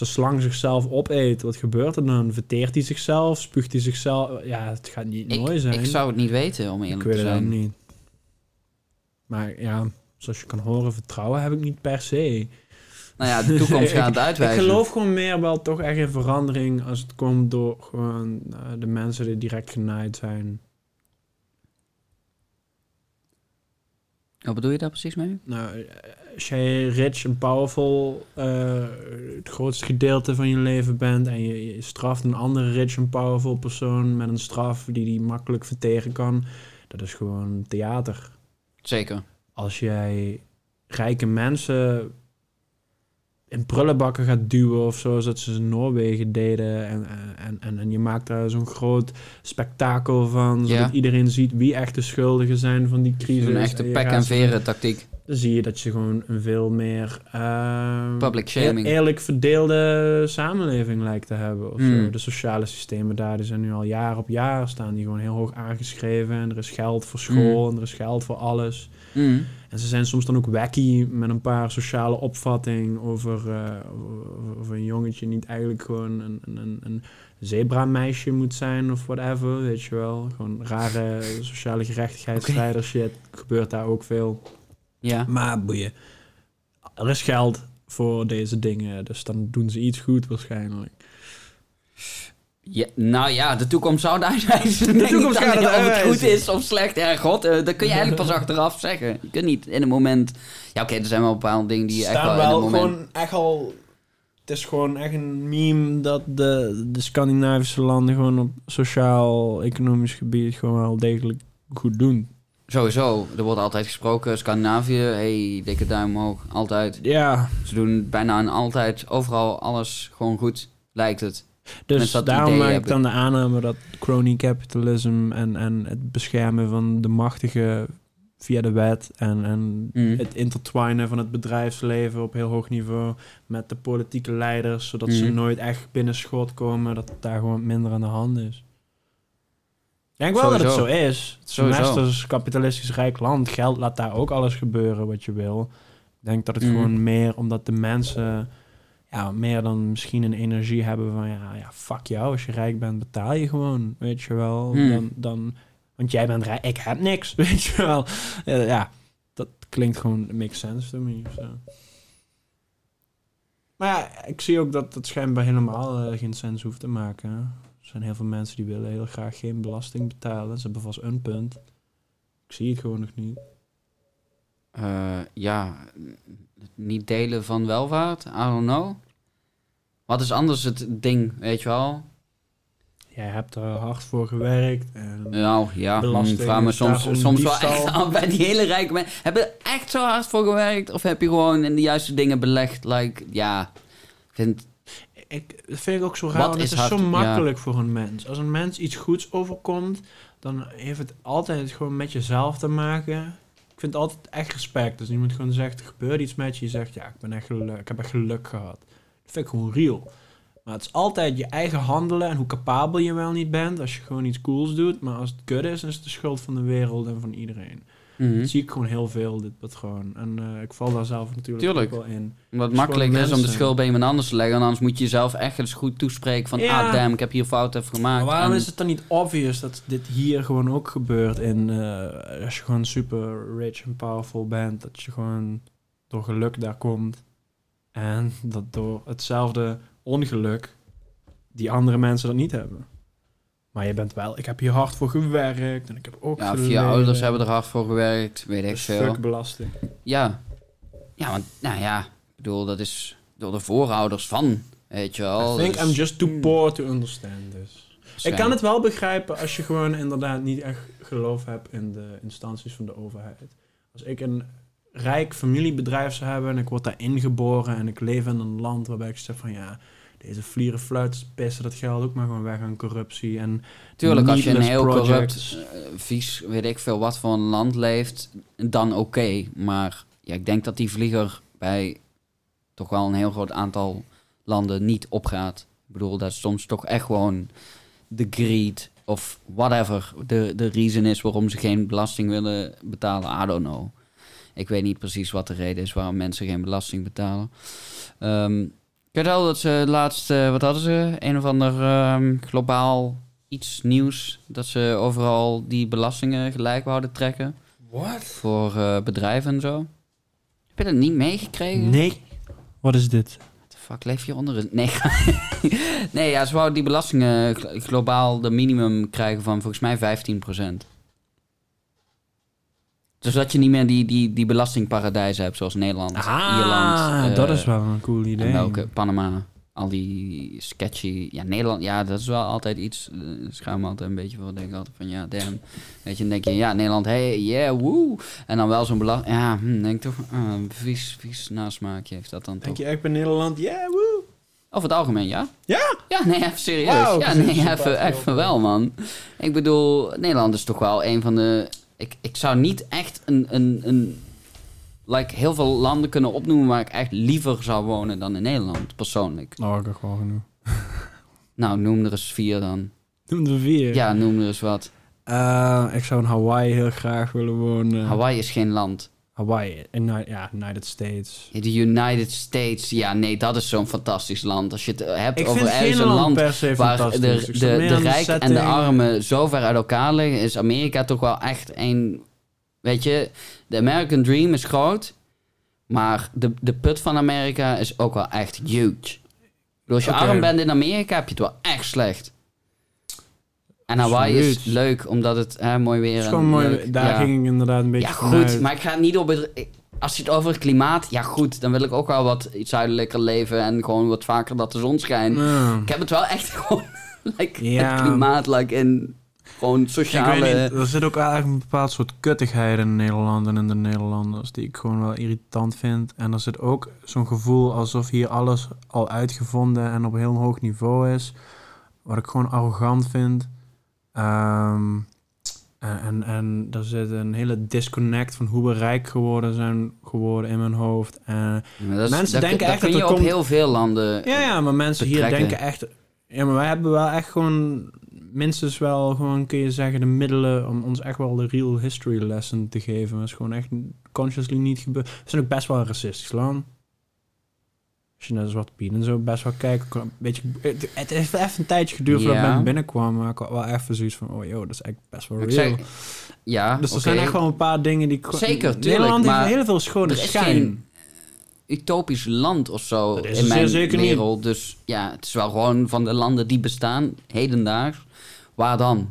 als de slang zichzelf opeet, wat gebeurt er dan? Verteert hij zichzelf? Spuugt hij zichzelf? Ja, het gaat niet mooi ik, zijn. ik zou het niet weten, om Ik eerlijk weet te het ook zijn. niet. Maar ja, zoals je kan horen, vertrouwen heb ik niet per se. Nou ja, de toekomst gaat het Ik uitwijzen. geloof gewoon meer wel toch echt in verandering als het komt door gewoon eh, de mensen die direct genaaid zijn. Wat bedoel je daar precies mee? Nou, eh, jij rich en powerful eh, het grootste gedeelte van je leven bent en je, je straft een andere rich en powerful persoon met een straf die die makkelijk verteren kan, dat is gewoon theater. Zeker. Als jij rijke mensen in prullenbakken gaat duwen of zo, zoals ze in Noorwegen deden. En, en, en, en je maakt daar zo'n groot spektakel van, zodat Ja. iedereen ziet wie echt de schuldigen zijn van die crisis. Een echte pek en veren tactiek. Dan zie je dat je gewoon een veel meer ehm, Public shaming. eer- eerlijk verdeelde samenleving lijkt te hebben. Of Mm. zo. De sociale systemen daar die zijn nu al jaar op jaar staan die gewoon heel hoog aangeschreven. En er is geld voor school en er is geld voor alles. Mm. En ze zijn soms dan ook wacky met een paar sociale opvatting over, over, over een jongetje niet eigenlijk gewoon een, een, een, een zebra-meisje moet zijn of whatever, weet je wel. Gewoon rare sociale gerechtigheidsstrijder shit. Gebeurt daar ook veel. Ja. Maar boeien. Er is geld voor deze dingen, dus dan doen ze iets goed waarschijnlijk. ja. Nou ja, de toekomst zou het uitwijzen. De toekomst gaat het Of het goed is of slecht. Ja, god, eh, dat kun je eigenlijk pas achteraf zeggen. Je kunt niet in het moment... Ja, oké, er zijn wel bepaalde dingen die je echt wel, staan wel in het moment... gewoon echt al... Het is gewoon echt een meme dat de, de Scandinavische landen gewoon op sociaal-economisch gebied gewoon wel degelijk goed doen. Sowieso, er wordt altijd gesproken. Scandinavië, hey, dikke duim omhoog. Altijd. Ja, Ze doen bijna en altijd, overal alles gewoon goed, lijkt het. dus daarom maak ik dan de aanname dat crony capitalism en, en het beschermen van de machtigen via de wet en, en Mm. het intertwinen van het bedrijfsleven op heel hoog niveau met de politieke leiders, zodat ze Mhm. nooit echt binnen schot komen, dat daar gewoon minder aan de hand is. Ik denk wel dat het zo is. Het is een Sowieso. westers kapitalistisch rijk land. Geld laat daar ook alles gebeuren wat je wil. Ik denk dat het Mhm. gewoon meer omdat de mensen ja, meer dan misschien een energie hebben van ja, ja, fuck jou. Als je rijk bent, betaal je gewoon, weet je wel. Hmm. Dan, dan, want jij bent rijk, ik heb niks, weet je wel. Ja, ja, dat klinkt gewoon, makes sense to me. of zo. Maar ja, ik zie ook dat het schijnbaar helemaal eh, geen sens hoeft te maken. Er zijn heel veel mensen die willen heel graag geen belasting betalen. Ze hebben vast een punt. Ik zie het gewoon nog niet. Eh, ja, niet delen van welvaart, I don't know. Wat is anders het ding, weet je wel? Jij hebt er hard voor gewerkt. En Nou ja, Belasting ik vraag me soms, soms wel echt aan bij die hele rijke mensen. Hebben er echt zo hard voor gewerkt? Of heb je gewoon in de juiste dingen belegd? Like, ja, ik vind... ik, dat vind ik ook zo raar, want het is zo ja. makkelijk voor een mens. Als een mens iets goeds overkomt, dan heeft het altijd gewoon met jezelf te maken. Ik vind het altijd echt respect. Dus iemand gewoon zegt, er gebeurt iets met je. Je zegt, ja, ik, ben echt geluk, ik heb echt geluk gehad. Dat vind ik gewoon real. Maar het is altijd je eigen handelen en hoe capabel je wel niet bent als je gewoon iets cools doet. Maar als het kut is, dan is het de schuld van de wereld en van iedereen. Mhm. Zie ik gewoon heel veel, dit patroon. En eh, ik val daar zelf natuurlijk Tuurlijk. ook wel in. Wat Dus makkelijk is om de schuld bij iemand anders te leggen. En anders moet je jezelf echt eens goed toespreken van... Ja. Ah, damn, ik heb hier fout even gemaakt. Maar waarom En- is het dan niet obvious dat dit hier gewoon ook gebeurt in... eh, als je gewoon super rich en powerful bent, dat je gewoon door geluk daar komt. En dat door hetzelfde ongeluk die andere mensen dat niet hebben. Maar je bent wel... Ik heb hier hard voor gewerkt en ik heb ook Ja, je ouders hebben er hard voor gewerkt, weet ik veel. fuck belasting. Ja. Ja, want, nou ja, ik bedoel, dat is door de voorouders van, weet je wel. I think dus- I'm just too poor to understand this. Ik kan het wel begrijpen als je gewoon inderdaad niet echt geloof hebt in de instanties van de overheid. Als ik een rijk familiebedrijf zou hebben en ik word daar ingeboren en ik leef in een land waarbij ik zeg van ja, deze vlieren fluiters pissen dat geld ook maar gewoon weg aan corruptie en Tuurlijk, als je een heel projects. corrupt, eh, vies, weet ik veel wat voor een land leeft, dan oké. Maar ja, ik denk dat die vlieger bij toch wel een heel groot aantal landen niet opgaat. Ik bedoel, dat soms toch echt gewoon de greed of whatever de, de reason is waarom ze geen belasting willen betalen. I don't know. Ik weet niet precies wat de reden is waarom mensen geen belasting betalen. Ehm, ik weet wel dat ze laatst, eh, wat hadden ze? Een of ander ehm, globaal iets nieuws. Dat ze overal die belastingen gelijk wouden trekken. What? Voor eh, bedrijven en zo. Heb je dat niet meegekregen? Nee. Wat is dit? Fuck, leef je onder een... Nee, nee ja, ze wouden die belastingen gl- globaal de minimum krijgen van volgens mij 15%. Dus dat je niet meer die, die, die belastingparadijzen hebt zoals Nederland, Ierland. eh, dat is wel een cool idee. En welke? Panama. Al die sketchy... Ja, Nederland... Ja, dat is wel altijd iets... eh, schaam me altijd een beetje voor. denk ik altijd van... Ja, damn. Weet je, dan denk je... Ja, Nederland... Hey, yeah, woe. En dan wel zo'n belasting... Ja, hm, denk ik toch... ah, vies, vies nasmaakje heeft dat dan Denk toch. je echt bij Nederland? Yeah, woe! Over het algemeen, ja? Ja? Ja, nee, even serieus. Ja, nee, even, even wel, man. Ik bedoel... Nederland is toch wel een van de... Ik, ik zou niet echt een... een, een like, heel veel landen kunnen opnoemen waar ik echt liever zou wonen dan in Nederland, persoonlijk. Nou, ik heb gewoon genoeg. Nou, noem er eens vier dan. Noem er vier. Ja, noem er eens wat. Eh, ik zou in Hawaii heel graag willen wonen. Hawaii is geen land. Hawaii, ja, United States. De United States, ja, nee, dat is zo'n fantastisch land. Als je het eh, hebt Ik over ergens een land waar de, de, en de armen zo ver uit elkaar liggen, is Amerika toch wel echt een... Weet je, de American Dream is groot, maar de, de put van Amerika is ook wel echt huge. Bedoel, Als je arm bent in Amerika, heb je het wel echt slecht. En Hawaii is leuk, omdat het hè, mooi weer Het is en gewoon mooi. leuk. Daar Ja. ging ik inderdaad een beetje Ja, vanuit. goed, maar ik ga niet op Als je het over het klimaat... Ja, goed, dan wil ik ook wel wat zuidelijker leven... en gewoon wat vaker dat de zon schijnt. Ja. Ik heb het wel echt gewoon... like, Ja. Het klimaat, like, in gewoon Ik sociale... weet niet, er zit ook eigenlijk een bepaald soort kuttigheid in Nederland en in de Nederlanders die ik gewoon wel irritant vind. En er zit ook zo'n gevoel alsof hier alles al uitgevonden en op heel hoog niveau is. Wat ik gewoon arrogant vind. Ehm, en, en, er zit een hele disconnect van hoe we rijk geworden zijn geworden in mijn hoofd. En, dat is- Mensen dat- denken dat echt kun dat je op komt- heel veel landen... ja, ja, maar mensen hier denken echt... Ja, maar wij hebben wel echt gewoon... Minstens wel gewoon, kun je zeggen, de middelen om ons echt wel de real history lesson te geven. Dat is gewoon echt consciously niet gebeurd. We zijn ook best wel een racistisch land. Als je naar de Zwarte Piet en zo best wel kijkt. ook Een beetje, het, heeft even een tijdje geduurd voordat Ja. ik binnenkwam. Maar ik had wel even zoiets van, oh joh, dat is echt best wel Ik real. ja, dus er zijn echt wel een paar dingen die... gewoon- Zeker, tuurlijk, Nederland maar heeft heel veel schone schijn. utopisch land of zo Dat is in mijn zeker niet. wereld. Dus ja, het is wel gewoon van de landen die bestaan, hedendaags. Waar dan?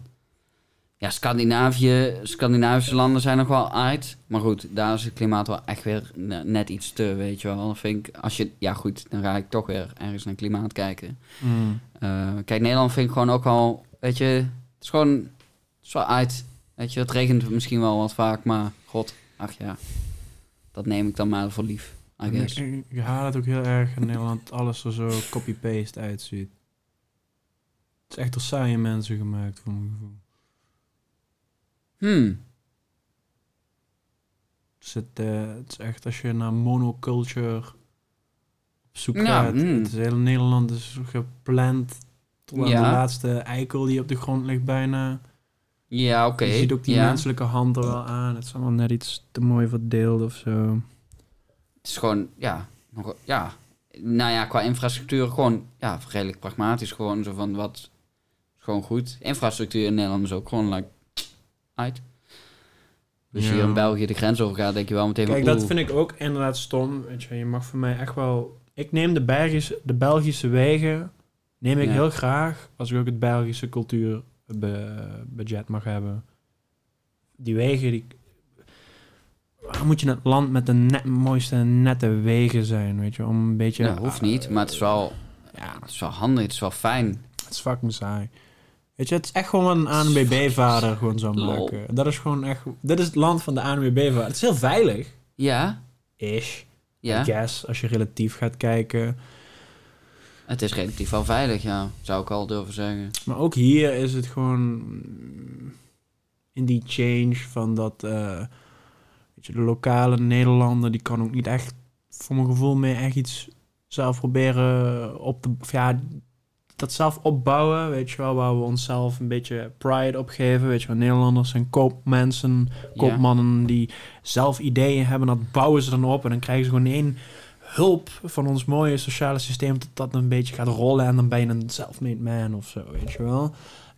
Ja, Scandinavië, Scandinavische landen zijn nog wel uit. Maar goed, daar is het klimaat wel echt weer ne- net iets te, weet je wel. Dan vind ik, als je, ja goed, dan ga ik toch weer ergens naar klimaat kijken. Mm. Eh, kijk, Nederland vind ik gewoon ook al, weet je, het is gewoon, het is wel uit. Weet je, het regent misschien wel wat vaak, maar god, ach ja, dat neem ik dan maar voor lief, I Ik, guess. ik, ik haal het ook heel erg in Nederland, alles er zo copy-paste uitziet. Het is echt door saaie mensen gemaakt, voor mijn gevoel. Hmm, is, het, eh, het is echt, als je naar monoculture op zoek Ja, gaat. mm. Het hele Nederland is gepland tot aan Ja. de laatste eikel die op de grond ligt bijna. Ja, oké. Je ziet ook die ja. menselijke hand er wel aan. Het is allemaal net iets te mooi verdeeld of zo. Het is gewoon, ja, nog, ja. Nou ja, qua infrastructuur gewoon, ja, redelijk pragmatisch. Gewoon zo van, wat is gewoon goed. Infrastructuur in Nederland is ook gewoon, like, uit. Dus Ja. hier in België de grens over gaat, denk je wel meteen Kijk, van, dat vind ik ook inderdaad stom. Weet je, je mag voor mij echt wel... Ik neem de, Belgische, de Belgische wegen... Neem ik Ja. heel graag als ik ook het Belgische cultuurbudget mag hebben. Die wegen, die... Waar moet je het land met de net, mooiste nette wegen zijn, weet je? Om een beetje... Ja, hoeft niet, maar het is wel, Ja, het is wel handig, het is wel fijn. het is fucking saai. Weet je, het is echt gewoon een ANWB-vader gewoon Lol. maken. Dat is gewoon echt... Dit is het land van de ANWB-vader. Het is heel veilig. Ja, Ish. ja. I guess, als je relatief gaat kijken. Het is relatief wel veilig, ja. Zou ik al durven zeggen. Maar ook hier is het gewoon in die change van dat, eh, weet je, de lokale Nederlander, die kan ook niet echt, voor mijn gevoel, meer echt iets zelf proberen op te, ja, dat zelf opbouwen, weet je wel, waar we onszelf een beetje pride op geven, weet je wel, Nederlanders zijn koopmensen, koopmannen die zelf ideeën hebben, dat bouwen ze dan op en dan krijgen ze gewoon één hulp van ons mooie sociale systeem dat dat een beetje gaat rollen en dan ben je een self-made man of zo, weet je wel.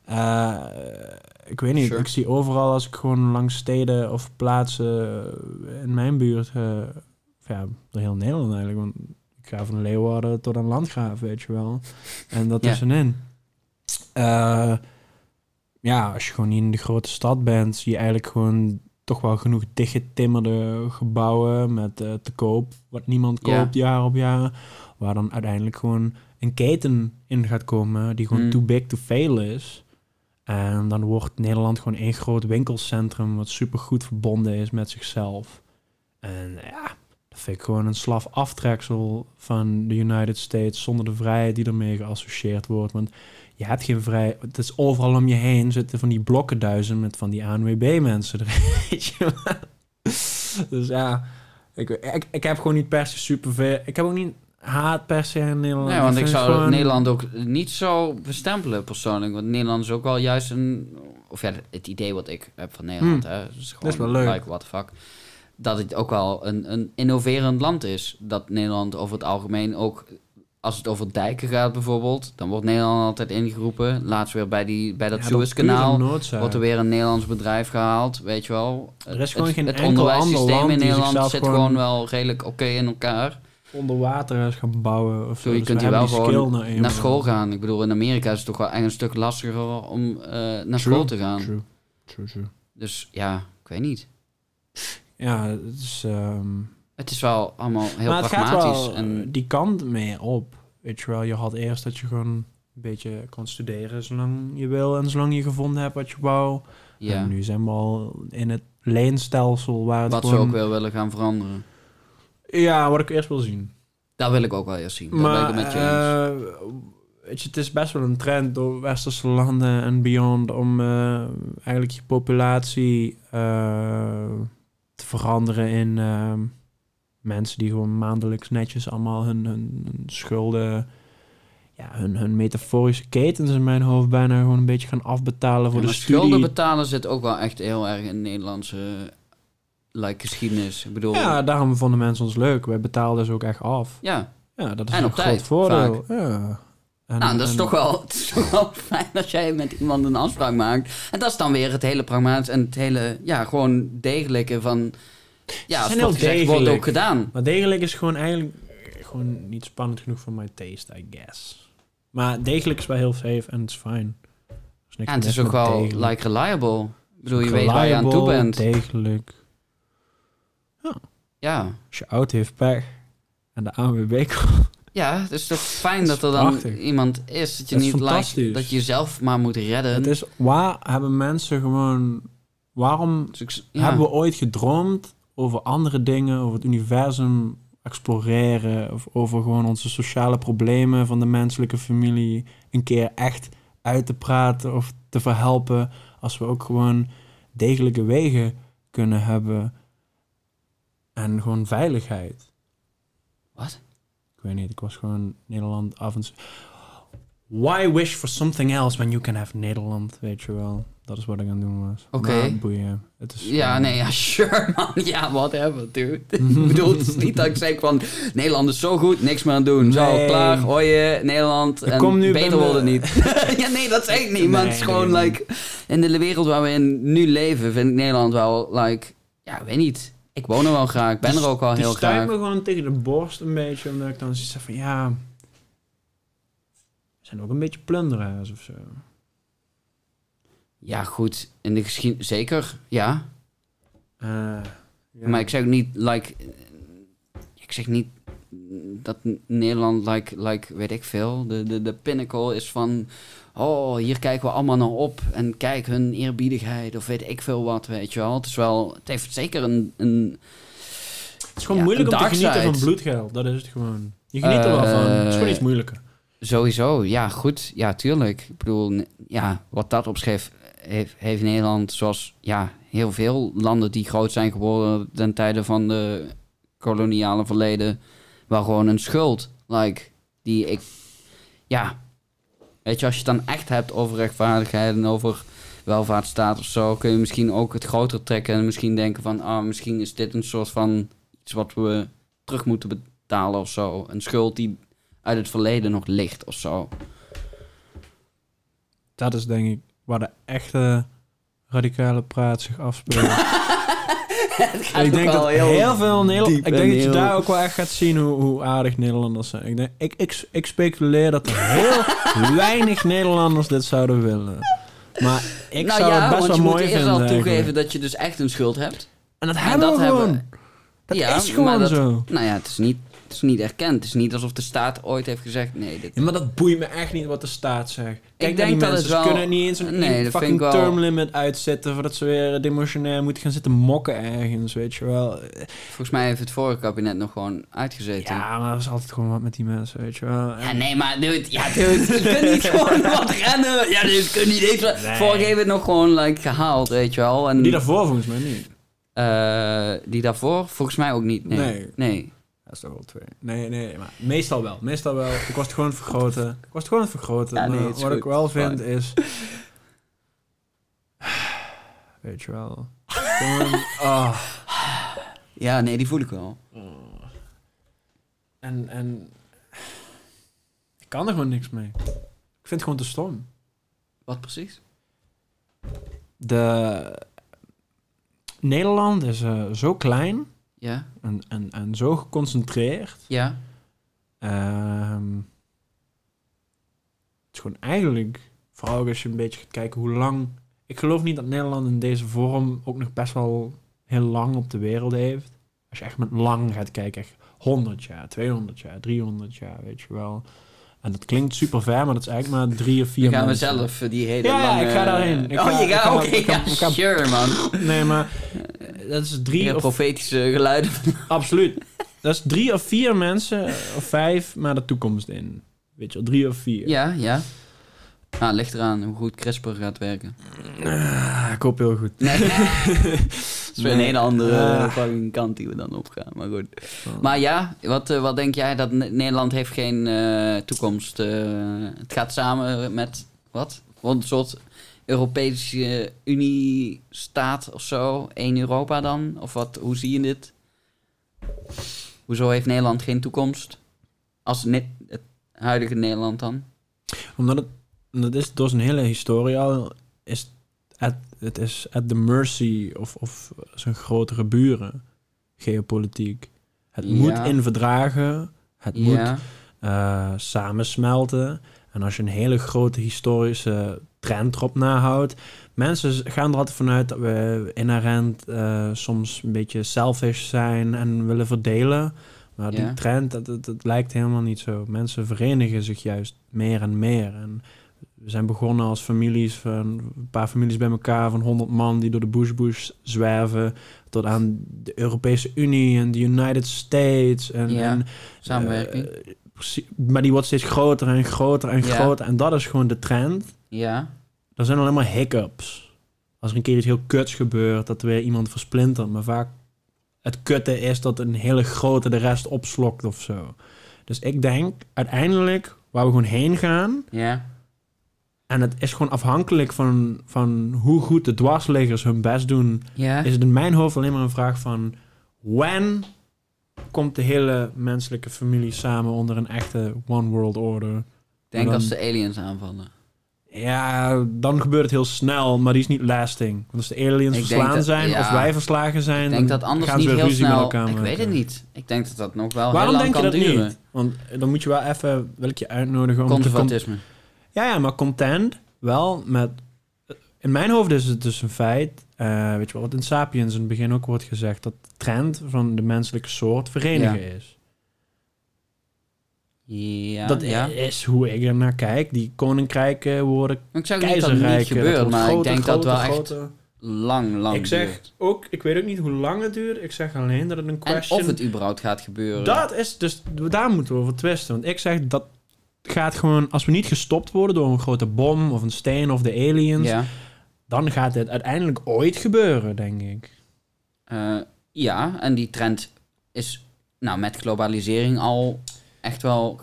Eh, ik weet niet, Sure. ik zie overal als ik gewoon langs steden of plaatsen in mijn buurt, of ja, heel Nederland eigenlijk, want ik ga van Leeuwarden tot aan Landgraaf, weet je wel. En dat Ja. tussenin. Eh, ja, als je gewoon niet in de grote stad bent, zie je eigenlijk gewoon toch wel genoeg dichtgetimmerde gebouwen met eh, te koop, wat niemand Ja. koopt jaar op jaar, waar dan uiteindelijk gewoon een keten in gaat komen die gewoon Mm. too big to fail is. En dan wordt Nederland gewoon één groot winkelcentrum wat super goed verbonden is met zichzelf. En ja, dat vind ik gewoon een slaf aftreksel van de United States zonder de vrijheid die ermee geassocieerd wordt. Want je hebt geen vrij. Het is overal om je heen zitten van die blokkenduizen met van die ANWB-mensen. Dus ja, ik, ik, ik heb gewoon niet per se superveel. Ik heb ook niet haat per se in Nederland. Nee, want ik zou gewoon- Nederland ook niet zo bestempelen persoonlijk. Want Nederland is ook wel juist een... Of ja, het idee wat ik heb van Nederland, Hmm. hè. is gewoon, Dat is wel leuk. Like, what the fuck. Dat het ook wel een, een innoverend land is. Dat Nederland over het algemeen ook... Als het over dijken gaat bijvoorbeeld... dan wordt Nederland altijd ingeroepen. Laatst weer bij, die, bij dat Ja, Suezkanaal... wordt er weer een Nederlands bedrijf gehaald, weet je wel. Er is gewoon het, geen het onderwijssysteem in Nederland zit gewoon- gewoon wel redelijk oké in elkaar. onder water is gaan bouwen. Of zo. Je Dus kunt hier wel gewoon naar school gaan. Ik bedoel, in Amerika is het toch wel echt een stuk lastiger om eh, naar True. school te gaan. True. True, true. Dus ja, ik weet niet. Ja, het is... ehm, Het is wel allemaal heel maar pragmatisch. wel en, die kant mee op. Weet je wel, je had eerst dat je gewoon een beetje kon studeren zolang je wil en zolang je gevonden hebt wat je wou. ja, En nu zijn we al in het leenstelsel waar het wat ze gewoon... ook weer willen gaan veranderen. Ja, wat ik eerst wil zien. Dat wil ik ook wel eerst zien. Dat maar ben ik met je eh, weet je, het is best wel een trend door westerse landen en beyond om eh, eigenlijk je populatie eh, te veranderen in eh, mensen die gewoon maandelijks netjes allemaal hun, hun, hun schulden, ja, hun, hun metaforische ketens in mijn hoofd bijna gewoon een beetje gaan afbetalen voor Ja, de studie. schulden betalen zit ook wel echt heel erg in de Nederlandse like, geschiedenis. Ik bedoel, ja, daarom vonden mensen ons leuk. Wij betaalden ze ook echt af. ja. Ja, dat is En een groot tijd, voordeel. Ja. En- Nou, dat is, en- toch wel, het is toch wel fijn als jij met iemand een afspraak maakt. En dat is dan weer het hele pragmatisch en het hele, ja, gewoon degelijke van... Ja, zijn het wordt heel ook gedaan. Maar degelijk is gewoon eigenlijk gewoon niet spannend genoeg voor my taste, I guess. Maar degelijk is wel heel safe en het is fijn. Ja, het is ook wel, degelijk. like, reliable. Ik bedoel, je weet waar je aan toe bent. Degelijk. Ja. Als je auto heeft pech en de ANWB komt. Ja, het is toch fijn Dat er dan prachtig. iemand is. Dat je Dat niet fantastisch. dat je jezelf maar moet redden. Het is, waar hebben mensen gewoon... Waarom Dus ja. hebben we ooit gedroomd over andere dingen, over het universum exploreren, of over gewoon onze sociale problemen van de menselijke familie een keer echt uit te praten of te verhelpen, als we ook gewoon degelijke wegen kunnen hebben en gewoon veiligheid. Wat? Weet niet, ik was gewoon Nederland af en toe... Why wish for something else when you can have Nederland, weet je wel. Dat is wat ik aan het doen was. Oké. Boeien. Het is Ja, nee, ja, sure, man. Ja, whatever, dude. ik bedoel, het is niet dat ik zeg van... Nederland is zo goed, niks meer aan doen. Zo, Nee. klaar, hoor je, Nederland. Ik En kom nu beter worden niet. ja, nee, dat zeg ik niet. Maar het is Nee, gewoon, nee, like... In de wereld waar we in nu leven, vind ik Nederland wel, like... Ja, weet niet. Ik woon er wel graag. Ik ben er ook wel Die heel graag. me gewoon tegen de borst een beetje, omdat ik dan zoiets van, ja... We zijn ook een beetje plunderaars of zo. Ja, goed. In de geschiedenis... Zeker, ja. Eh, ja. Maar ik zeg niet, like... Ik zeg niet dat Nederland, like, like weet ik veel, de, de, de pinnacle is van... Oh, hier kijken we allemaal naar op. En kijk hun eerbiedigheid of weet ik veel wat, weet je wel. Het is wel... Het heeft zeker een... een Het is gewoon Ja, moeilijk om te genieten van bloedgeld. Dat is het gewoon. Je geniet er wel van. Het is gewoon iets moeilijker. sowieso, ja, goed. Ja, tuurlijk. Ik bedoel, ja, wat dat opschreef... Heeft, heeft Nederland, zoals ja, heel veel landen die groot zijn geworden... ten tijde van de koloniale verleden... wel gewoon een schuld. Like, die ik... Ja, weet je, als je het dan echt hebt over rechtvaardigheid... en over welvaartsstaat of zo... kun je misschien ook het groter trekken... en misschien denken van... ah, misschien is dit een soort van... iets wat we terug moeten betalen of zo. Een schuld die uit het verleden nog ligt of zo. Dat is denk ik waar de echte radicale praat zich afspeelt. ik denk dat heel, veel Nederland... diep Ik en denk dat je heel- daar ook wel echt gaat zien hoe, hoe aardig Nederlanders zijn. Ik, denk, ik, ik, ik speculeer dat er heel weinig Nederlanders dit zouden willen. Maar ik nou zou ja, het best wel je moet mooi eerst vinden. al eigenlijk. toegeven dat je dus echt een schuld hebt. En dat En hebben dat we gewoon. hebben- Dat Ja, is maar gewoon dat- zo. Nou ja, het is, niet, is niet erkend. Het is niet alsof de staat ooit heeft gezegd... nee, dit, Ja, maar dat boeit me echt niet wat de staat zegt. Kijk Ik die denk dat mensen. Ze wel- kunnen niet eens een Nee, dat fucking wel- term limit uitzetten... voordat ze weer demotionair moeten gaan zitten mokken ergens, weet je wel. volgens mij heeft het vorige kabinet nog gewoon uitgezeten. Ja, maar er is altijd gewoon wat met die mensen, weet je wel. Ja, nee, maar dude, ja, dude, je kunt niet gewoon wat rennen. Ja, dus je kunt niet eens... Nee. Vorige heeft het nog gewoon like, gehaald, weet je wel. En, Die daarvoor volgens mij niet. eh, die daarvoor? Volgens mij ook niet, nee. Nee. nee. Dat is toch wel twee. Nee, nee, maar meestal wel. Meestal wel. Ik was het gewoon vergroten. Ik was het gewoon vergroten. Ja, nee, Maar het is wat goed. ik wel vind is... Weet je wel. Gewoon... ah. Ja, nee, die voel ik wel. En, en... Ik kan er gewoon niks mee. Ik vind het gewoon te stom. Wat precies? De... Nederland is eh, zo klein Ja, en, en, en zo geconcentreerd. ja. Ehm, het is gewoon eigenlijk, vooral als je een beetje gaat kijken hoe lang... Ik geloof niet dat Nederland in deze vorm ook nog best wel heel lang op de wereld heeft. Als je echt met lang gaat kijken, echt 100 jaar, 200 jaar, 300 jaar, weet je wel. En dat klinkt super ver, maar dat is eigenlijk maar drie of vier Dan gaan we mensen. zelf eh, die hele Ja, ja, lange... ik ga daarheen. Ik oh, ga- je gaat? ga- Oké, ja, ga- sure, man. Nee, maar dat is drie Ja, of profetische geluiden. Absoluut. Dat is drie of vier mensen, of vijf, maar de toekomst in. Weet je wel, drie of vier. Ja, ja. Het ligt eraan hoe goed CRISPR gaat werken. Ah, ik hoop heel goed. Nee. Dat is weer een hele andere Ah. fucking kant die we dan opgaan. Maar goed. Maar ja, wat, eh, wat denk jij? Dat Ne- Nederland heeft geen eh, toekomst. eh, het gaat samen met, wat? Wat een soort Europese Unie-staat of zo? Eén Europa dan? Of wat? Hoe zie je dit? Hoezo heeft Nederland geen toekomst? Als net het huidige Nederland dan? Omdat het, dat is door zijn hele historie al, is at, het is at the mercy of, of zijn grotere buren, geopolitiek. Het Ja. moet in verdragen, het moet eh, samensmelten. En als je een hele grote historische trend erop nahoudt. Mensen gaan er altijd vanuit dat we inherent eh, soms een beetje selfish zijn en willen verdelen. Maar die Ja. trend, dat, dat, dat lijkt helemaal niet zo. Mensen verenigen zich juist meer en meer. En we zijn begonnen als families, van een paar families bij elkaar van 100 man die door de bush-bush zwerven. Tot aan de Europese Unie en de United States. En, Ja. en samenwerking. eh, maar die wordt steeds groter en groter en Ja. groter. En dat is gewoon de trend. ja, Er zijn alleen maar hiccups. Als er een keer iets heel kuts gebeurt, dat er weer iemand versplintert. Maar vaak het kutte is dat een hele grote de rest opslokt of zo. Dus ik denk uiteindelijk waar we gewoon heen gaan. Ja. En het is gewoon afhankelijk van, van hoe goed de dwarsliggers hun best doen. Is het in mijn hoofd alleen maar een vraag van... When komt de hele menselijke familie samen onder een echte one world order? Ik denk dan- als de aliens aanvallen. Ja, dan gebeurt het heel snel, maar die is niet lasting. Want als de aliens Ik verslaan dat- zijn ja. of wij verslagen zijn... Ik denk dan dat anders gaan niet ze weer heel ruzie met snel... elkaar Ik maken. weet het niet. Ik denk dat dat nog wel Waarom heel lang denk je dat duren. niet? Want dan moet je wel even, wil ik je uitnodigen om te... Ja, ja, maar content wel met... In mijn hoofd is het dus een feit, eh, weet je wel, wat in Sapiens in het begin ook wordt gezegd, dat de trend van de menselijke soort verenigen is. Ja, dat ja. is hoe ik er naar kijk. Die koninkrijken worden Ik zeg niet dat het niet gebeurt, maar ik groter, denk dat groter, wel echt lang, lang Ik zeg duurt. ook, ik weet ook niet hoe lang het duurt. Ik zeg alleen dat het een En question... of het überhaupt gaat gebeuren. Dat is dus, daar moeten we over twisten. Want ik zeg dat gaat gewoon, als we niet gestopt worden door een grote bom of een steen of de aliens, Ja. dan gaat dit uiteindelijk ooit gebeuren, denk ik. Eh, ja, en die trend is nou, met globalisering al echt wel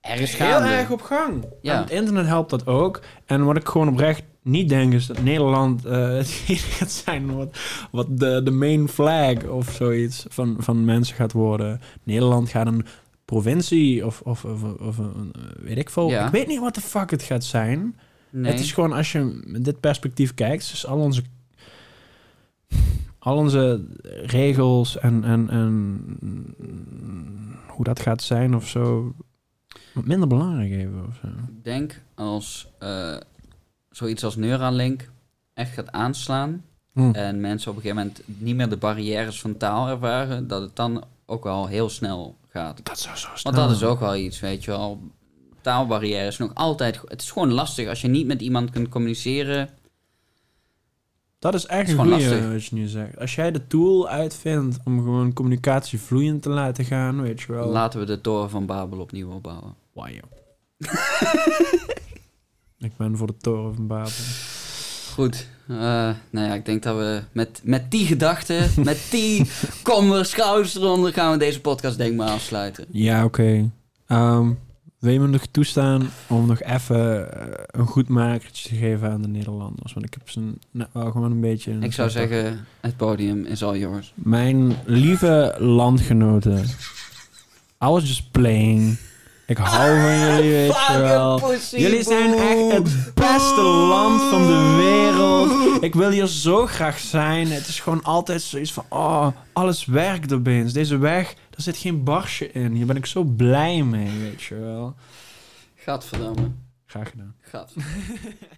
ergens Heel gaande. erg op gang. Ja. En het internet helpt dat ook. En wat ik gewoon oprecht niet denk is dat Nederland eh gaat zijn wat, wat de, de main flag of zoiets van, van mensen gaat worden. Nederland gaat een provincie of, of, of, of een, weet ik veel. Ja. Ik weet niet wat de fuck het gaat zijn. Nee. Het is gewoon als je met dit perspectief kijkt, dus al onze, al onze regels en, en, en hoe dat gaat zijn of zo, wat minder belangrijk even of zo. Ik denk als eh, zoiets als Neuralink echt gaat aanslaan Hm. en mensen op een gegeven moment niet meer de barrières van taal ervaren, dat het dan ook wel heel snel gaat. Dat zou zo snel. Want dat is ook wel iets, weet je wel. Taalbarrières nog altijd. Het is gewoon lastig als je niet met iemand kunt communiceren. Dat is echt is een gewoon lastig. wat je nu zegt. Als jij de tool uitvindt om gewoon communicatie vloeiend te laten gaan, weet je wel. Laten we de toren van Babel opnieuw opbouwen. Wauw. Ik ben voor de toren van Babel. Goed. Eh, nou ja, ik denk dat we met, met die gedachten, met die kommer schouders eronder, gaan we deze podcast denk ik maar afsluiten. Ja, oké. Ehm, wil je me nog toestaan om nog even eh, een goed makertje te geven aan de Nederlanders? Want ik heb ze nou, wel gewoon een beetje... Ik zou zeggen, het podium is all yours. Mijn lieve landgenoten. I was just playing. Ik hou van jullie, weet je wel. Jullie zijn echt het beste land van de wereld. Ik wil hier zo graag zijn. Het is gewoon altijd zoiets van... Oh, alles werkt opeens. Deze weg, er zit geen barsje in. Hier ben ik zo blij mee, weet je wel. Gadverdamme. Graag gedaan. Gadverdamme.